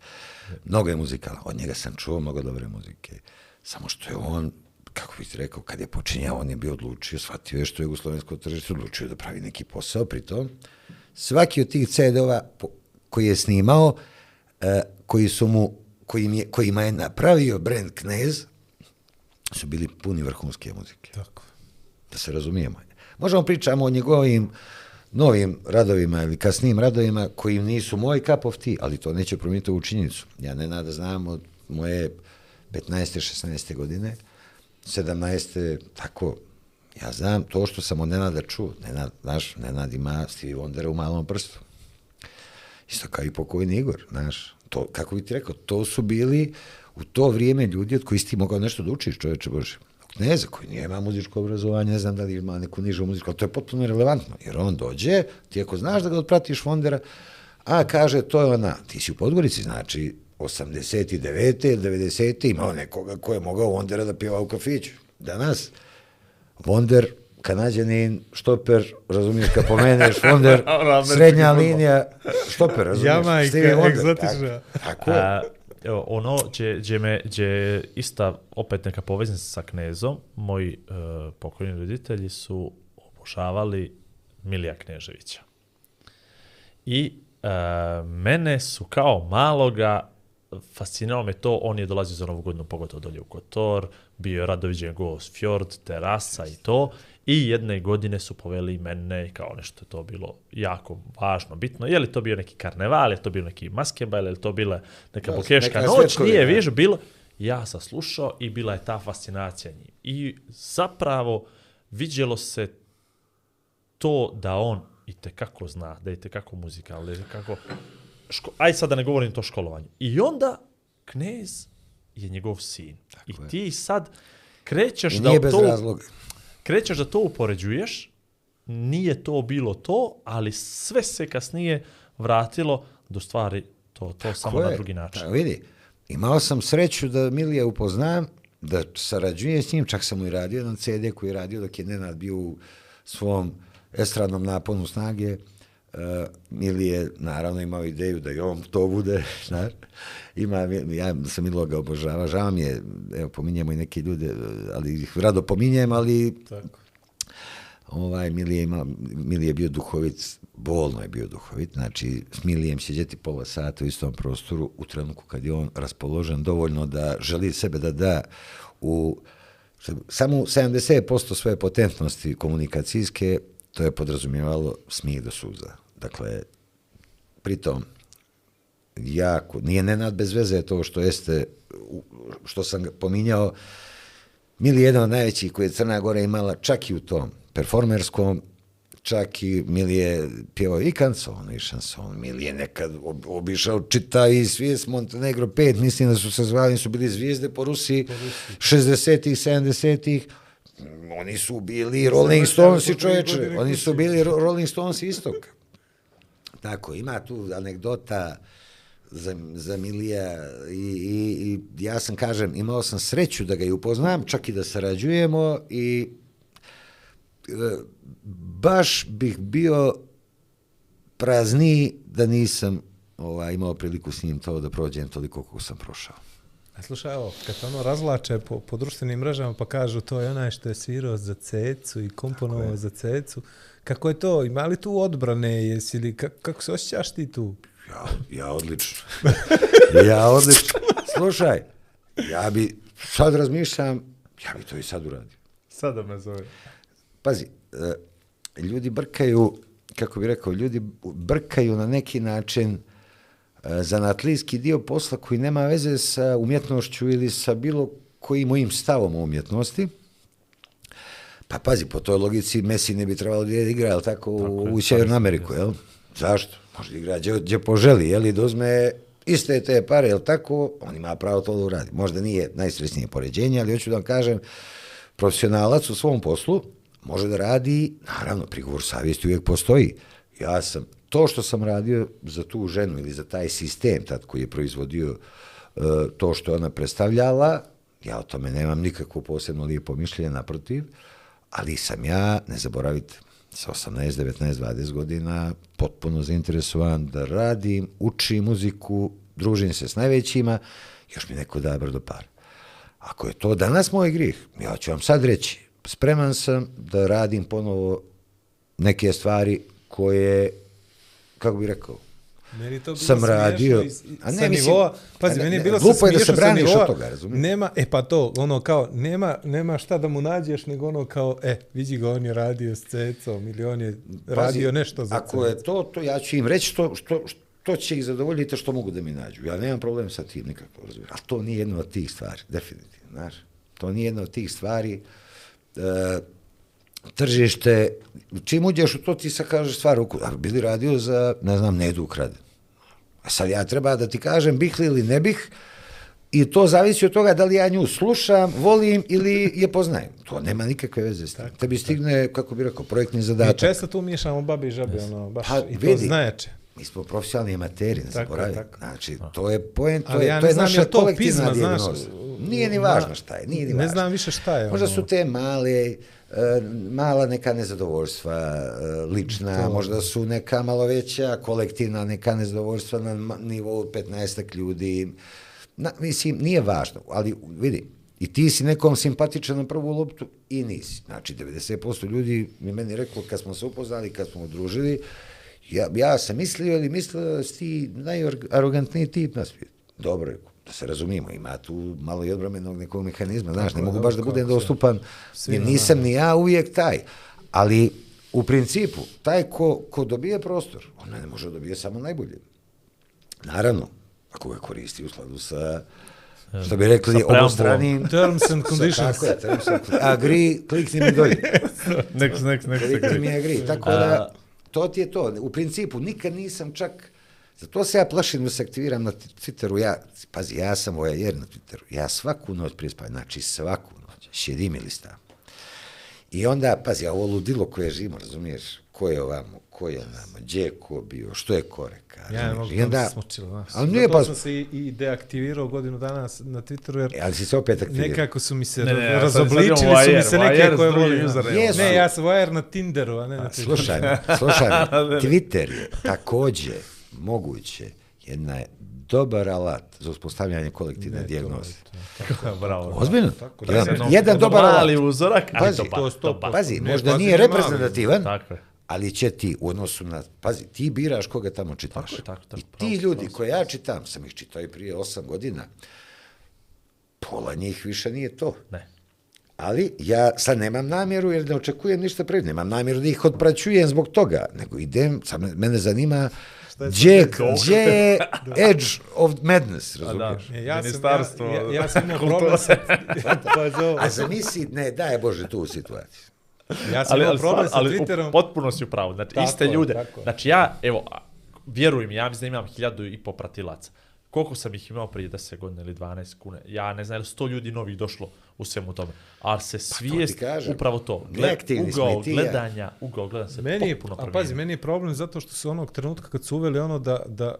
F: Mnogo je muzikala. Od njega sam čuo mnogo dobre muzike. Samo što je on, kako bih ti rekao, kad je počinjao, on je bio odlučio, shvatio je što je jugoslovensko tržište, odlučio da pravi neki posao. Pritom, svaki od tih CD-ova koji je snimao, e, koji su mu, kojim je, kojima je napravio brand Knez, su bili puni vrhunske muzike
E: Tako.
F: da se razumijemo. Možemo pričamo o njegovim novim radovima ili kasnim radovima koji nisu moj cup of tea, ali to neće promijeniti u činjenicu. Ja ne nada znam od moje 15. 16. godine, 17. tako, ja znam to što sam od Nenada čuo. Nenad, znaš, Nenad ima Stevie Wonder u malom prstu. Isto kao i pokojni Igor, znaš. To, kako bi ti rekao, to su bili u to vrijeme ljudi od kojih si ti mogao nešto da učiš, čoveče Bože. Kneza koji nije ima muzičko obrazovanje, ne znam da li ima neku nižu muzičku, ali to je potpuno relevantno, jer on dođe, ti ako znaš da ga odpratiš Fondera, a kaže, to je ona, ti si u Podgorici, znači, 89. ili 90. imao nekoga ko je mogao Vondera da pjeva u kafiću. Danas, Vonder, kanadjanin, štoper, razumiješ, kad pomeneš Vonder, [LAUGHS] srednja linija, štoper, razumiješ,
E: Jamajka,
F: Stevie Wonder,
E: egzotična.
F: Tako, tako je.
D: A, evo, ono će, će me, će je ista opet neka poveznica sa knezom, moji uh, pokojni roditelji su obožavali Milija Kneževića. I uh, mene su kao maloga fascinirao me to, on je dolazio za novu godinu, pogotovo dolje u Kotor, bio je radoviđen gost, fjord, terasa i to, i jedne godine su poveli mene kao nešto je to bilo jako važno, bitno. Je li to bio neki karneval, je to bio neki maskebal, je to bila neka bokeška noć, nije, viš, bilo. Ja sam slušao i bila je ta fascinacija njim. I zapravo vidjelo se to da on i te kako zna, da je te kako muzikal, da je kako... Ško, aj sad da ne govorim to školovanju. I onda knez je njegov sin. I
F: je.
D: ti sad krećeš
F: I
D: da
F: nije bez
D: to
F: razloga.
D: Krećeš da to upoređuješ, nije to bilo to, ali sve se kasnije vratilo do stvari to, to samo
F: Ko
D: na
F: je?
D: drugi način.
F: Pa, vidi, imao sam sreću da Milija upoznam, da sarađujem s njim, čak sam mu i radio jedan CD koji je radio dok je Nenad bio u svom estradnom naponu snage. Uh, Milije naravno imao ideju da i on to bude, [LAUGHS] znaš. Ima, ja sam Milo ga obožava, žao mi je, evo, pominjemo i neke ljude, ali ih rado pominjem, ali
E: Tako.
F: ovaj Milije ima Milije je bio duhovit, bolno je bio duhovit, znači s Milijem sjeđeti pola sata u istom prostoru u trenutku kad je on raspoložen dovoljno da želi sebe da da u samo 70% svoje potentnosti komunikacijske, to je podrazumijevalo smijeh do suza. Dakle, pritom, jako, nije nenad bez veze to što jeste, što sam pominjao, Mili je jedan od najvećih koje je Crna Gora imala čak i u tom performerskom, čak i Mili je pjevao i kanson i šanson. Mili je nekad ob- obišao čita i svijest Montenegro 5, mislim da su se zvali, su bili zvijezde po Rusiji, 60-ih, 70-ih, oni su bili Rolling Stones i čoveče, oni su bili Ro- Rolling Stones istok. Tako, ima tu anegdota za, za Milija i, i, i ja sam, kažem, imao sam sreću da ga i upoznam, čak i da sarađujemo i e, baš bih bio prazniji da nisam ovaj, imao priliku s njim to da prođem toliko kako sam prošao.
E: A slušaj, evo, kad ono razvlače po, po društvenim mrežama pa kažu to je onaj što je svirao za cecu i komponovao za cecu, kako je to? Ima li tu odbrane? Jesi li, kako, kako se osjećaš ti tu?
F: Ja, ja odlično. [LAUGHS] ja odlično. Slušaj, ja bi, sad razmišljam, ja bi to i sad uradio.
D: Sada me zove.
F: Pazi, e, ljudi brkaju, kako bi rekao, ljudi brkaju na neki način zanatlijski dio posla koji nema veze sa umjetnošću ili sa bilo kojim mojim stavom o umjetnosti. Pa pazi, po toj logici Messi ne bi trebalo da igra, jel tako, u,
D: je,
F: u Sjevernu Ameriku, jel? Zašto? Može da igra gdje, gdje poželi, jel? I da uzme iste te pare, jel tako? On ima pravo to da uradi. Možda nije najsresnije poređenje, ali hoću da vam kažem, profesionalac u svom poslu može da radi, naravno, prigovor savjesti uvijek postoji. Ja sam, to što sam radio za tu ženu ili za taj sistem tad koji je proizvodio e, to što je ona predstavljala, Ja o tome nemam nikakvo posebno lijepo mišljenje, naprotiv, ali sam ja, ne zaboravite, sa 18, 19, 20 godina potpuno zainteresovan da radim, učim muziku, družim se s najvećima, još mi neko da brdo par. Ako je to danas moj grih, ja ću vam sad reći, spreman sam da radim ponovo neke stvari koje, kako bih rekao,
E: Meni to bilo
F: Sam radio.
E: Iz,
F: A ne, mislim,
E: nivoa, pazi,
F: a ne,
E: meni je bilo
F: glupo je da se braniš od
E: nivoa,
F: toga, razumiješ?
E: Nema, e pa to, ono kao, nema, nema šta da mu nađeš, nego ono kao, e, vidi ga, on je radio s cecom, ili on je radio nešto za
F: Ako je to, to ja ću im reći što, što, što će ih zadovoljiti, što mogu da mi nađu. Ja nemam problem sa tim nikako, razumiješ. Ali to nije jedna od tih stvari, definitivno, znaš. To nije jedna od tih stvari. E, tržište, čim uđeš u to, ti sad kažeš stvar, a bili radio za, ne znam, Nedu ukrade. A sad ja treba da ti kažem bih li ili ne bih, I to zavisi od toga da li ja nju slušam, volim ili je poznajem. To nema nikakve veze s tim. Tebi stigne, kako bi rekao, projektni
E: Mi
F: zadatak.
E: često tu miješamo babi i žabe, ono, baš,
F: Pa,
E: i to
F: vidi.
E: znaječe.
F: Mi smo profesionalni amateri, ne
E: Tako
F: zaboravim.
E: tako.
F: Znači, to je poen, to
E: Ali
F: je,
E: ja
F: to
E: ne
F: je
E: znam
F: naša
E: to
F: kolektivna
E: pizma, znaš.
F: Nije ni važno šta je, nije ni važno.
E: Ne znam više šta je.
F: Možda
E: ono.
F: su te male, mala neka nezadovoljstva e, lična,
E: To.
F: možda su neka malo veća kolektivna neka nezadovoljstva na nivou 15 ljudi. Na, mislim, nije važno, ali vidi, i ti si nekom simpatičan na prvu loptu i nisi. Znači, 90% ljudi mi meni reklo kad smo se upoznali, kad smo udružili, ja, ja sam mislio ili mislio da si ti najarogantniji tip na svijetu. Dobro, da se razumijemo, ima tu malo i odbromenog nekog mehanizma, znaš, ne mogu baš da budem dostupan, jer nisam ni ja uvijek taj. Ali, u principu, taj ko, ko dobije prostor, on ne može dobije samo najbolje. Naravno, ako ga koristi u skladu sa, što bi rekli, obostranim...
E: Terms and [LAUGHS] conditions.
F: Tako je, terms and conditions. Agree, klikni mi dolje.
D: Next, next, next.
F: Klikni mi agree. Tako da, to ti je to. U principu, nikad nisam čak... Zato se ja plašim da se aktiviram na Twitteru. Ja, pazi, ja sam vojajer na Twitteru. Ja svaku noć prije spavanja, znači svaku noć, šedim ili stavim. I onda, pazi, ovo ludilo koje živimo, razumiješ, ko je ovamo, ko je namo, gdje je ko bio, što je ko reka.
E: Ja ne mogu
F: I
E: da
F: onda-
E: se smučilo, znaš.
F: Ali nije
E: Zato
F: pa...
E: sam se i, i deaktivirao godinu dana na Twitteru, jer
F: E, Ali si se opet aktivirao.
E: nekako su mi se
D: Ne, ne,
E: razobličili
D: sad
E: su mi se
D: wire,
E: neke
D: wire
E: koje volim. Ne, ja sam wire na Tinderu, a ne na Twitteru.
F: Slušaj, slušaj, [LAUGHS] Twitter je takođe moguće jedna je dobar alat za uspostavljanje kolektivne dijagnoze. [LAUGHS]
D: Bravo.
F: Ozbiljno?
E: Tako,
F: jedan,
E: da,
F: jedan,
D: Jedno
F: dobar
D: mali
F: alat.
D: uzorak, ali
F: Pazi,
D: to pa,
E: to je
D: to
E: sto
D: pa.
F: Pazi,
E: Ne,
F: možda
E: pazi,
F: nije
E: mali.
F: reprezentativan, ali će ti u odnosu na... Pazi, ti biraš koga tamo čitaš.
D: Tako tako, tako,
F: I ti ljudi
D: pravo si.
F: koje ja čitam, sam ih čitao i prije osam godina, pola njih više nije to.
D: Ne.
F: Ali ja sad nemam namjeru jer ne očekujem ništa pre, nemam namjeru da ih odpraćujem zbog toga, nego idem, sad me- mene zanima gdje,
D: je to?
F: gdje je edge of madness,
D: A da,
F: razumiješ?
E: E, ja, sam,
D: ministarstvo.
E: ja, ja, ja sam imao problem sa... [LAUGHS] [LAUGHS] pa
F: A zamisli, ne, daj Bože tu situaciju.
E: ja sam
D: ali,
E: imao
D: ali,
E: problem sa
D: ali
E: Twitterom.
D: potpuno si u pravu. Znači,
E: Tako
D: iste
E: je,
D: ljude.
E: tako je.
D: Znači, ja, evo, a, vjeruj mi, ja mislim da imam hiljadu i po pratilaca. Koliko sam ih imao prije 10 godina ili 12 kune? Ja ne znam, je li 100 ljudi novih došlo u svemu tome. Ali se svijest,
F: kažem.
D: upravo to,
F: smo
D: ugao gledanja, ugao gledanja se
E: Meni je,
D: potpuno
E: a
D: promijenio.
E: pazi, meni je problem zato što su onog trenutka kad su uveli ono da, da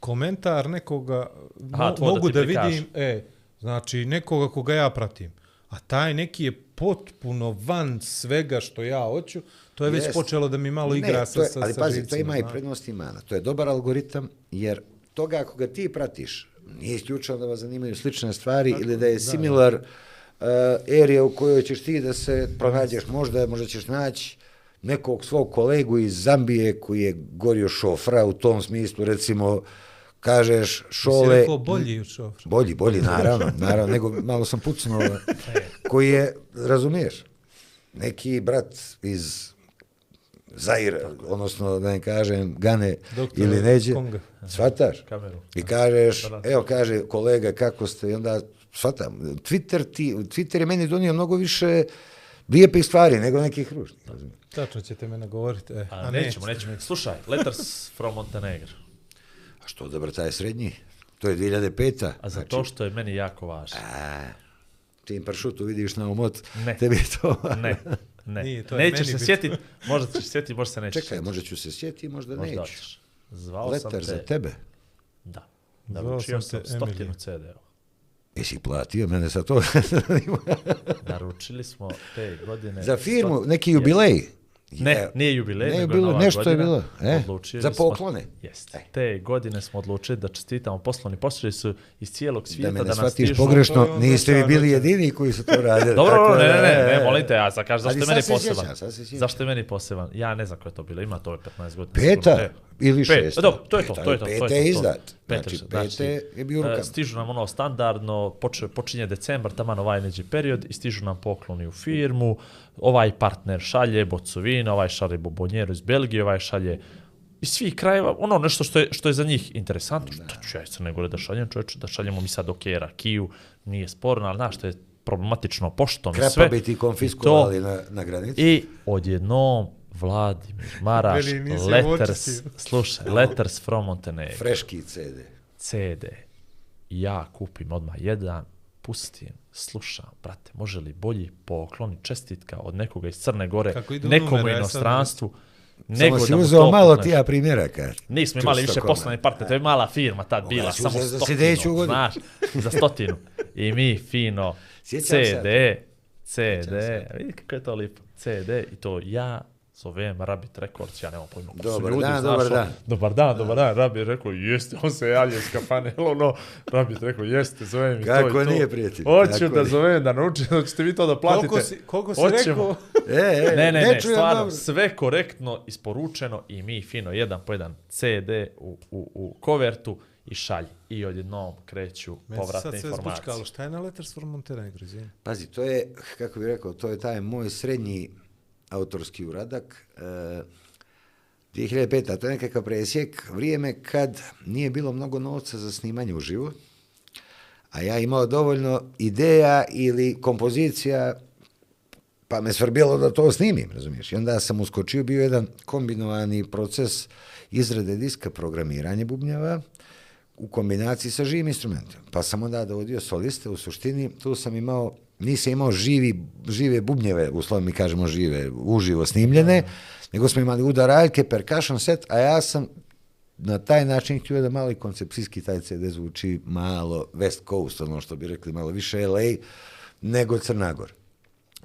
E: komentar nekoga
D: Aha,
E: mo,
D: da
E: mogu da,
D: prikaže.
E: vidim, e, znači nekoga koga ja pratim. A taj neki je potpuno van svega što ja hoću, to je već
F: Jest.
E: počelo da mi malo igra
F: ne,
E: sa,
F: to je,
E: sa,
F: ali
E: sa
F: pazi, to ima i prednost i mana. To je dobar algoritam, jer toga ako ga ti pratiš, nije isključeno da vas zanimaju slične stvari ili da je similar uh, area u kojoj ćeš ti da se pronađeš možda, možda ćeš naći nekog svog kolegu iz Zambije koji je gorio šofra u tom smislu, recimo, kažeš
E: Si
F: šole...
E: rekao bolji od šofra.
F: Bolji, bolji, naravno, naravno, nego malo sam pucnuo, koji je, razumiješ, neki brat iz Zaira, odnosno, da ne kažem, Gane
E: Doktora
F: ili neđe,
E: Konga.
F: shvataš?
D: Kameru.
F: I kažeš, evo, kaže kolega, kako ste, i onda, shvatam, Twitter, ti, Twitter je meni donio mnogo više lijepih stvari nego nekih ružnih.
E: Tačno ćete me nagovoriti. E,
D: A, nećemo, nećemo. Slušaj, Letters from Montenegro.
F: A što dobro taj srednji? To je 2005.
D: A za to što je meni jako važno.
F: A, ti im pršutu vidiš na umot,
D: Ne.
F: tebi je to...
D: Ne, [LAUGHS] ne.
E: Nije, to
D: Nećeš se sjetiti, možda ćeš se sjetiti, možda se nećeš
F: Čekaj, možda ću se sjetiti, možda,
D: Možda
F: neću.
D: hoćeš. Zvao sam
F: Letar
D: te,
F: za tebe.
D: da, da
E: Zvao
D: učio
E: sam
D: sam
E: te
D: stotinu
E: Emilije.
D: CD-ova.
F: Jesi platio? Mene sa to [LAUGHS]
D: Naručili smo te godine...
F: Za firmu, neki jubilej.
D: Ne,
F: Je-
D: nije jubilej,
F: Ne,
D: nego
F: bilo,
D: je nova
F: nešto je
D: godina.
F: bilo. E, za
D: smo-
F: poklone.
D: Jeste.
F: E.
D: Te godine smo odlučili da čestitamo poslovni poslovi su iz cijelog
F: Da
D: svijeta
F: me
D: da,
F: ne
D: nas
F: shvatiš
D: stižu.
F: pogrešno,
E: To je
F: niste vi bili jedini koji su to radili. [LAUGHS]
D: Dobro,
F: tako
D: ne, ne,
F: da,
D: ne, ne,
F: e.
D: molim te, ja sad kažem, zašto je meni
F: se
D: poseban? Zašto je meni poseban? Ja ne znam ko je to bilo, ima to je 15 godina.
F: Peta
D: sigurno.
F: Ili šesta?
D: Dobro, to je to, to je to. to je
F: pete
D: to,
F: je izdat. Znači,
D: znači,
F: pete je bio
D: e,
F: rukama.
D: Stižu nam ono standardno, poče, počinje decembar, taman ovaj neđe period i stižu nam pokloni u firmu, ovaj partner šalje bocovina, ovaj šalje bobonjeru iz Belgije, ovaj šalje iz svih krajeva, ono nešto što je, što je za njih interesantno, što ću ja iz Crne Gore da šaljem, čovječe, da šaljemo mi sad ok, rakiju, nije sporno, ali znaš što je problematično poštom i sve.
F: Krapa bi ti konfiskovali na, na granici.
D: I odjednom Vladimir Maraš, letters,
E: očistio.
D: slušaj, letters from Montenegro,
F: Freški CD.
D: CD, ja kupim odmah jedan, pustim, slušam, brate, može li bolji poklon i čestitka od nekoga iz Crne Gore,
E: Kako idu
D: nekom u inostranstvu,
F: Samo
D: nego
F: si
D: da mu
F: uzeo
D: to
F: malo
D: pukneš.
F: ti ja primjeraka.
D: Nismo imali više
F: 300 komada.
D: poslovne partnere, to je mala firma tad bila, samo
F: za- za
D: stotinu,
F: godinu.
D: znaš, za stotinu. I mi fino,
F: Sjećam se.
D: CD, CD, vidi kako je to lipo, CD i to ja zovem Rabbit Records, ja nemam pojma. ko su
F: Dobar
D: ljudi,
F: dan,
D: znaš,
F: dobar
D: ono,
F: dan.
D: Dobar dan, dobar dan, Rabbit rekao, jeste, on se javio iz kafane, ono, Rabbit rekao, jeste, zovem i to
F: Kako
D: i to.
F: nije, prijatelj,
D: Hoću
F: kako
D: da
F: nije.
D: zovem, da naučim, da ćete vi to da platite.
E: Koliko si, koliko si
D: Hoćemo.
E: rekao? [LAUGHS]
F: E, e,
D: Ne, ne, ne,
F: čujem
D: stvarno,
F: dobro.
D: sve korektno isporučeno i mi fino jedan po jedan CD u, u, u kovertu i šalji. I odjednom kreću
E: Meni se
D: povratne
E: sad sve
D: informacije.
E: zbrčkalo. Šta je na Letters from Montenegro?
F: Pazi, to je, kako bih rekao, to je taj moj srednji autorski uradak. E, 2005. to je nekakav presjek, vrijeme kad nije bilo mnogo novca za snimanje uživo, a ja imao dovoljno ideja ili kompozicija, pa me svrbilo da to snimim, razumiješ? I onda sam uskočio, bio jedan kombinovani proces izrade diska, programiranje bubnjeva, u kombinaciji sa živim instrumentom. Pa sam onda dovodio soliste, u suštini tu sam imao, nisam imao živi, žive bubnjeve, uslovno mi kažemo žive, uživo snimljene, nego smo imali udaraljke, percussion set, a ja sam na taj način htio da malo i koncepcijski taj CD zvuči malo West Coast, ono što bi rekli, malo više LA nego Crnagor.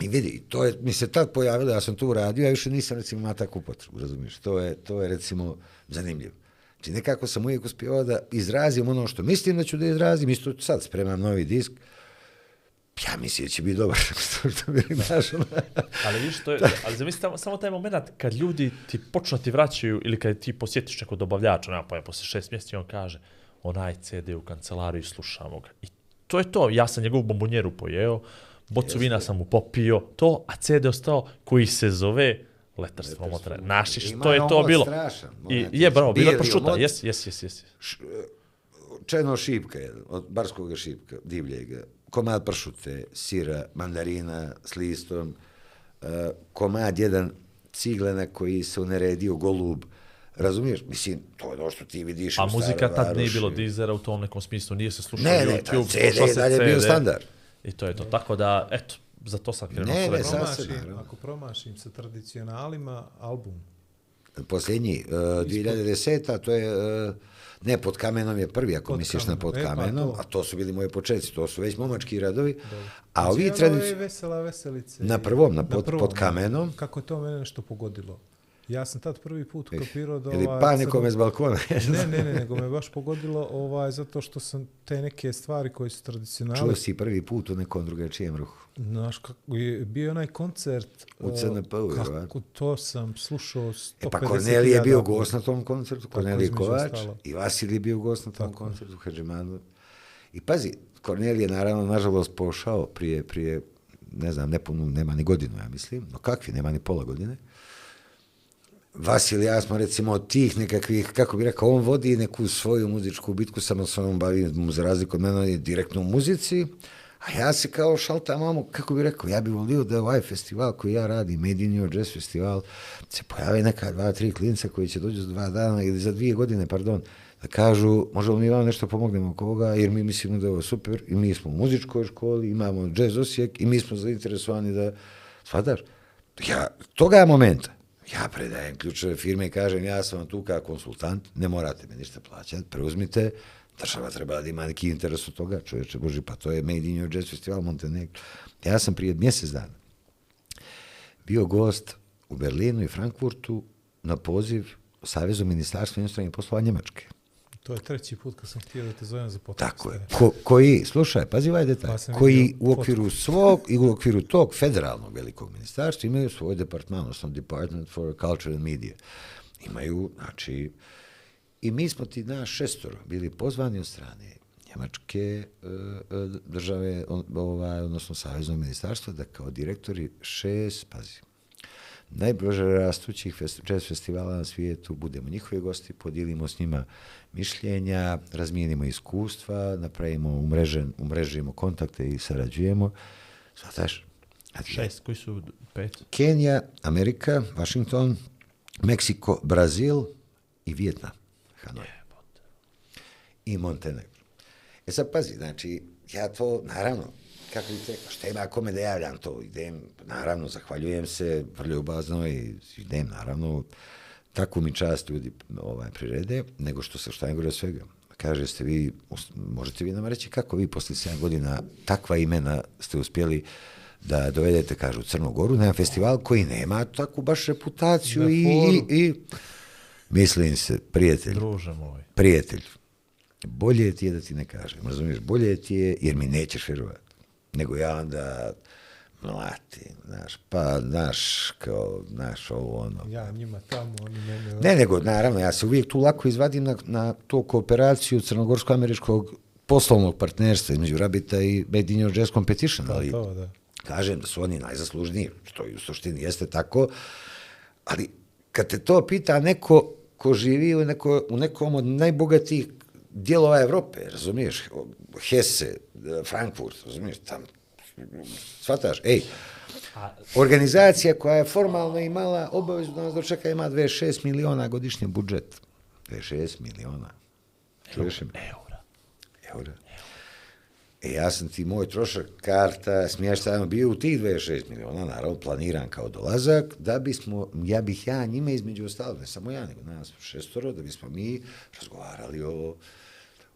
F: I vidi, to je, mi se tad pojavilo, ja sam tu uradio, ja više nisam recimo imao takvu potrebu, razumiješ, to je, to je recimo zanimljivo. Znači nekako sam uvijek uspio da izrazim ono što mislim da ću da izrazim, isto sad spremam novi disk, ja mislim da će biti dobar, što, što bi znaš, ono.
D: Ali viš, to je, ali zamisli samo, samo taj moment kad ljudi ti počnu ti vraćaju ili kad ti posjetiš nekog dobavljača, nema pa je posle šest mjeseci on kaže onaj CD u kancelariju slušamo ga. I to je to, ja sam njegovu bombonjeru pojeo, bocu vina sam mu popio, to, a CD ostao koji se zove Letters from Montenegro. Naši,
F: Ima
D: to je to bilo.
F: strašan,
D: I, je, bravo, bilo je pršuta,
F: omot.
D: jes, jes, jes, jes.
F: čeno šipka, jedan, od barskog šipka, divljega, komad pršute, sira, mandarina s listom, uh, komad jedan ciglena koji se uneredio golub, razumiješ? Mislim, to je ono što ti vidiš
D: A
F: u
D: muzika tad nije bilo dizera u tom nekom smislu, nije se slušao
F: Ne, ne,
D: YouTube,
F: CD
D: slušao
F: je
D: se
F: dalje bio
D: CD.
F: standard.
D: I to je to. Tako da, eto, za to sam krenuo
F: Ne, ne,
E: Promašim,
F: naravno.
E: ako promašim sa tradicionalima, album.
F: Posljednji, uh, 2010. to je, uh, ne, pod kamenom je prvi, ako
E: Pod
F: misliš na
E: kamenom.
F: pod
E: E, pa
F: kamenom,
E: to.
F: a to su bili moji početci, to su već momački radovi, a
E: Znači,
F: ovi tradici...
E: vesela veselice.
F: Na prvom, na pod- pod kamenom.
E: Kako je to mene nešto pogodilo. Ja sam tad prvi put kapirao da...
F: Ili
E: ovaj,
F: pa nekome s balkona.
E: Ne, ne, ne, nego me baš pogodilo ovaj, zato što sam te neke stvari koje su tradicionalne.
F: Čuo si prvi put u nekom drugačijem ruhu.
E: Znaš, kako je bio onaj koncert.
F: U
E: o,
F: CNP-u,
E: Kako to sam slušao 150
F: E pa Kornelije je bio gost na tom koncertu,
E: između
F: Kovač,
E: ostalo.
F: i Vasilij je bio gost na tom koncertu, Hadžimanu. I pazi, Kornelije je naravno, nažalost, pošao prije, prije, ne znam, nepunu, nema ni godinu, ja mislim, no kakvi, nema ni pola godine. Vasil i ja smo recimo od tih nekakvih, kako bi rekao, on vodi neku svoju muzičku bitku, samo se on bavi mu za razliku od mene, on je direktno u muzici, a ja se kao šalta mamu, kako bi rekao, ja bih volio da ovaj festival koji ja radim, Made in Your Jazz festival, se pojave neka dva, tri klinca koji će dođu za dva dana ili za dvije godine, pardon, da kažu, možemo mi vam nešto pomognemo oko ovoga, jer mi mislimo da je ovo super i mi smo u muzičkoj školi, imamo jazz osijek i mi smo zainteresovani da, svadaš, ja, toga momenta, ja predajem ključeve firme i kažem, ja sam tu kao konsultant, ne morate me ništa plaćati, preuzmite, Država treba da ima neki interes od toga, čovječe Boži, pa to je Made in Your Jazz Festival Montenegro. Ja sam prije mjesec dana bio gost u Berlinu i Frankfurtu na poziv Savezu ministarstva inostranih poslova Njemačke.
E: To je treći put kad sam htio da te zovem za podcast.
F: Tako je. Ko, koji, slušaj, pazi ovaj detalj,
E: Pa
F: koji u okviru svog i u okviru tog federalnog velikog ministarstva imaju svoj departman, odnosno Department for Culture and Media. Imaju, znači, i mi smo ti naš šestoro bili pozvani od strane Njemačke e, e, države, ovaj, odnosno Saveznog ministarstva, da kao direktori šest, pazi, najbrže rastućih jazz festivala na svijetu, budemo njihovi gosti, podijelimo s njima mišljenja, razmijenimo iskustva, napravimo, umrežen, umrežimo kontakte i sarađujemo. Svataš?
D: Šest, koji su pet?
F: Kenija, Amerika, Washington, Meksiko, Brazil i Vijetnam. Hanoj. I Montenegro. E sad pazi, znači, ja to, naravno, kako bi te, šta ima kome da javljam to, idem, naravno, zahvaljujem se, vrlo ljubazno i idem, naravno, tako mi čast ljudi ovaj, prirede, nego što se šta od svega. Kaže ste vi, možete vi nam reći kako vi posle 7 godina takva imena ste uspjeli da dovedete, kažu, u Crnu Goru na jedan festival koji nema takvu baš reputaciju i, i, i, mislim se, prijatelj,
D: Druže moj.
F: prijatelj, bolje ti je da ti ne kažem, razumiješ, bolje ti je, jer mi nećeš vjerovati, nego ja onda mlatim, znaš, pa, znaš, kao, znaš, ovo, ono.
E: Ja njima tamo, oni mene...
F: Ne, nego, naravno, ja se uvijek tu lako izvadim na, na tu kooperaciju crnogorsko-američkog poslovnog partnerstva između Rabita i Made in Jazz Competition, ali
E: To, da.
F: kažem da su oni najzaslužniji, što i u suštini jeste tako, ali kad te to pita neko ko živi u, neko, u nekom od najbogatijih dijelova Evrope, razumiješ, Hesse, Frankfurt, razumiješ, tam, shvataš, ej, organizacija koja je formalno imala obavezu da nas dočeka ima 26 miliona godišnji budžet. 26 miliona. Čuješ me?
D: Eura.
F: Eura. E, ja sam ti moj trošak karta, smještajno bio u tih 26 miliona, naravno planiran kao dolazak, da bismo, ja bih ja njime između ostalog, ne samo ja, nego nas šestoro, da bismo mi razgovarali o,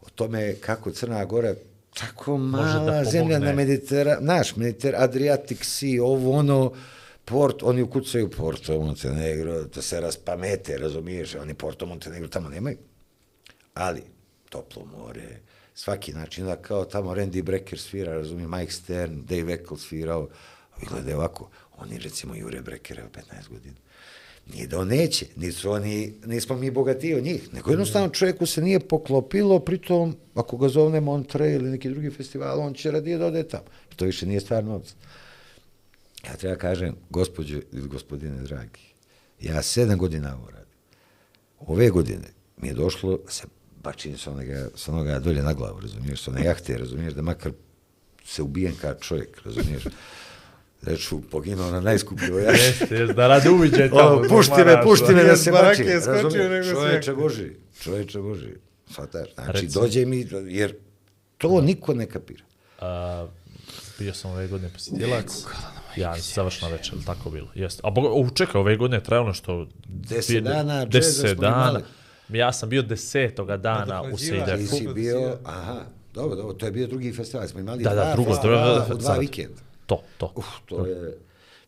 F: o tome kako Crna Gora tako mala zemlja na
D: pomogne.
F: Meditera, naš, Mediter, Adriatic Sea, ovo ono, Port, oni ukucaju Porto Montenegro, da se raspamete, razumiješ, oni Porto Montenegro tamo nemaju. Ali, toplo more, svaki način, da kao tamo Randy Brecker svira, razumije, Mike Stern, Dave Eckel svirao, ovi gledaju ovako, oni recimo Jure Breckera u 15 godina. Nije da on neće, nisu oni, nismo mi bogatiji od njih, nego jednostavno čovjeku se nije poklopilo, pritom, ako ga zovne Montre ili neki drugi festival, on će radije da ode tamo. To više nije stvar novca. Ja treba kažem, gospođe ili gospodine dragi, ja sedam godina ovo radim. Ove godine mi je došlo da se bačim sa onoga, sa onoga dolje na glavu, razumiješ, sa one jahte, razumiješ, da makar se ubijem kao čovjek, razumiješ. Reću, poginuo na najskupljivoj jahti. [LAUGHS]
D: Jeste, jeste, da radi uviđaj tamo.
F: O, pušti me, pušti me da se
E: nego
F: Čovječe. Boži, čovječe Boži. Svataš, znači
D: Reci.
F: dođe mi, jer to niko ne kapira.
D: A, bio sam ove godine posjetilac. Ja, završna večer, ili tako bilo. Jeste. A boga, u, čekaj, ove godine je trajalo nešto...
F: Deset dana
D: Deset dana. Ja sam bio desetoga dana u
E: Nadoknađivač.
F: Ti
D: Sejdefu.
F: si bio, aha, dobro, dobro, to je bio drugi festival, smo imali
D: Da, da,
F: dva
D: drugo,
F: festivala
D: drugo,
F: u dva
D: sad.
F: vikenda.
D: To, to.
F: Uf, to je...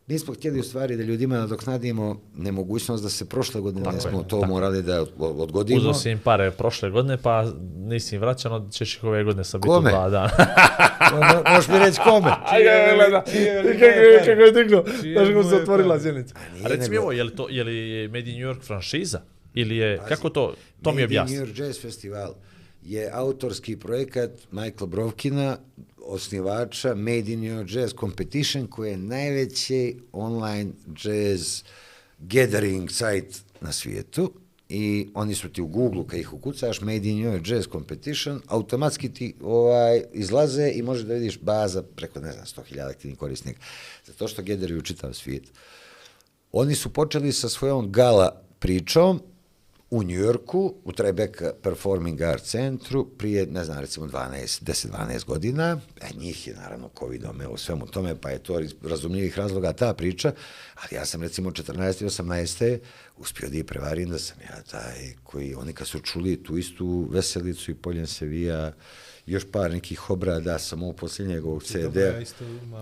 F: Mi smo htjeli u stvari da ljudima nadoknadimo nemogućnost da se prošle godine
D: Tako je,
F: smo to
D: tako.
F: morali da odgodimo.
D: Uzeo si im pare prošle godine, pa nisi im vraćan, od ćeš ih ove godine sa biti dva dana. [LAUGHS]
F: Mo- Možeš mi reći kome? [LAUGHS]
D: Ajde, gleda, kako je,
E: moje
D: kako je
E: Čije
D: znaš
E: li
D: kako se otvorila zjenica. A reci mi ovo, je li, to, je li Made in New York franšiza? Ili je, kako to, to mi
F: Made in
D: objasni.
F: New York Jazz Festival je autorski projekat Michaela Brovkina, osnivača Made in New Jazz Competition, koji je najveći online jazz gathering site na svijetu i oni su ti u Google, kad ih ukucaš, Made in New Jazz Competition, automatski ti ovaj, izlaze i možeš da vidiš baza preko, ne znam, 100.000 aktivnih korisnika. Zato što gatheruju čitav svijet. Oni su počeli sa svojom gala pričom u Njujorku, u Trebek Performing Arts centru, prije, ne znam, recimo 12, 10-12 godina, a njih je naravno COVID omeo svemu tome, pa je to iz razumljivih razloga ta priča, ali ja sam recimo 14. i 18. uspio da je prevarim da sam ja taj koji, oni kad su čuli tu istu veselicu i poljen se vija, još par nekih obrada samo u posljednjeg ovog CD-a.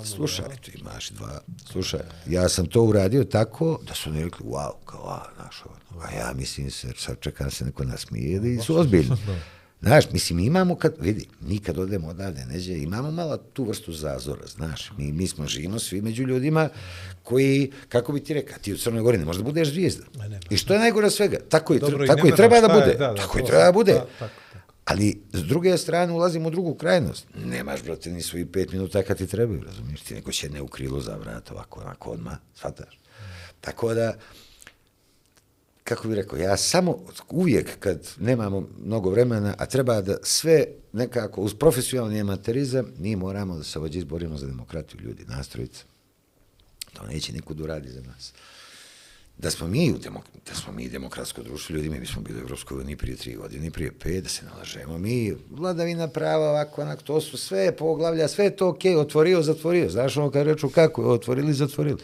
F: Slušaj,
E: da.
F: tu imaš dva. Slušaj, ja sam to uradio tako da su oni rekli, wow, kao, a, znaš, ono, a ja mislim se, sad čekam se neko nasmije i su ozbiljni. [LAUGHS] Znaš, mislim, mi imamo kad, vidi, mi kad odemo odavde, neđe, imamo malo tu vrstu zazora, znaš, mi, mi smo živimo svi među ljudima koji, kako bi ti rekao, ti u Crnoj Gori ne možda budeš zvijezda. I što je najgore svega? Tako i,
E: Dobro, i
F: tako i treba da
E: je,
F: bude.
E: da, da,
F: tako i treba da bude.
E: da, tako, tako.
F: Ali, s druge strane, ulazimo u drugu krajnost. Nemaš, brate, ni svoji pet minuta kad ti trebaju, razumiješ? Ti neko će ne u krilu za vrat, ovako, onako, odmah, shvataš? Tako da, kako bih rekao, ja samo uvijek kad nemamo mnogo vremena, a treba da sve nekako, uz profesionalni amaterizam, mi moramo da se ovdje izborimo za demokratiju ljudi, nastrojica. To neće nikud uradi za nas. Da smo mi, u demok da smo mi demokratsko društvo, ljudi, mi bismo bili u Evropskoj uniji prije tri godine, prije pet, da se nalažemo. Mi, vladavina prava, ovako, onako, to su sve poglavlja, sve je to okej, otvorio, zatvorio. Znaš ono kad reču kako, otvorili, zatvorili.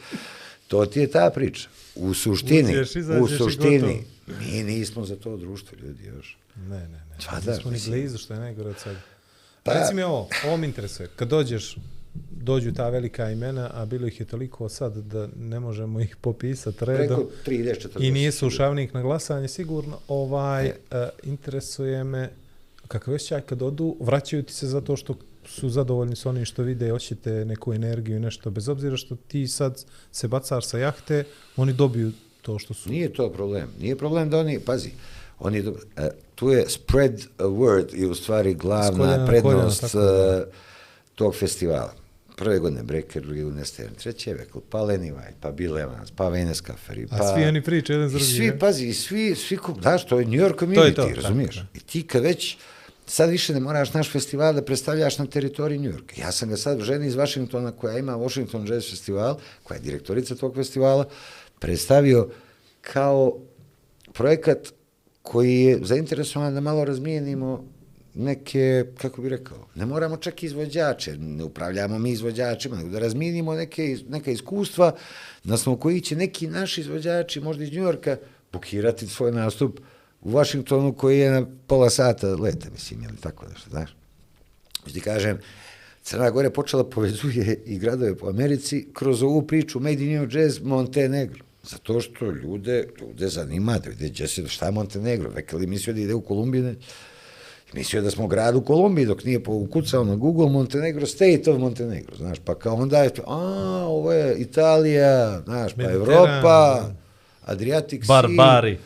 F: To ti je ta priča. U suštini,
E: Uđeš, izađeš
F: u suštini, mi nismo za to društvo, ljudi, još.
E: Ne, ne, ne.
F: Pa da,
E: Nismo ni blizu, što je najgore od svega.
F: Pa-
E: Pa, Reci mi ovo, ovo mi interesuje. Kad dođeš, dođu ta velika imena, a bilo ih je toliko sad da ne možemo ih popisati redom.
F: Preko 30 40
E: I nisu šavnik na glasanje, sigurno. Ovaj, uh, interesuje me, kakav je osjećaj kad odu, vraćaju ti se zato što su zadovoljni s onim što vide, hoćete neku energiju i nešto, bez obzira što ti sad se bacaš sa jahte, oni dobiju to što su.
F: Nije to problem. Nije problem da oni, pazi, oni, do- e, tu je spread word i u stvari glavna
E: koljena na
F: prednost
E: da.
F: e, tog festivala. Prve godine Breker, druge godine Stern, treće pa White, pa Bill Evans, pa Venus Caferi, pa...
E: A svi oni pričaju jedan za
F: I
E: drugi,
F: svi,
E: je?
F: pazi, i svi, svi, znaš, to je New York
E: To je
F: community,
E: to, tako,
F: razumiješ?
E: da.
F: I ti kad već, sad više ne moraš naš festival da predstavljaš na teritoriji New Yorka. Ja sam ga sad ženi iz Washingtona koja ima Washington Jazz Festival, koja je direktorica tog festivala, predstavio kao projekat koji je zainteresovan da malo razmijenimo neke, kako bi rekao, ne moramo čak izvođače, ne upravljamo mi izvođačima, nego da razminimo neke, neka iskustva na osnovu koji će neki naši izvođači, možda iz Njujorka, bukirati svoj nastup u Washingtonu koji je na pola sata leta, mislim, ili tako nešto, znaš. Znači ti kažem, Crna Gora je počela povezuje i gradove po Americi kroz ovu priču Made in New Jazz Montenegro. Zato što ljude, ljude zanima da vide gdje se, šta je Montenegro. Vekeli mislio da ide u Kolumbiju, mislio da smo grad u Kolumbiji, dok nije ukucao na Google Montenegro, State of Montenegro, znaš, pa kao onda je, a, ovo je Italija, znaš, pa Evropa. Adriatic Sea,
D: Barbari.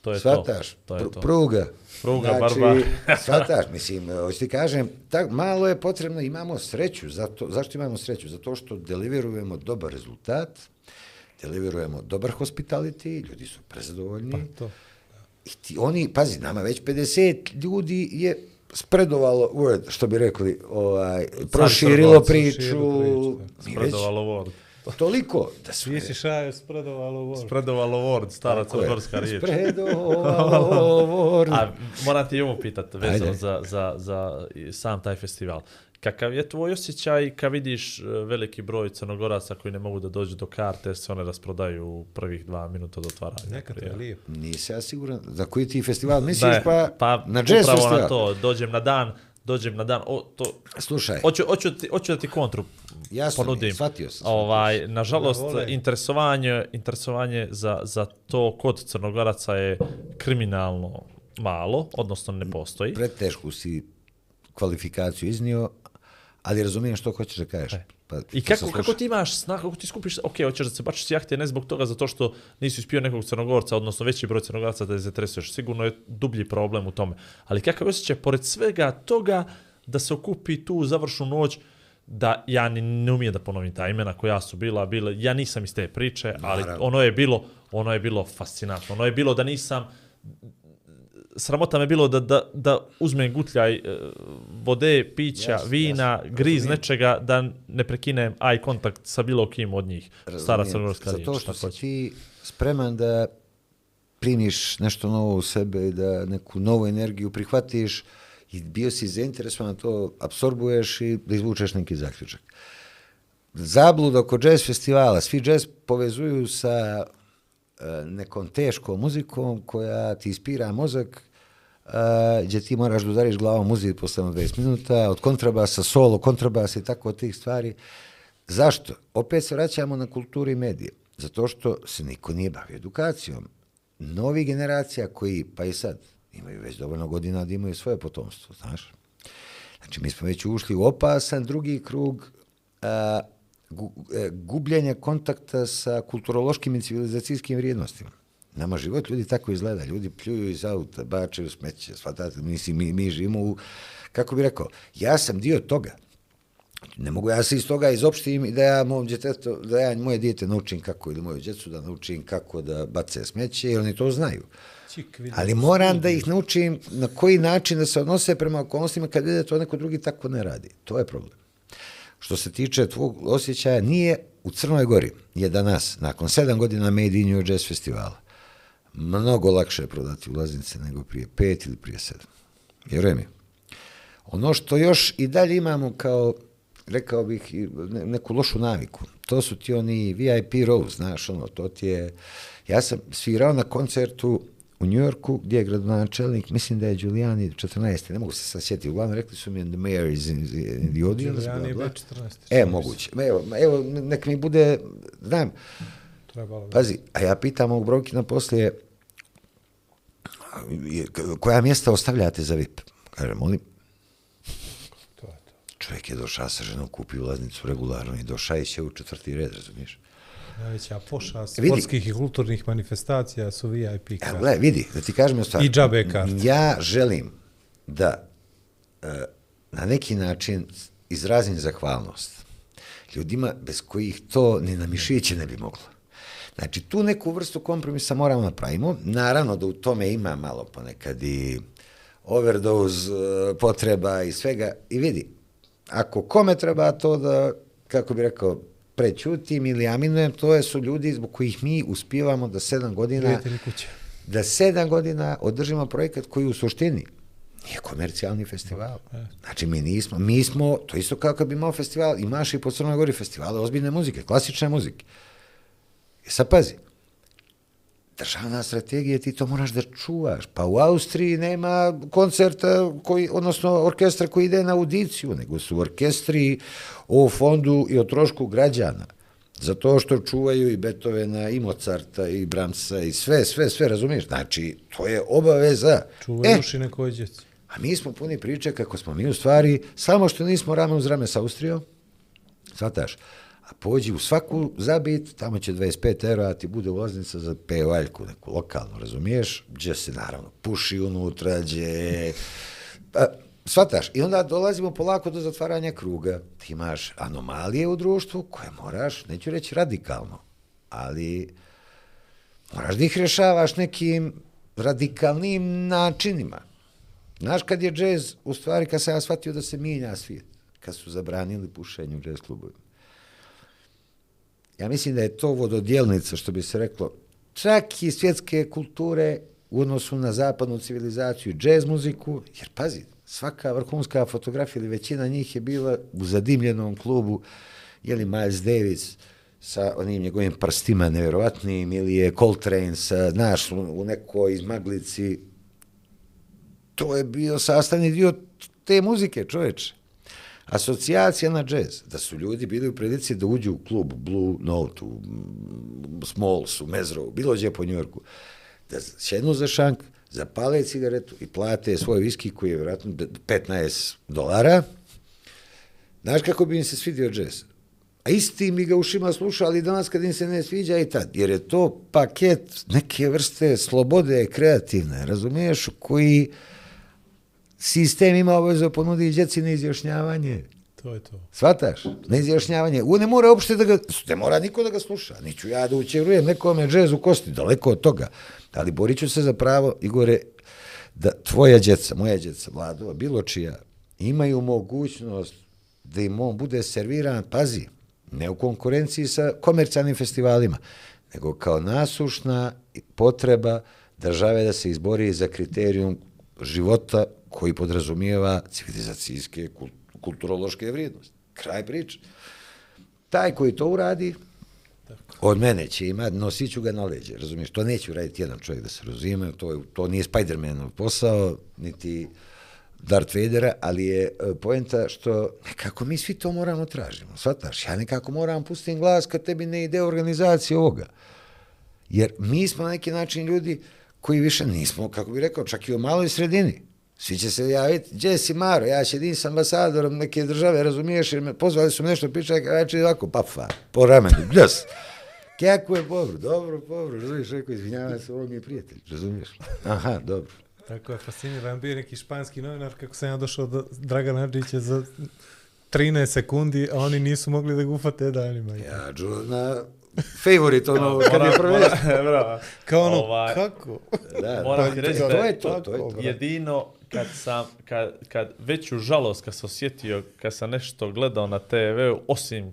D: To je
F: Svataš,
D: to. To je
F: pr-
D: to.
F: pruga.
D: Pruga,
F: znači,
D: barbari. [LAUGHS]
F: Svataš, mislim, hoću ti kažem, tak, malo je potrebno, imamo sreću, zato, zašto imamo sreću? Zato što deliverujemo dobar rezultat, deliverujemo dobar hospitality, ljudi su prezadovoljni.
E: Pa, to.
F: I ti, oni, pazi, nama već 50 ljudi je spredovalo word, što bi rekli, ovaj, proširilo priču.
D: Spredovalo Word.
F: toliko da su...
E: Svi si šaju spredovalo ovo.
D: Spredovalo Word, stara
F: Tako
D: crnogorska riječ.
F: Spredovalo [LAUGHS] word.
D: A moram ti i ovo pitati vezano za, za, za sam taj festival. Kakav je tvoj osjećaj kad vidiš e, veliki broj crnogoraca koji ne mogu da dođu do karte jer se one rasprodaju u prvih dva minuta do otvaranja?
E: Neka to je lijepo.
F: Nisi ja siguran. Za koji ti festival misliš?
D: Da,
F: pa,
D: pa
F: na jazz
D: upravo
F: festival.
D: na to, dođem na dan, dođem na dan, o, to,
F: Slušaj,
D: hoću, hoću, ti, hoću da ti kontru
F: Jasno
D: ponudim.
F: shvatio sam,
D: Ovaj, nažalost,
E: Da
D: interesovanje, interesovanje za, za to kod crnogoraca je kriminalno malo, odnosno ne postoji.
F: pretešku si kvalifikaciju iznio, ali razumijem što hoćeš da kažeš. Pa,
D: I kako, kako ti imaš snagu, kako ti skupiš, ok, hoćeš da se bačiš s jahte, ne zbog toga, zato što nisi uspio nekog crnogorca, odnosno veći broj crnogorca da je zatresuješ. Sigurno je dublji problem u tome. Ali kakav je osjećaj, pored svega toga, da se okupi tu završnu noć, da ja ni ne umijem da ponovim ta imena koja su bila, bile, ja nisam iz te priče, ali
F: Naravno.
D: ono je bilo, ono je bilo fascinantno. Ono je bilo da nisam, sramota me bilo da, da, da uzmem gutljaj e, vode, pića,
F: Jasno,
D: vina,
F: jasno,
D: griz
F: razumijem.
D: nečega da ne prekinem eye kontakt sa bilo kim od njih. Stara
F: Razumijem.
D: crnogorska riječ.
F: Zato što si ti spreman da primiš nešto novo u sebe i da neku novu energiju prihvatiš i bio si zainteresovan to absorbuješ i da izvučeš neki zaključak. Zabluda oko jazz festivala, svi jazz povezuju sa nekom teškom muzikom koja ti ispira mozak, uh, gdje ti moraš da udariš glavom muziku posle 20 minuta, od kontrabasa, solo, kontrabasa i tako od tih stvari. Zašto? Opet se vraćamo na kulturu i medije. Zato što se niko nije bavio edukacijom. Novi generacija koji, pa i sad, imaju već dovoljno godina da imaju svoje potomstvo, znaš. Znači, mi smo već ušli u opasan drugi krug a, e, gubljenja kontakta sa kulturološkim i civilizacijskim vrijednostima. Nama život ljudi tako izgleda. Ljudi pljuju iz auta, bačaju smeće, shvatate, mislim, mi, mi živimo u, kako bi rekao, ja sam dio toga. Ne mogu ja se iz toga izopštim i da ja mom djetetu, da ja moje dijete naučim kako, ili moju djecu da naučim kako da bace smeće, jer oni to znaju. Ali moram da ih naučim na koji način da se odnose prema okolnostima kad vide to neko drugi tako ne radi. To je problem. Što se tiče tvog osjećaja, nije u Crnoj Gori je danas, nakon sedam godina Made in New Jazz festivala, mnogo lakše je prodati ulaznice nego prije pet ili prije sedam. Vjeruj mi. Ono što još i dalje imamo kao, rekao bih, i neku lošu naviku, to su ti oni VIP row, znaš, ono, to ti je... Ja sam svirao na koncertu u Njujorku, gdje je gradonačelnik, mislim da je Giuliani 14. Ne mogu se sad sjetiti, uglavnom rekli su mi the mayor is in the, in the audience.
E: Giuliani je
F: bla, bla.
E: B14.
F: E, moguće. Evo, evo, nek mi bude, znam,
E: Trebalo.
F: Pazi, a ja pitam ovog Brokina poslije, je- koja mjesta ostavljate za VIP? Kaže, molim,
E: To je to.
F: čovjek je došao sa ženom, kupio ulaznicu regularno i došao i će u četvrti red, razumiješ?
E: Najveća pošast
F: Vidi.
E: sportskih i kulturnih manifestacija su VIP
F: Evo,
E: karte.
F: gledaj, vidi, da ti kažem stvar.
E: I džabe karte.
F: Ja želim da e, na neki način izrazim zahvalnost ljudima bez kojih to ni na mišiće ne bi moglo. Znači, tu neku vrstu kompromisa moramo napravimo. Naravno da u tome ima malo ponekad i overdose e, potreba i svega. I vidi, ako kome treba to da, kako bi rekao, prećutim ili aminujem, to je su ljudi zbog kojih mi uspivamo da sedam godina da sedam godina održimo projekat koji u suštini nije komercijalni festival. Znači, mi nismo, mi smo, to isto kao kad bi imao festival, imaš i po Crnoj Gori festivale ozbiljne muzike, klasične muzike. I sad pazi, državna strategija, ti to moraš da čuvaš. Pa u Austriji nema koncerta, koji, odnosno orkestra koji ide na audiciju, nego su orkestri o fondu i o trošku građana. Zato što čuvaju i Beethovena, i Mozarta, i Brahmsa, i sve, sve, sve, razumiješ? Znači, to je obaveza.
E: Čuvaj
F: E,
E: duši nekoj djeci.
F: a mi smo puni priče kako smo mi u stvari, samo što nismo rame uz rame sa Austrijom, Svataš, a pođi u svaku zabit, tamo će 25 eura, a ti bude ulaznica za pevaljku, neku lokalnu, razumiješ? Gdje se naravno puši unutra, gdje... Pa, Svataš, i onda dolazimo polako do zatvaranja kruga. Ti imaš anomalije u društvu koje moraš, neću reći radikalno, ali moraš da ih rješavaš nekim radikalnim načinima. Znaš kad je džez, u stvari kad sam ja shvatio da se mijenja svijet, kad su zabranili pušenje u džez klubovima. Ja mislim da je to vododjelnica, što bi se reklo, čak i svjetske kulture u odnosu na zapadnu civilizaciju, džez muziku, jer pazi, svaka vrhunska fotografija ili većina njih je bila u zadimljenom klubu, je li Miles Davis sa onim njegovim prstima nevjerovatnim, ili je Coltrane sa, znaš, u, u nekoj izmaglici, to je bio sastavni dio te muzike, čoveče. Asocijacija na džez, da su ljudi bili u prilici da uđu u klub Blue Note, u Smalls, u Mezrovu, bilo gdje po Njorku, da šednu za šank, zapale cigaretu i plate svoj viski koji je vjerojatno 15 dolara. Znaš kako bi im se svidio džez? A isti mi ga ušima slušali danas kad im se ne sviđa i tad, jer je to paket neke vrste slobode kreativne, razumiješ, koji sistem ima obavezu ponudi djeci na izjašnjavanje.
E: To je to.
F: Svataš? Na izjašnjavanje. U ne mora uopšte da ga, ne mora niko da ga sluša. Neću ja da učerujem nekome džez u kosti, daleko od toga. Ali borit ću se za pravo, Igore, da tvoja djeca, moja djeca, Vladova, bilo čija, imaju mogućnost da im on bude serviran, pazi, ne u konkurenciji sa komercijalnim festivalima, nego kao nasušna potreba države da se izbori za kriterijum života koji podrazumijeva civilizacijske, kul- kulturološke vrijednosti. Kraj priče. Taj koji to uradi, Od mene će imat, nosit ću ga na leđe, razumiješ? To neću raditi jedan čovjek da se razumije, to, je, to nije Spider-Manov posao, niti Darth Vadera, ali je e, poenta što nekako mi svi to moramo tražimo, shvataš? Ja nekako moram pustiti glas kad tebi ne ide organizacija ovoga. Jer mi smo na neki način ljudi koji više nismo, kako bih rekao, čak i u maloj sredini. Svi će se javiti, gdje si Maro, ja će s ambasadorom neke države, razumiješ, jer me pozvali su me nešto pričati, ja ću ovako, pafa, po ramenu, bljas. Kako je dobro, dobro, dobro, razumiješ, rekao, izvinjavam se, ovo mi je prijatelj, razumiješ? Aha, dobro.
E: Tako je fasciniran. Bio neki španski novinar kako sam ja došao do Dragana Adžića za 13 sekundi, a oni nisu mogli da ga ufate danima.
F: Ja, džu, na favorit, ono, kad je. [LAUGHS]
D: Bravo.
E: Kao ono,
D: Ovaj,
E: kako?
F: Da,
D: Moram ti reći
F: to,
D: da je
F: to, to je to.
D: jedino kad sam, kad, kad veću žalost kad sam osjetio, kad sam nešto gledao na TV-u, osim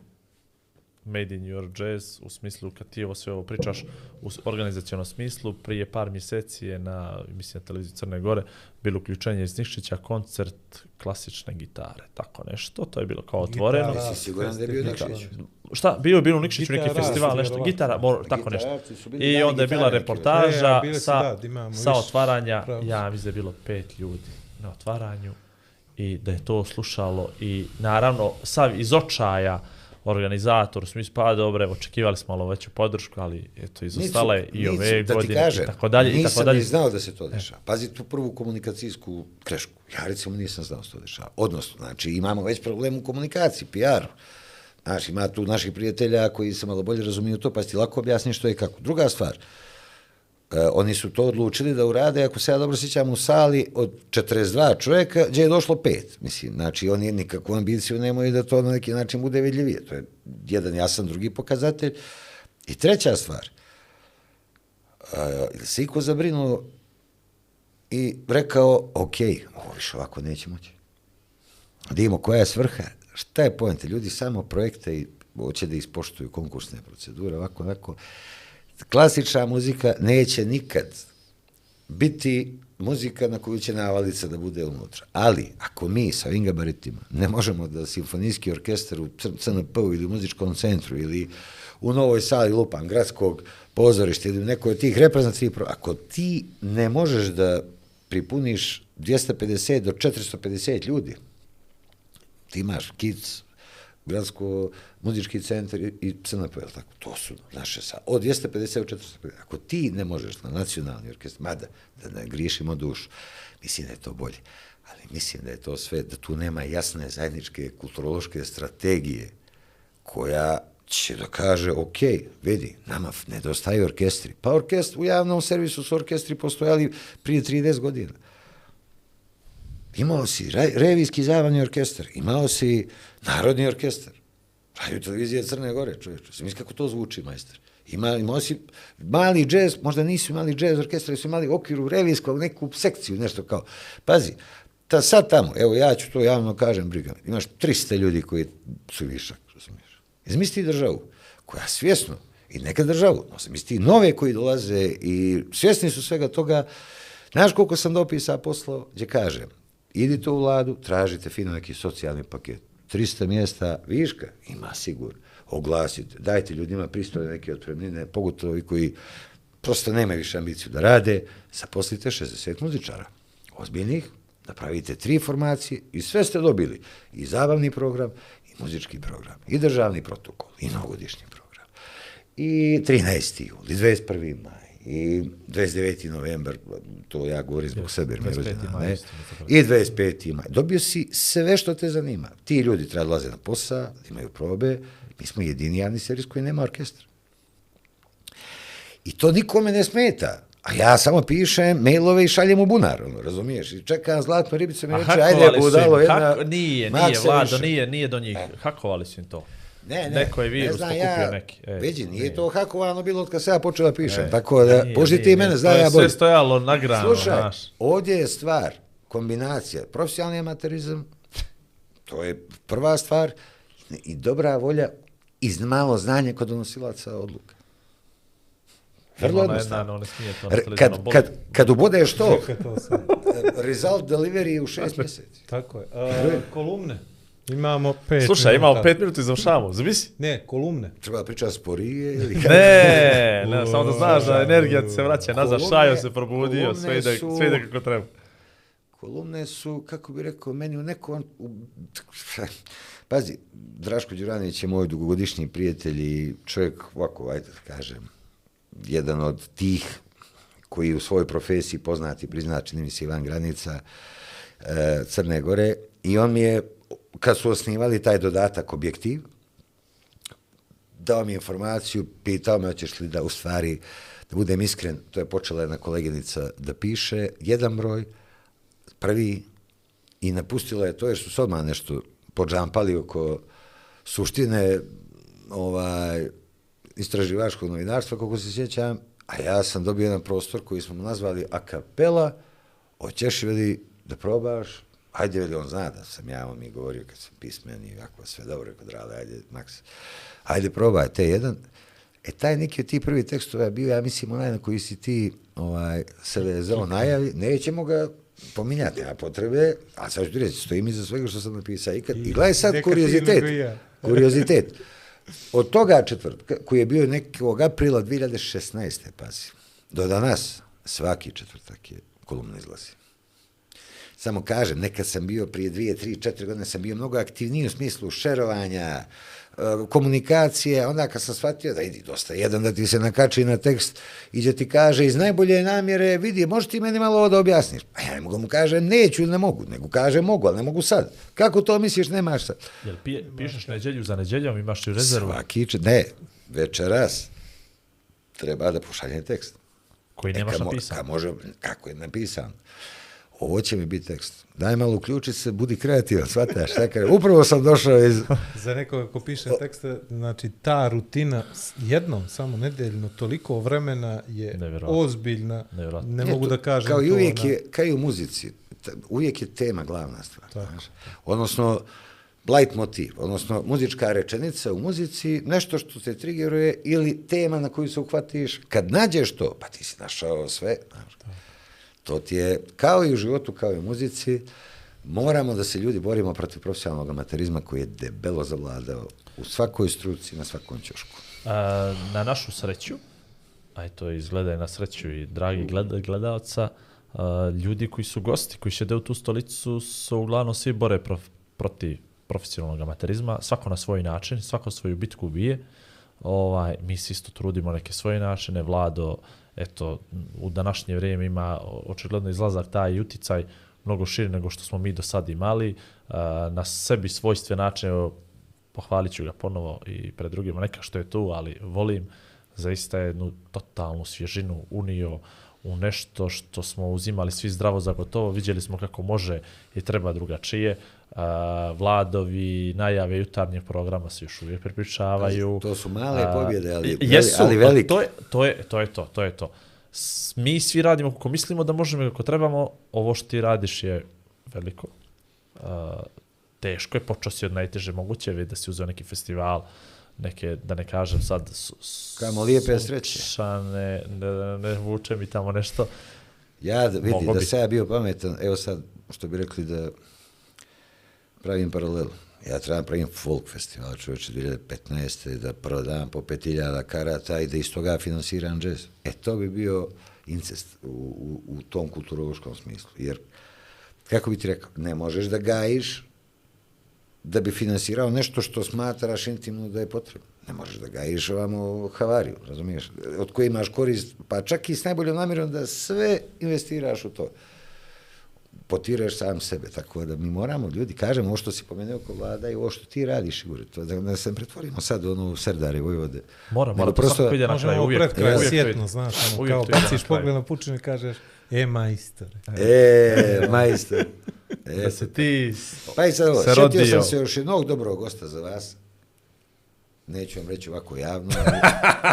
D: Made in Your Jazz, u smislu kad ti ovo sve ovo pričaš u organizacijonom smislu, prije par mjeseci je na, mislim, na televiziji Crne Gore bilo uključenje iz Niščića, koncert klasične gitare, tako nešto, to je bilo kao otvoreno.
E: Gitara.
F: Jesi siguran da je bio. Nikšić?
D: Šta, bio je bilo u Nikšiću neki
E: Gitara,
D: festival, nešto,
E: vjerovatno.
D: gitara, mor, tako nešto.
F: Gitarci su bili
D: I onda je bila reportaža
E: E,
D: sa,
E: da,
D: sa otvaranja, ja mislim da je bilo pet ljudi na otvaranju i da je to slušalo i naravno sav iz očaja organizator, smislu, pa dobre, očekivali smo malo veću podršku, ali eto, izostala je i
F: Nicu,
D: ove
F: da
D: godine
F: kažem,
D: i tako dalje, i tako dalje.
F: ni znao da se to dešava. Pazi tu prvu komunikacijsku grešku. Ja recimo nisam znao da se to dešava. Odnosno, znači imamo već problem u komunikaciji, PR-u. Znaš, ima tu naših prijatelja koji se malo bolje razumiju to, pa si ti lako objasni što je kako. Druga stvar, e, oni su to odlučili da urade, ako se ja dobro sjećam, u sali od 42 čovjeka, gdje je došlo pet. Mislim, znači, oni nikakvu ambiciju nemaju da to na neki način bude vidljivije. To je jedan jasan drugi pokazatelj. I treća stvar, e, se iko zabrinuo i rekao, ok, ovo više ovako neće moći. Dimo, koja je svrha, šta je pojente, ljudi samo projekte i hoće da ispoštuju konkursne procedure, ovako, ovako. Klasična muzika neće nikad biti muzika na koju će navalica da bude unutra. Ali, ako mi sa ovim gabaritima ne možemo da simfonijski orkestar u CNP-u ili u muzičkom centru ili u novoj sali Lupan, gradskog pozorišta ili neko od tih reprezentativnih pro... Ako ti ne možeš da pripuniš 250 do 450 ljudi, ti imaš kids, gradsko muzički centar i- CNP, je tako? To su naše sa od 250 450. Ako ti ne možeš na nacionalni orkestar, mada da ne griješimo dušu, mislim da je to bolje. Ali mislim da je to sve, da tu nema jasne zajedničke kulturološke strategije koja će da kaže, ok, vidi, nama nedostaju orkestri. Pa orkestri, u javnom servisu su orkestri postojali prije 30 godina. Imao si revijski zabavni orkestar, imao si narodni orkestar. Radio televizija Crne Gore, čovječe. Mislim kako to zvuči, majster. Ima, imao si mali džez, možda nisu imali džez orkestra, su imali okviru revijskog neku sekciju, nešto kao. Pazi, ta, sad tamo, evo ja ću to javno kažem, briga, imaš 300 ljudi koji su višak, razumiješ. Izmisli državu koja svjesno, i neka državu, no sam misli nove koji dolaze i svjesni su svega toga. Znaš koliko sam dopisa poslao, gdje kažem, idite u vladu, tražite fino neki socijalni paket. 300 mjesta viška ima sigurno. Oglasite, dajte ljudima pristojne neke otpremnine, pogotovo i koji prosto nemaju više ambiciju da rade, zaposlite 60 muzičara. Ozbiljnih, napravite tri formacije i sve ste dobili. I zabavni program, i muzički program, i državni protokol, i novogodišnji program. I 13. jul, i 21. maj, i 29. novembar, to ja govorim zbog sebe, jer mi je
D: 25.
F: rođendan,
D: maj
F: ne? I 25. maj. Dobio si sve što te zanima. Ti ljudi treba dolaze na posao, imaju probe. Mi smo jedini javni servis koji nema orkestra. I to nikome ne smeta. A ja samo pišem mailove i šaljem u bunar, ono, razumiješ? I čekam zlatnu ribicu, mi reče, ajde, budalo, jedna...
D: hak, nije, nije, Vlado,
F: više.
D: nije, nije do njih, hakovali su im to.
F: Ne, ne,
D: Neko je
F: ne
D: virus
F: znam
D: pokupio
F: ja,
D: neki. E,
F: Veđi, nije
D: nije.
F: to hakovano bilo od kad se ja počeo da pišem,
D: E,
F: tako da,
D: nije,
F: boži ti
D: nije.
F: mene,
D: To
F: znam
D: je
F: ja
D: sve
F: bolje.
D: stojalo nagrano,
F: Slušaj,
D: znaš.
F: ovdje je stvar, kombinacija, profesionalni amaterizam, to je prva stvar, i dobra volja i malo znanje kod donosilaca odluka. Vrlo
D: Ima ona
F: jednostavno.
D: jedna, ona smije to na
F: Kad,
D: bolu.
F: kad, kad ubodeš to, [LAUGHS] result delivery u šest mjeseci.
E: Tako je. A, kolumne. Imamo pet
D: Slušaj,
E: minuta.
D: imamo pet minuta i završavamo. Zamisli?
E: Ne, kolumne.
F: Treba pričati sporije ili kako?
D: Ne, ne, samo da znaš da energija se vraća nazad, šajo se probudio, sve ide,
F: su-
D: sve ide kako treba.
F: Kolumne su, kako bi rekao, meni u nekom... U, [LAUGHS] pazi, Draško Đuranović je moj dugogodišnji prijatelj i čovjek, ovako, ajde da kažem, jedan od tih koji u svojoj profesiji poznati, priznat, čini mi se Ivan Granica, e, Crne Gore, i on mi je, kad su osnivali taj dodatak objektiv, dao mi informaciju, pitao me hoćeš li da u stvari, da budem iskren, to je počela jedna koleginica da piše, jedan broj, prvi, i napustila je to jer su se odmah nešto podžampali oko suštine ovaj, istraživačkog novinarstva, kako se sjećam, a ja sam dobio jedan prostor koji smo nazvali a hoćeš li da probaš, ajde veli on zna da sam ja, on mi je govorio kad sam pismen i ovako sve dobro, rekao drale, ajde, Maks, ajde probaj, te jedan. E, taj neki od tih prvi tekstova je bio, ja mislim, onaj na koji si ti ovaj, se vezao najavi, nećemo ga pominjati, a potrebe, a sad ću ti reći, stojim iza svega što sam napisao ikad. I gledaj sad
E: ti
F: kuriozitet,
E: i ja. [LAUGHS]
F: kuriozitet. Od toga četvrtka, koji je bio nekog aprila 2016. pazi, do danas, svaki četvrtak je kolumna izlazi. Samo kažem, nekad sam bio prije dvije, tri, četiri godine, sam bio mnogo aktivniji u smislu šerovanja, e, komunikacije, onda kad sam shvatio da idi dosta jedan da ti se nakači na tekst i da ti kaže iz najbolje namjere, vidi, možeš ti meni malo ovo da objasniš? A ja ne mogu mu kažem neću ili ne mogu, nego kaže mogu, ali ne mogu sad. Kako to misliš, nemaš sad?
D: Jel pije, pišeš neđelju za neđeljom, imaš i rezervu
F: Svaki, ne, večeras treba da pošaljem tekst.
D: koji nemaš
F: E, ka
D: napisan.
F: Ka može, kako je napisan? Ovo će mi biti tekst. Daj malo uključi se, budi kreativan, shvataš, šta kaže. Upravo sam došao iz... [LAUGHS]
E: Za nekoga ko piše tekste, znači ta rutina jednom, samo nedeljno, toliko vremena je
D: Nevjerovatno.
E: ozbiljna,
D: Nevjerovatno.
E: ne mogu da kažem
F: Kao i
E: to,
F: uvijek
E: ona-
F: je, kao i u muzici, uvijek je tema glavna stvar. Znaš? Odnosno, light motiv, odnosno muzička rečenica u muzici, nešto što te triggeruje ili tema na koju se uhvatiš, kad nađeš to, pa ti si našao sve, znaš. To ti je, kao i u životu, kao i u muzici, moramo da se ljudi borimo protiv profesionalnog amaterizma koji je debelo zavladao u svakoj struci, na svakom ćošku.
D: A, na našu sreću, a to izgleda i na sreću i dragi gleda, gledalca, a, ljudi koji su gosti, koji šede u tu stolicu, su uglavnom svi bore prof, protiv profesionalnog amaterizma, svako na svoj način, svako svoju bitku bije. Ovaj, mi se isto trudimo neke svoje načine, Vlado, eto, u današnje vrijeme ima očigledno izlazak taj uticaj mnogo širi nego što smo mi do sad imali, na sebi svojstve način, evo, pohvalit ću ga ponovo i pred drugima, neka što je tu, ali volim zaista jednu totalnu svježinu unio u nešto što smo uzimali svi zdravo za gotovo, vidjeli smo kako može i treba drugačije. A, Vladovi najave jutarnjeg programa se još uvijek prepričavaju.
F: To su male
D: A,
F: pobjede, ali,
D: jesu,
F: ali velike.
D: To je, to je to, je to, to je to. Mi svi radimo kako mislimo da možemo i kako trebamo, ovo što ti radiš je veliko. Uh, teško je, počeo si od najteže moguće, vidi da si uzeo neki festival, neke, da ne kažem sad, su,
F: Kamo lijepe sreće.
D: sunčane, ne, ne vuče mi tamo nešto.
F: Ja vidi,
D: Mogo
F: da
D: bi.
F: sam ja bio pametan, evo sad, što bi rekli da pravim paralelu. Ja trebam pravim folk festival, čovječe, 2015. da prodam po 5000 karata i da iz toga finansiram džez. E, to bi bio incest u, u, u tom kulturološkom smislu. Jer, kako bi ti rekao, ne možeš da gajiš da bi finansirao nešto što smatraš intimno da je potrebno. Ne možeš da gajiš ovamo havariju, razumiješ? Od koje imaš korist, pa čak i s najboljom namjerom da sve investiraš u to. Potireš sam sebe, tako da mi moramo, ljudi, kažemo ovo što si pomenuo ko vlada i ovo što ti radiš, Igor, to da, da se pretvorimo sad u ono Serdare Vojvode.
D: Mora,
F: Nego
D: mora, to svako ide na
E: Možemo
D: kraju,
E: ovo
D: uvijek,
E: pred kraj
D: uvijek ide.
E: sjetno, znaš, ono,
D: Uvijek
E: kao baciš pogled na pučinu i kažeš, e, majstore.
F: E, majstor. E, [LAUGHS]
D: Da se ti
F: Pa i sad ovo,
D: se
F: sjetio
D: rodio.
F: sam se još jednog dobrog gosta za vas. Neću vam reći ovako javno, ali,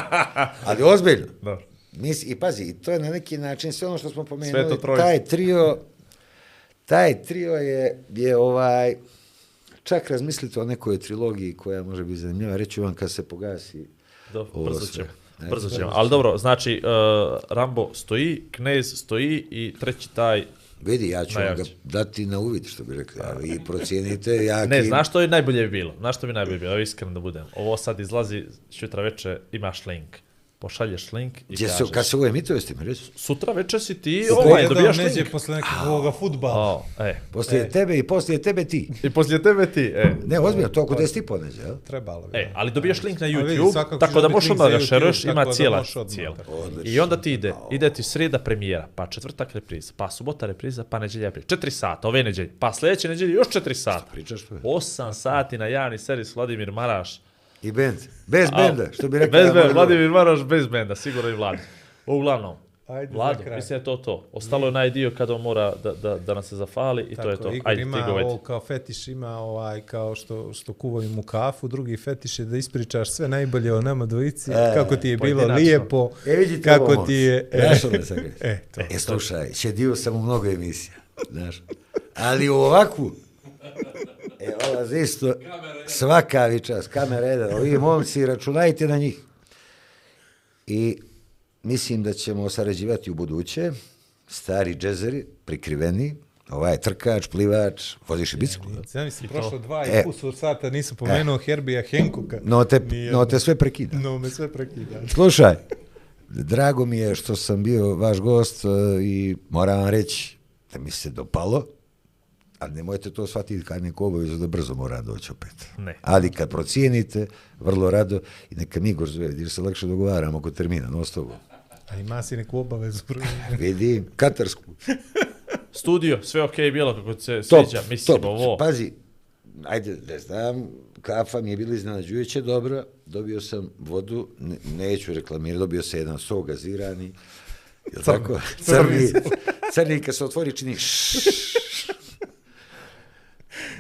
F: [LAUGHS] ali ozbiljno.
D: Dobro.
F: Nis, I pazi, to je na neki način sve ono što smo pomenuli, taj trio, taj trio je, je ovaj, čak razmislite o nekoj trilogiji koja može biti zanimljiva, reću vam kad se pogasi.
D: Dobro,
F: Ovo
D: brzo
F: sve.
D: ćemo. Brzo ćemo. Ali dobro, znači, uh, Rambo stoji, Knez stoji i treći taj
F: Vidi, ja ću vam ga dati na uvid, što bi rekli, a vi procijenite. Ja
D: Ne, znaš što je najbolje bi bilo? Znaš što bi najbolje bilo? Evo iskren da budem. Ovo sad izlazi sutra veče, imaš link. Pošalješ link i
F: Gdje
D: kažeš.
F: kad se ovo emituje, ste mi reći?
D: Sutra veče si ti,
E: Ovaj,
D: ovaj, dobijaš
E: neđe
D: link.
E: posle nekog ovoga futbala.
D: O, e.
F: Poslije tebe i poslije tebe ti.
D: I poslije tebe ti, e.
F: Ne, ozbiljno, to oko 10 i po neđe, jel?
E: Trebalo bi.
D: E, ali dobiješ link na
E: vidi,
D: YouTube,
E: svakako
D: tako da možeš onda da šeruješ, ima cijela, cijela. I onda ti ide, ide ti sreda premijera, pa četvrtak repriza, pa subota repriza, pa neđelja repriza. Četiri sata, ove neđelje, pa sljedeće neđelje još četiri sata.
F: Pričaš to?
D: Osam sati na javni servis Vladimir Maraš.
F: I bend. Bez benda, što bi rekao.
D: Bez benda, Vladimir Maraš bez benda, sigurno i Vlad. Uglavnom,
E: Ajde
D: Vlado, mislim je to to. Ostalo je onaj dio kada on mora da, da, da nas se zafali i
E: Tako,
D: to je to.
E: Igor
D: Ajde,
E: ima
D: ti
E: ovo kao fetiš, ima ovaj kao što, što kuvaju mu kafu, drugi fetiš je da ispričaš sve najbolje o nama dvojici,
F: E,
E: kako ti je bilo lijepo,
F: E, vidite
E: kako
F: ovo,
E: ti je...
F: moć. Znaš ono sam [LAUGHS]
E: e, to.
F: E, slušaj, šedio sam u mnogo emisija, znaš. Ali u ovakvu, e, ova isto, svaka vi čas, kamera jedan, ovi momci, računajte na njih. I mislim da ćemo sarađivati u buduće, stari džezeri, prikriveni, ovaj je trkač, plivač, voziš i biciklu. jel?
E: Ja mislim, prošlo dva
F: E.
E: i pus sata, nisam pomenuo Herbija Henkuka.
F: No te,
E: Nijedno.
F: no te sve prekida.
E: No, me sve prekida.
F: Slušaj, drago mi je što sam bio vaš gost e, i moram vam reći da mi se dopalo, ali nemojte to shvatiti kao neku obavezu da brzo mora doći opet.
D: Ne.
F: Ali kad procijenite, vrlo rado, i neka mi Igor zove, jer se lakše dogovaramo oko termina, no s tobom.
E: A ima si neku obavezu. [LAUGHS]
F: Vidi, katarsku.
D: Studio, sve okej okay bilo kako se
F: Top,
D: sviđa, mislim
F: top.
D: ovo.
F: Pazi, ajde, ne znam, kafa mi je bila iznenađujuće dobra, dobio sam vodu, ne, neću reklamirati, dobio sam jedan sok gazirani, je li tako? Crni, crni, kad se otvori čini ššš.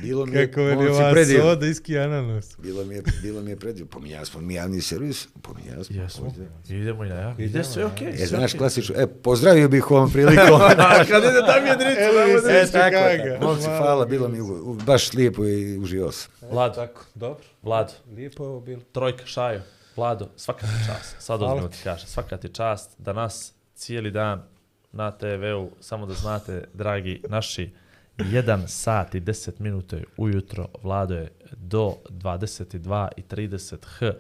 F: Bilo mi je,
E: Kako je li ova
F: predivno.
E: soda iski ananas.
F: Bilo mi je, bilo mi je predivno. Pominjali smo mi javni servis, pominjali smo.
D: Jesmo, idemo i na ja. Ide sve okej.
F: E,
D: sve
F: znaš, klasično, e, pozdravio bih ovom prilikom. [LAUGHS]
D: Kad ide tam jedricu,
E: Evo
D: nema
E: i
D: da-
E: sve.
F: e,
E: Eto
F: tako,
E: kako.
F: tako. Momci, hvala, bilo mi u- baš lijepo i uživao sam.
D: Vlado,
E: Tako, dobro.
D: Vlado,
E: Lijepo je ovo bilo.
D: trojka, šajo, Vlado, svaka ti čast. Sad ozbiljno ti kažem, svaka ti čast da nas cijeli dan na TV-u, samo da znate, dragi naši, 1 sat i 10 minuta ujutro, Vlado je do 22 i 30 h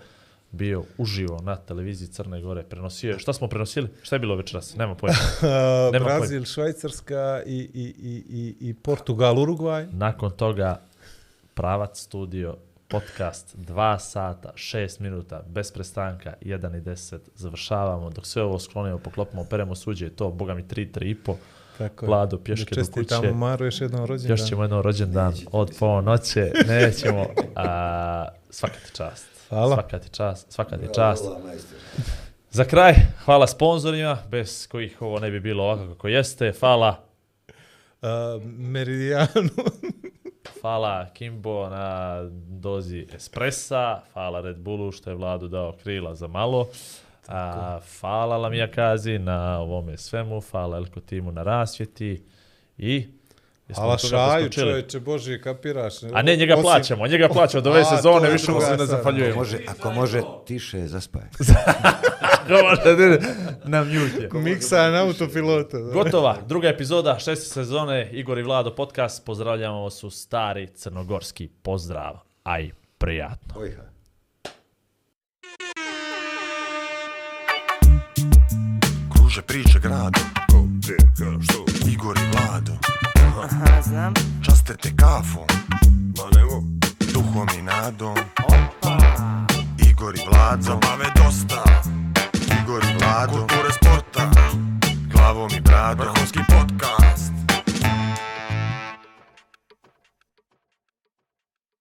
D: bio uživo na televiziji Crne Gore, prenosio je, šta smo prenosili? Šta je bilo večeras? Nema pojma. [LAUGHS] Nema
E: Brazil, Švajcarska i, i, i, i, i Portugal, Urugvaj.
D: Nakon toga pravac studio, podcast, 2 sata, 6 minuta, bez prestanka, 1 i 10, završavamo, dok sve ovo sklonimo, poklopimo, peremo suđe, i to, boga mi, 3, 3 i po,
E: Tako.
D: Vlado, pješke do kuće.
E: čestitamo Maru još jednom rođendan.
D: još ćemo jednom rođendan od ponoće, [LAUGHS] nećemo, a, svaka ti čast.
E: Hvala.
D: Svaka ti čast, svaka ti čast. [LAUGHS] Za kraj, hvala sponzorima, bez kojih ovo ne bi bilo ovako kako jeste. Hvala
E: Uh, Meridijanu. [LAUGHS]
D: Hvala Kimbo na dozi espressa, hvala Red Bullu što je vladu dao krila za malo, a, hvala Lamija Kazi na ovome svemu, hvala Elko Timu na rasvjeti i...
E: Hvala Šaju, čovječe, Bože, kapiraš.
D: A ne, njega
E: Osim-
D: plaćamo, njega plaćamo do ove sezone, više mu se ne
E: stvar.
D: zahvaljujemo.
F: Može, ako može, tiše, zaspaj. [LAUGHS]
D: Ako može, ne, na mute je.
E: Miksa na autopilota.
D: Gotova, druga epizoda, šeste sezone, Igor i Vlado podcast, pozdravljamo vas u stari crnogorski pozdrav, aj prijatno.
F: Ojha.
A: Kruže priče gradom
B: Ko, gdje, kada, što?
A: Igor i Vlado.
C: Aha, znam.
A: Časte te kafom.
B: Ma nemo,
A: Duhom i nadom. Igor i Vlado.
B: Zabave dosta.
A: Igor i Vlado.
B: Kulture sporta.
A: Glavom i bradom.
B: Vrhunski